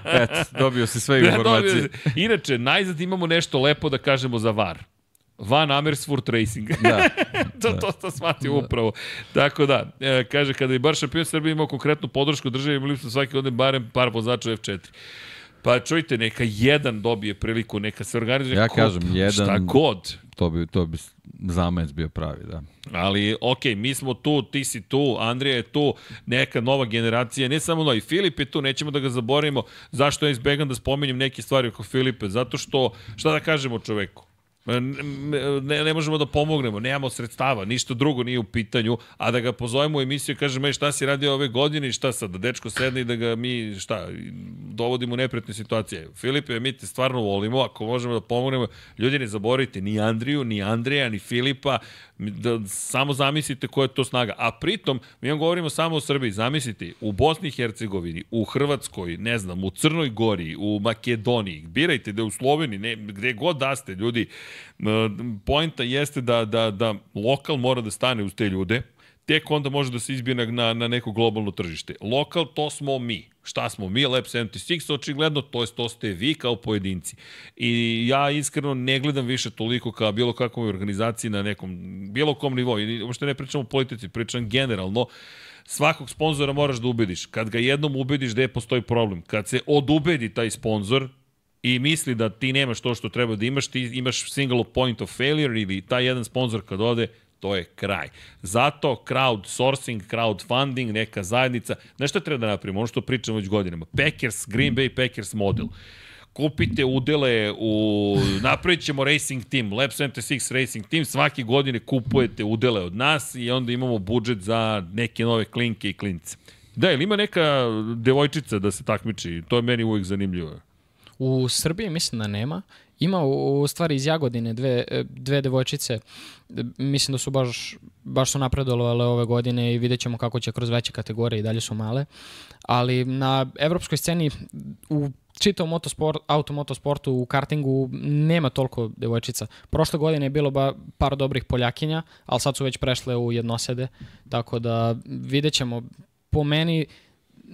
S3: Eto, dobio si sve informacije.
S1: Inače, najzad imamo nešto lepo da kažemo za VAR. Van Amersfoort Racing.
S3: Da.
S1: to, da. to, to shvatio da. upravo. Tako da, e, kaže, kada bi bar šampion Srbije imao konkretnu podršku države, imali smo svaki godine barem par vozača F4. Pa čujte, neka jedan dobije priliku, neka se organizuje
S3: ja kažem, jedan,
S1: šta god.
S3: To bi, to bi zamec bio pravi, da.
S1: Ali, ok, mi smo tu, ti si tu, Andrija je tu, neka nova generacija, ne samo novi, Filip je tu, nećemo da ga zaboravimo. Zašto ja izbegam da spomenjem neke stvari oko Filipe? Zato što, šta da kažemo čoveku? Ne, ne možemo da pomognemo, nemamo sredstava, ništa drugo nije u pitanju, a da ga pozovemo u emisiju i kažemo, šta si radio ove godine i šta sad, da dečko sedne i da ga mi, šta, dovodimo u nepretne situacije. Filipe, mi te stvarno volimo, ako možemo da pomognemo, ljudi ne zaboravite, ni Andriju, ni Andreja, ni Filipa, da samo zamislite koja je to snaga. A pritom, mi vam govorimo samo o Srbiji, zamislite, u Bosni i Hercegovini, u Hrvatskoj, ne znam, u Crnoj Gori, u Makedoniji, birajte da u Sloveniji, ne, gde god da ste, ljudi, Poenta jeste da, da, da lokal mora da stane uz te ljude, tek onda može da se izbije na, na neko globalno tržište. Lokal, to smo mi. Šta smo mi? Lab 76, očigledno, to je to ste vi kao pojedinci. I ja iskreno ne gledam više toliko kao bilo kakvoj organizaciji na nekom, bilo kom nivou. I uopšte ne pričam o politici, pričam generalno svakog sponzora moraš da ubediš. Kad ga jednom ubediš gde postoji problem, kad se odubedi taj sponzor, i misli da ti nemaš to što treba da imaš, ti imaš single point of failure ili taj jedan sponsor kad ode, to je kraj. Zato crowdsourcing, crowdfunding, neka zajednica, šta treba da napravimo? Ono što pričamo već godinama. Packers, Green Bay Packers model. Kupite udele u... Napravit ćemo racing team, Lab 76 racing team, svake godine kupujete udele od nas i onda imamo budžet za neke nove klinke i klince. Da, ili ima neka devojčica da se takmiči? To je meni uvijek zanimljivo.
S2: U Srbiji mislim da nema. Ima u stvari iz Jagodine dve, dve devojčice, mislim da su baš, baš su napredovale ove godine i vidjet ćemo kako će kroz veće kategorije i dalje su male. Ali na evropskoj sceni u čitavom motosport, automotosportu u kartingu nema toliko devojčica. Prošle godine je bilo ba, par dobrih Poljakinja, ali sad su već prešle u jednosede, tako da vidjet ćemo. Po meni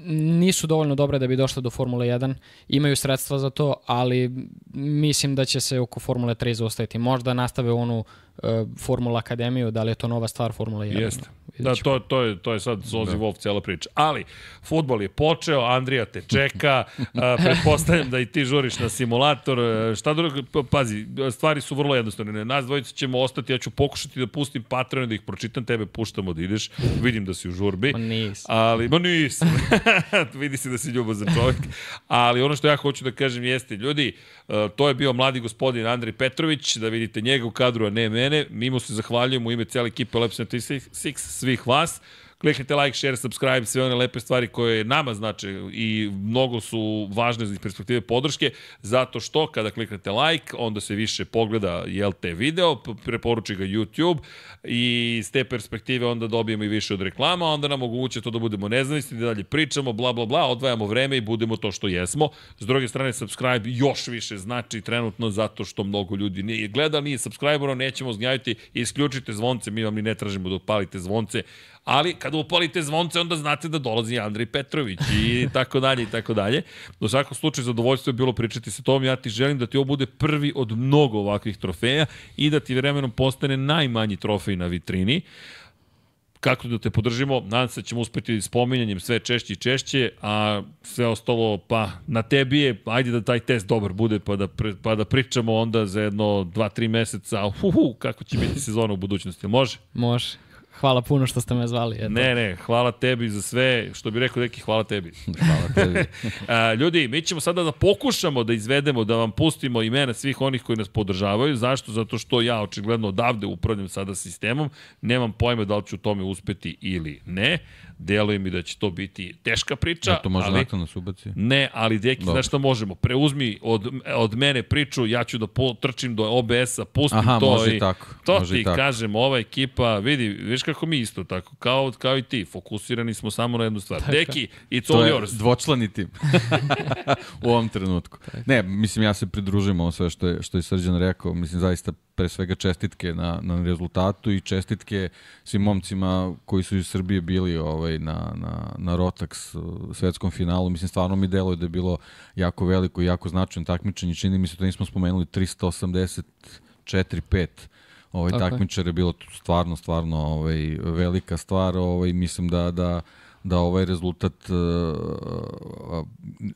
S2: nisu dovoljno dobre da bi došle do Formule 1, imaju sredstva za to, ali mislim da će se oko Formule 3 zaostaviti. Možda nastave onu Formula Akademiju, da li je to nova stvar Formula 1?
S1: Jeste. Da, to, to, je, to je sad Zozi da. Wolf cijela priča. Ali, futbol je počeo, Andrija te čeka, a, pretpostavljam da i ti žuriš na simulator. E, šta drugo, pa, pazi, stvari su vrlo jednostavne. Nas dvojica ćemo ostati, ja ću pokušati da pustim Patreon da ih pročitam, tebe puštamo da ideš. Vidim da si u žurbi.
S2: Ma nisam.
S1: Ali, ma nisam. Vidi se da si ljubazan čovjek. Ali ono što ja hoću da kažem jeste, ljudi, e, to je bio mladi gospodin Andrej Petrović, da vidite njega u kadru, a ne mene. Mi mu se zahvaljujemo u ime cijele ekipe Lab 76 svih vas. Kliknite like, share, subscribe, sve one lepe stvari koje nama znače i mnogo su važne iz perspektive podrške, zato što kada kliknete like, onda se više pogleda jel te video, preporuči ga YouTube i s te perspektive onda dobijemo i više od reklama, onda nam moguće to da budemo nezavisni, da dalje pričamo, bla, bla, bla, odvajamo vreme i budemo to što jesmo. S druge strane, subscribe još više znači trenutno zato što mnogo ljudi nije gleda, nije subscribero, nećemo zgnjaviti, isključite zvonce, mi vam ni ne tražimo da upalite zvonce, ali kada upalite zvonce onda znate da dolazi Andrej Petrović i tako dalje i tako dalje. U svakom slučaju zadovoljstvo je bilo pričati sa tom, ja ti želim da ti ovo bude prvi od mnogo ovakvih trofeja i da ti vremenom postane najmanji trofej na vitrini kako da te podržimo, nadam se da ćemo uspeti spominjanjem sve češće i češće, a sve ostalo, pa na tebi je, ajde da taj test dobar bude, pa da, pa da pričamo onda za jedno 2-3 meseca, uhu, kako će biti sezona u budućnosti, može?
S2: Može. Hvala puno što ste me zvali.
S1: Eto. Ne, ne, hvala tebi za sve, što bi rekao neki, hvala tebi.
S3: hvala tebi.
S1: A, ljudi, mi ćemo sada da pokušamo da izvedemo, da vam pustimo imena svih onih koji nas podržavaju. Zašto? Zato što ja očigledno odavde upravljam sada sistemom, nemam pojma da li ću u tome uspeti ili ne. Deluje mi da će to biti teška priča. Ja,
S3: to može
S1: ali,
S3: nakon nas ubaci.
S1: Ne, ali deki, znaš šta možemo? Preuzmi od, od mene priču, ja ću da po, trčim do OBS-a, pustim
S3: Aha,
S1: to.
S3: može
S1: i,
S3: tako.
S1: To
S3: može
S1: ti
S3: tako.
S1: kažem, ova ekipa, vidi, viš kako mi isto tako, kao, kao i ti, fokusirani smo samo na jednu stvar. Tako. Deki, it's
S3: to
S1: all
S3: je
S1: yours.
S3: dvočlani tim. u ovom trenutku. Ne, mislim, ja se pridružujem ovo sve što je, što je Srđan rekao. Mislim, zaista pre svega čestitke na, na rezultatu i čestitke svim momcima koji su iz Srbije bili ovaj, na, na, na Rotax svetskom finalu. Mislim, stvarno mi deluje da je bilo jako veliko i jako značajno takmičenje. Čini mi se, to nismo spomenuli, 384-5 ovaj takmičar je bilo stvarno stvarno ovaj velika stvar ovaj mislim da da da ovaj rezultat uh,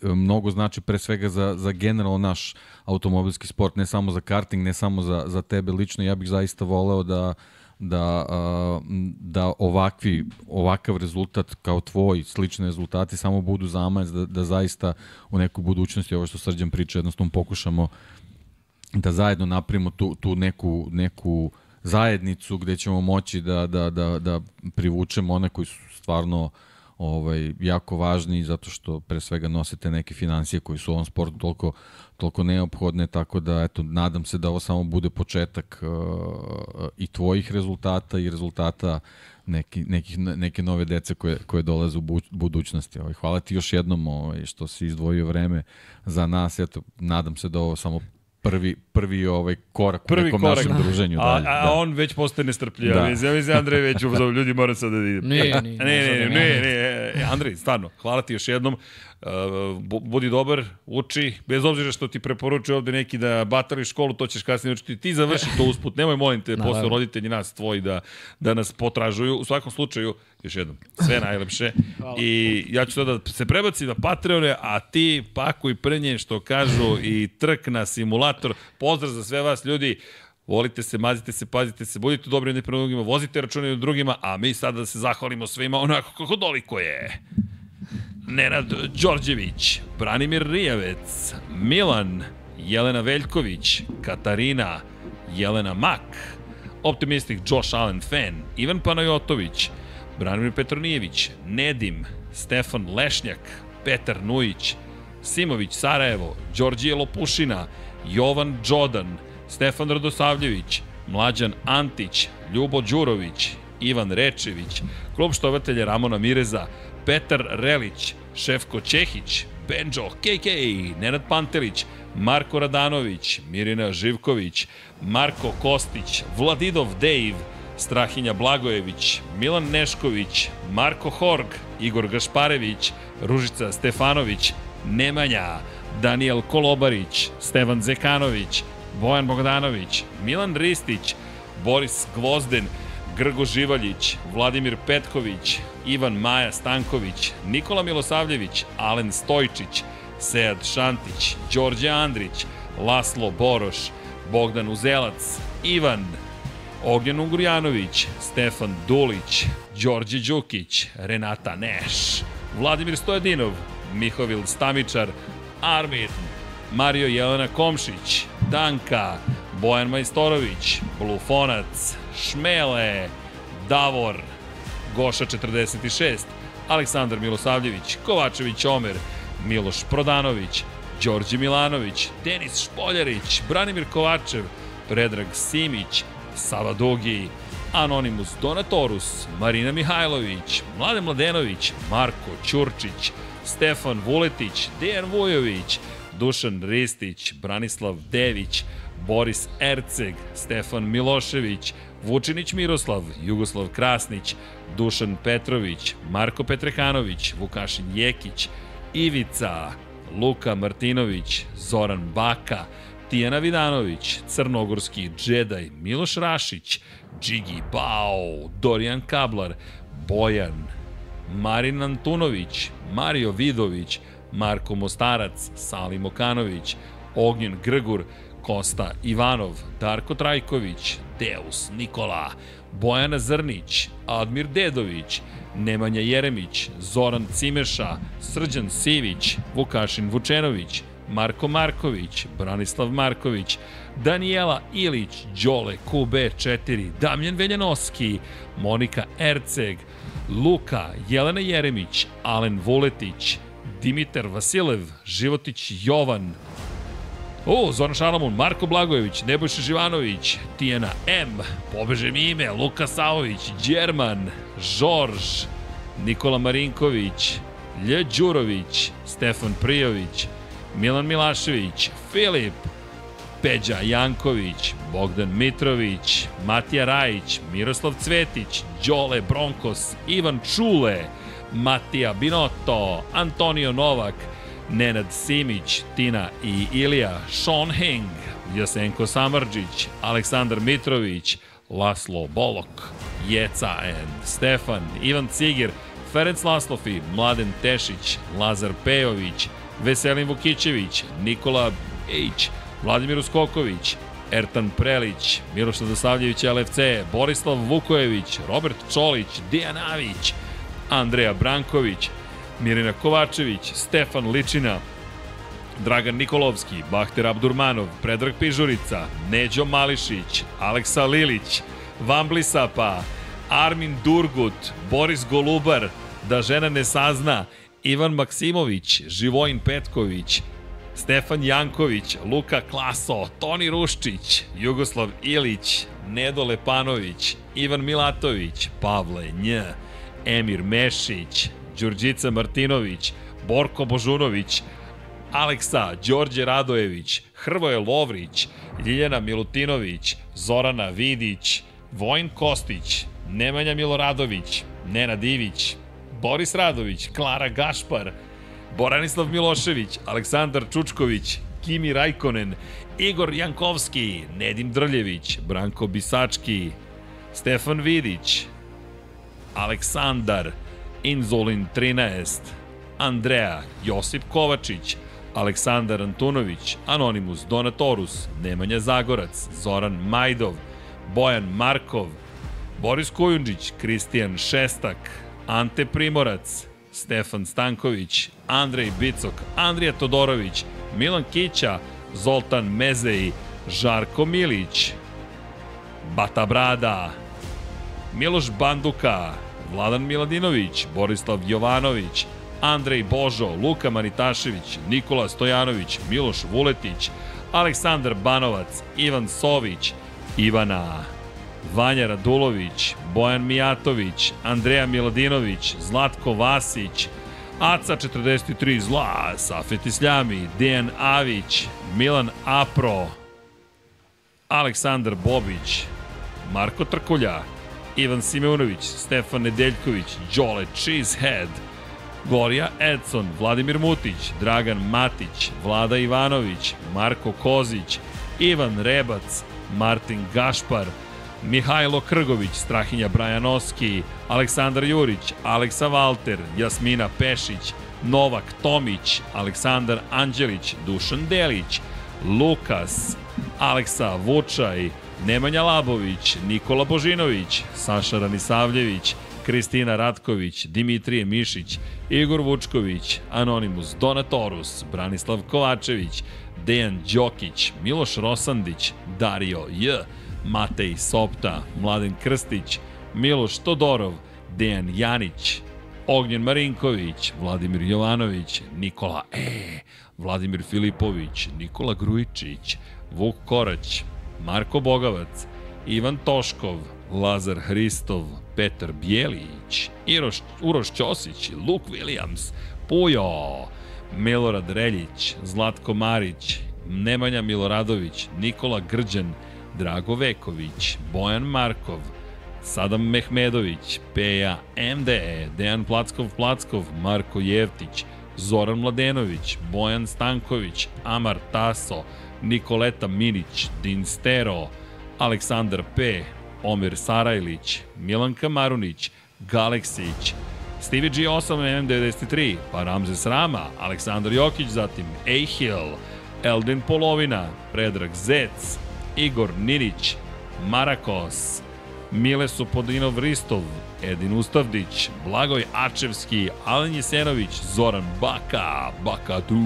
S3: mnogo znači pre svega za, za generalno naš automobilski sport, ne samo za karting, ne samo za, za tebe lično. Ja bih zaista voleo da da, uh, da ovakvi, ovakav rezultat kao tvoj, slični rezultati samo budu zamajac da, da zaista u nekoj budućnosti, ovo što Srđan priča, jednostavno pokušamo da zajedno napravimo tu, tu neku, neku zajednicu gde ćemo moći da, da, da, da privučemo one koji su stvarno ovaj, jako važni zato što pre svega nosite neke financije koji su u ovom sportu toliko, toliko neophodne, tako da eto, nadam se da ovo samo bude početak uh, i tvojih rezultata i rezultata neki, nekih, neke nove dece koje, koje dolaze u budućnosti. Ovaj, hvala ti još jednom ovaj, što si izdvojio vreme za nas. Eto, nadam se da ovo samo prvi, prvi ovaj korak prvi u nekom korak. našem druženju.
S1: A, dalje, a, da. on već postaje nestrpljiv. Da. Ja mislim, Andrej već ljudi moram sad da idem.
S2: Nije, nije.
S1: Ne, ne, ne, ne, ne, Andrej, stvarno, hvala ti još jednom. Uh, budi dobar, uči, bez obzira što ti preporučuje ovde neki da batali školu, to ćeš kasnije učiti. Ti završi to usput, nemoj molim te, posle roditelji nas tvoji da, da nas potražuju. U svakom slučaju, još jednom, sve najlepše. Hvala. I ja ću sada da se prebaci na Patreone, a ti pakuj prnje što kažu i trk na simulator. Pozdrav za sve vas ljudi. Volite se, mazite se, pazite se, budite dobri jedni prema drugima, vozite račune drugima, a mi sada da se zahvalimo svima onako kako doliko je. Nenad Đorđević, Branimir Rijavec, Milan, Jelena Veljković, Katarina, Jelena Mak, Optimistik Josh Allen Fan, Ivan Panajotović, Branimir Petronijević, Nedim, Stefan Lešnjak, Petar Nujić, Simović Sarajevo, Đorđije Lopušina, Jovan Đodan, Stefan Radosavljević, Mlađan Antić, Ljubo Đurović, Ivan Rečević, klub štovatelja Ramona Mireza, Petar Relić, Šefko Čehić, Benjo KK, Nenad Pantelić, Marko Radanović, Mirina Živković, Marko Kostić, Vladidov Dave, Strahinja Blagojević, Milan Nešković, Marko Horg, Igor Gašparević, Ružica Stefanović, Nemanja, Daniel Kolobarić, Stevan Zekanović, Bojan Bogdanović, Milan Ristić, Boris Gvozden, Grgo Živaljić, Vladimir Petković, Ivan Maja Stanković, Nikola Milosavljević, Alen Stojčić, Sead Šantić, Đorđe Andrić, Laslo Boroš, Bogdan Uzelac, Ivan, Ognjen Ungurjanović, Stefan Dulić, Đorđe Đukić, Renata Neš, Vladimir Stojadinov, Mihovil Stamičar, Armin, Mario Jelena Komšić, Danka, Bojan Majstorović, Blufonac, Šmele, Davor, Goša 46, Aleksandar Milosavljević, Kovačević Omer, Miloš Prodanović, Đorđe Milanović, Denis Špoljarić, Branimir Kovačev, Predrag Simić, Sava Dugi, Anonimus Donatorus, Marina Mihajlović, Mladen Mladenović, Marko Ćurčić, Stefan Vuletić, Dejan Vujović, Dušan Ristić, Branislav Dević, Boris Erceg, Stefan Milošević, Vučinić Miroslav, Jugoslav Krasnić, Dušan Petrović, Marko Petrehanović, Vukašin Jekić, Ivica, Luka Martinović, Zoran Baka, Tijana Vidanović, Crnogorski džedaj, Miloš Rašić, Džigi Bao, Dorijan Kablar, Bojan, Marin Antunović, Mario Vidović, Marko Mostarac, Salim Okanović, Ognjen Grgur, Kosta Ivanov, Darko Trajković, Deus Nikola, Bojana Zrnić, Admir Dedović, Nemanja Jeremić, Zoran Cimeša, Srđan Sivić, Vukašin Vučenović, Marko Marković, Branislav Marković, Daniela Ilić, Đole QB4, Damljan Veljanoski, Monika Erceg, Luka, Jelena Jeremić, Alen Vuletić, Dimitar Vasilev, Životić Jovan, O, Zoran Šalamun, Marko Blagojević, Nebojša Živanović, Tijena M, pobeže mi ime, Luka Savović, Đerman, Žorž, Nikola Marinković, Lje Đurović, Stefan Prijović, Milan Milašević, Filip, Peđa Janković, Bogdan Mitrović, Matija Rajić, Miroslav Cvetić, Đole Bronkos, Ivan Čule, Matija Binotto, Antonio Novak, Nenad Simić, Tina i Ilija, Sean Heng, Jasenko Samarđić, Aleksandar Mitrović, Laslo Bolok, Jeca and Stefan, Ivan Cigir, Ferenc Laslofi, Mladen Tešić, Lazar Pejović, Veselin Vukićević, Nikola H, Vladimir Uskoković, Ertan Prelić, Miroslav Dosavljević LFC, Borislav Vukojević, Robert Čolić, Dijan Avić, Andreja Branković, Mirina Kovačević, Stefan Ličina, Dragan Nikolovski, Bahter Abdurmanov, Predrag Pižurica, Neđo Mališić, Aleksa Lilić, Vambli Sapa, Armin Durgut, Boris Golubar, Da žena ne sazna, Ivan Maksimović, Živojin Petković, Stefan Janković, Luka Klaso, Toni Ruščić, Jugoslav Ilić, Nedo Lepanović, Ivan Milatović, Pavle Nj, Emir Mešić, Đurđica Martinović, Borko Božunović, Aleksa, Đorđe Radojević, Hrvoje Lovrić, Ljiljana Milutinović, Zorana Vidić, Vojn Kostić, Nemanja Miloradović, Nena Divić, Boris Radović, Klara Gašpar, Boranislav Milošević, Aleksandar Čučković, Kimi Rajkonen, Igor Jankovski, Nedim Drljević, Branko Bisački, Stefan Vidić, Aleksandar, Inzolin 13, Andreja, Josip Kovačić, Aleksandar Antunović, Anonimus Donatorus, Nemanja Zagorac, Zoran Majdov, Bojan Markov, Boris Kujundžić, Kristijan Šestak, Ante Primorac, Stefan Stanković, Andrej Bicok, Andrija Todorović, Milan Kića, Zoltan Mezeji, Žarko Milić, Bata Brada, Miloš Banduka, Vladan Miladinović, Borislav Jovanović, Andrej Božo, Luka Manitašević, Nikola Stojanović, Miloš Vuletić, Aleksandar Banovac, Ivan Sović, Ivana, Vanja Radulović, Bojan Mijatović, Andreja Miladinović, Zlatko Vasić, Aca 43 Zla, Safet Isljami, Dejan Avić, Milan Apro, Aleksandar Bobić, Marko Trkulja, Ivan Simeunović, Stefan Nedeljković, Đole Cheesehead, Gorija Edson, Vladimir Mutić, Dragan Matić, Vlada Ivanović, Marko Kozić, Ivan Rebac, Martin Gašpar, Mihajlo Krgović, Strahinja Brajanoski, Aleksandar Jurić, Aleksa Valter, Jasmina Pešić, Novak Tomić, Aleksandar Anđelić, Dušan Delić, Lukas, Aleksa Vučaj, Nemanja Labović, Nikola Božinović, Saša Ranisavljević, Kristina Ratković, Dimitrije Mišić, Igor Vučković, Anonimus Donatorus, Branislav Kovačević, Dejan Đokić, Miloš Rosandić, Dario J, Matej Sopta, Mladen Krstić, Miloš Todorov, Dejan Janić, Ognjen Marinković, Vladimir Jovanović, Nikola E, Vladimir Filipović, Nikola Grujičić, Vuk Korać, Marko Bogavac, Ivan Toškov, Lazar Hristov, Petar Bijelić, Iroš, Uroš Ćosić, Luk Williams, Pujo, Milorad Reljić, Zlatko Marić, Nemanja Miloradović, Nikola Grđan, Drago Veković, Bojan Markov, Sadam Mehmedović, Peja MDE, Dejan Plackov-Plackov, Marko Jevtić, Zoran Mladenović, Bojan Stanković, Amar Taso, Nikoleta Minić, Dinstero, Aleksandar P, Omer Sarajlić, Milanka Marunić, Galeksić, Stevie G8 M93, pa Ramzes Rama, Aleksandar Jokić, zatim Ehil, Elden Polovina, Predrag Zec, Igor Ninić, Marakos, Mile Supodinov Ristov, Edin Ustavdić, Blagoj Ačevski, Alen Jesenović, Zoran Baka, Baka tu,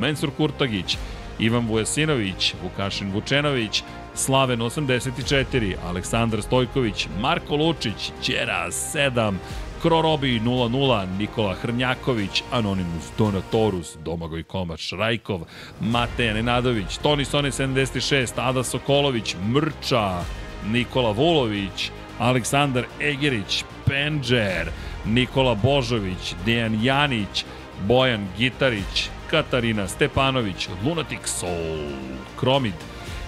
S1: Mensur Kurtagić, Ivan Vujasinović, Vukašin Vučenović, Slaven 84, Aleksandar Stojković, Marko Lučić, Ćera 7, Krorobi 00, Nikola Hrnjaković, Anonimus Donatorus, Domagoj Komač Rajkov, Mateja Nenadović, Toni Sone 76, Ada Sokolović, Mrča, Nikola Vulović, Aleksandar Egerić, Penđer, Nikola Božović, Dejan Janić, Bojan Gitarić, Katarina Stepanović, Lunatic Soul, Kromid,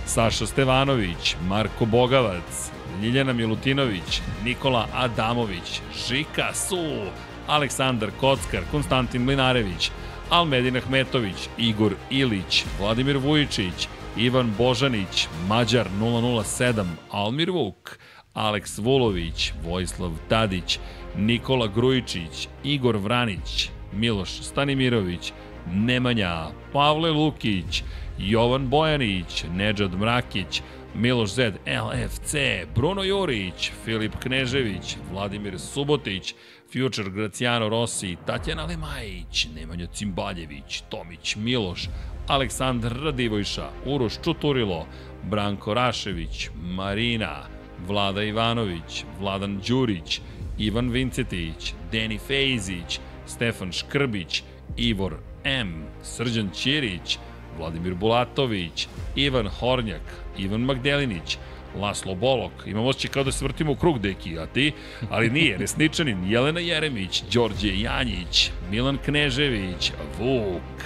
S1: Saša Stevanović, Marko Bogavac, Ljiljana Milutinović, Nikola Adamović, Žika Su, Aleksandar Kockar, Konstantin Mlinarević, Almedin Ahmetović, Igor Ilić, Vladimir Vujičić, Ivan Božanić, Mađar 007, Almir Vuk, Aleks Vulović, Vojislav Tadić, Nikola Grujičić, Igor Vranić, Miloš Stanimirović, Nemanja, Pavle Lukić, Jovan Bojanić, Nedžad Mrakić, Miloš Zed, LFC, Bruno Jurić, Filip Knežević, Vladimir Subotić, Future, Graciano Rossi, Tatjana Lemajić, Nemanja Cimbaljević, Tomić Miloš, Aleksandar Radivojša, Uroš Čuturilo, Branko Rašević, Marina, Vlada Ivanović, Vladan Đurić, Ivan Vincetić, Deni Fejzić, Stefan Škrbić, Ivor M, Srđan Ćirić, Vladimir Bulatović, Ivan Hornjak, Ivan Magdelinić, Laslo Bolok. Imamo osjećaj kao da se vrtimo u krug, deki, a ti? Ali nije. Resničanin, Jelena Jeremić, Đorđe Janjić, Milan Knežević, Vuk,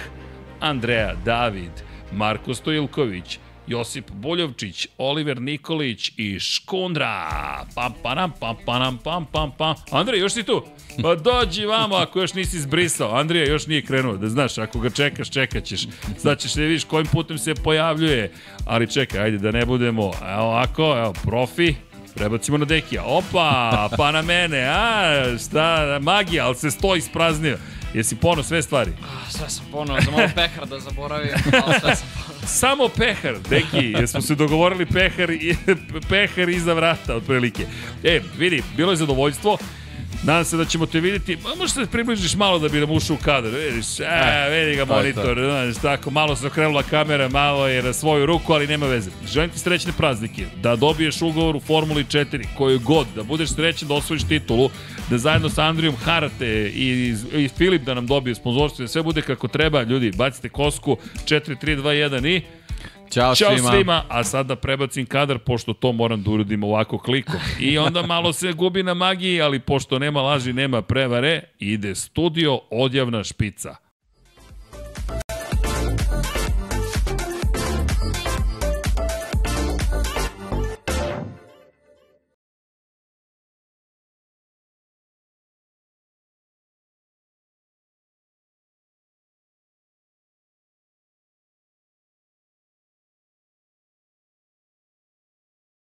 S1: Andreja David, Marko Stojilković, Josip Boljovčić, Oliver Nikolić i Škundra. Pam, panam, pam, panam, pam, pam, pam. Andrej, još si tu? Pa dođi vamo ako još nisi zbrisao. Andrija još nije krenuo, da znaš, ako ga čekaš, čekat ćeš. Sad ćeš da vidiš kojim putem se pojavljuje. Ali čekaj, ajde da ne budemo, evo ovako, evo, profi, Prebacimo na Dekija. Opa, pa na mene, a, šta, magija, ali se stoji ispraznio. Jesi pono sve stvari?
S2: Sve sam ponovo, za malo pehar da zaboravim, ali sve sam ponovo.
S1: Samo pehar, deki, jesmo se dogovorili pehar, i, pehar iza vrata, otprilike. E, vidi, bilo je zadovoljstvo, Nadam se da ćemo te vidjeti, možeš da se približiš malo da bi nam ušao u kadar, vidiš, e, vidi ga monitor, znaš, tako, malo se okrenula kamera, malo je na svoju ruku, ali nema veze. Želim ti srećne praznike, da dobiješ ugovor u Formuli 4, koju god, da budeš srećan da osvojiš titulu, da zajedno sa Andrijom Harate i, i Filip da nam dobije sponzorstvo, da sve bude kako treba, ljudi, bacite kosku, 4, 3, 2, 1 i...
S3: Ćao,
S1: Ćao
S3: svima.
S1: svima. a sada prebacim kadar, pošto to moram da uradim ovako klikom. I onda malo se gubi na magiji, ali pošto nema laži, nema prevare, ide studio Odjavna špica.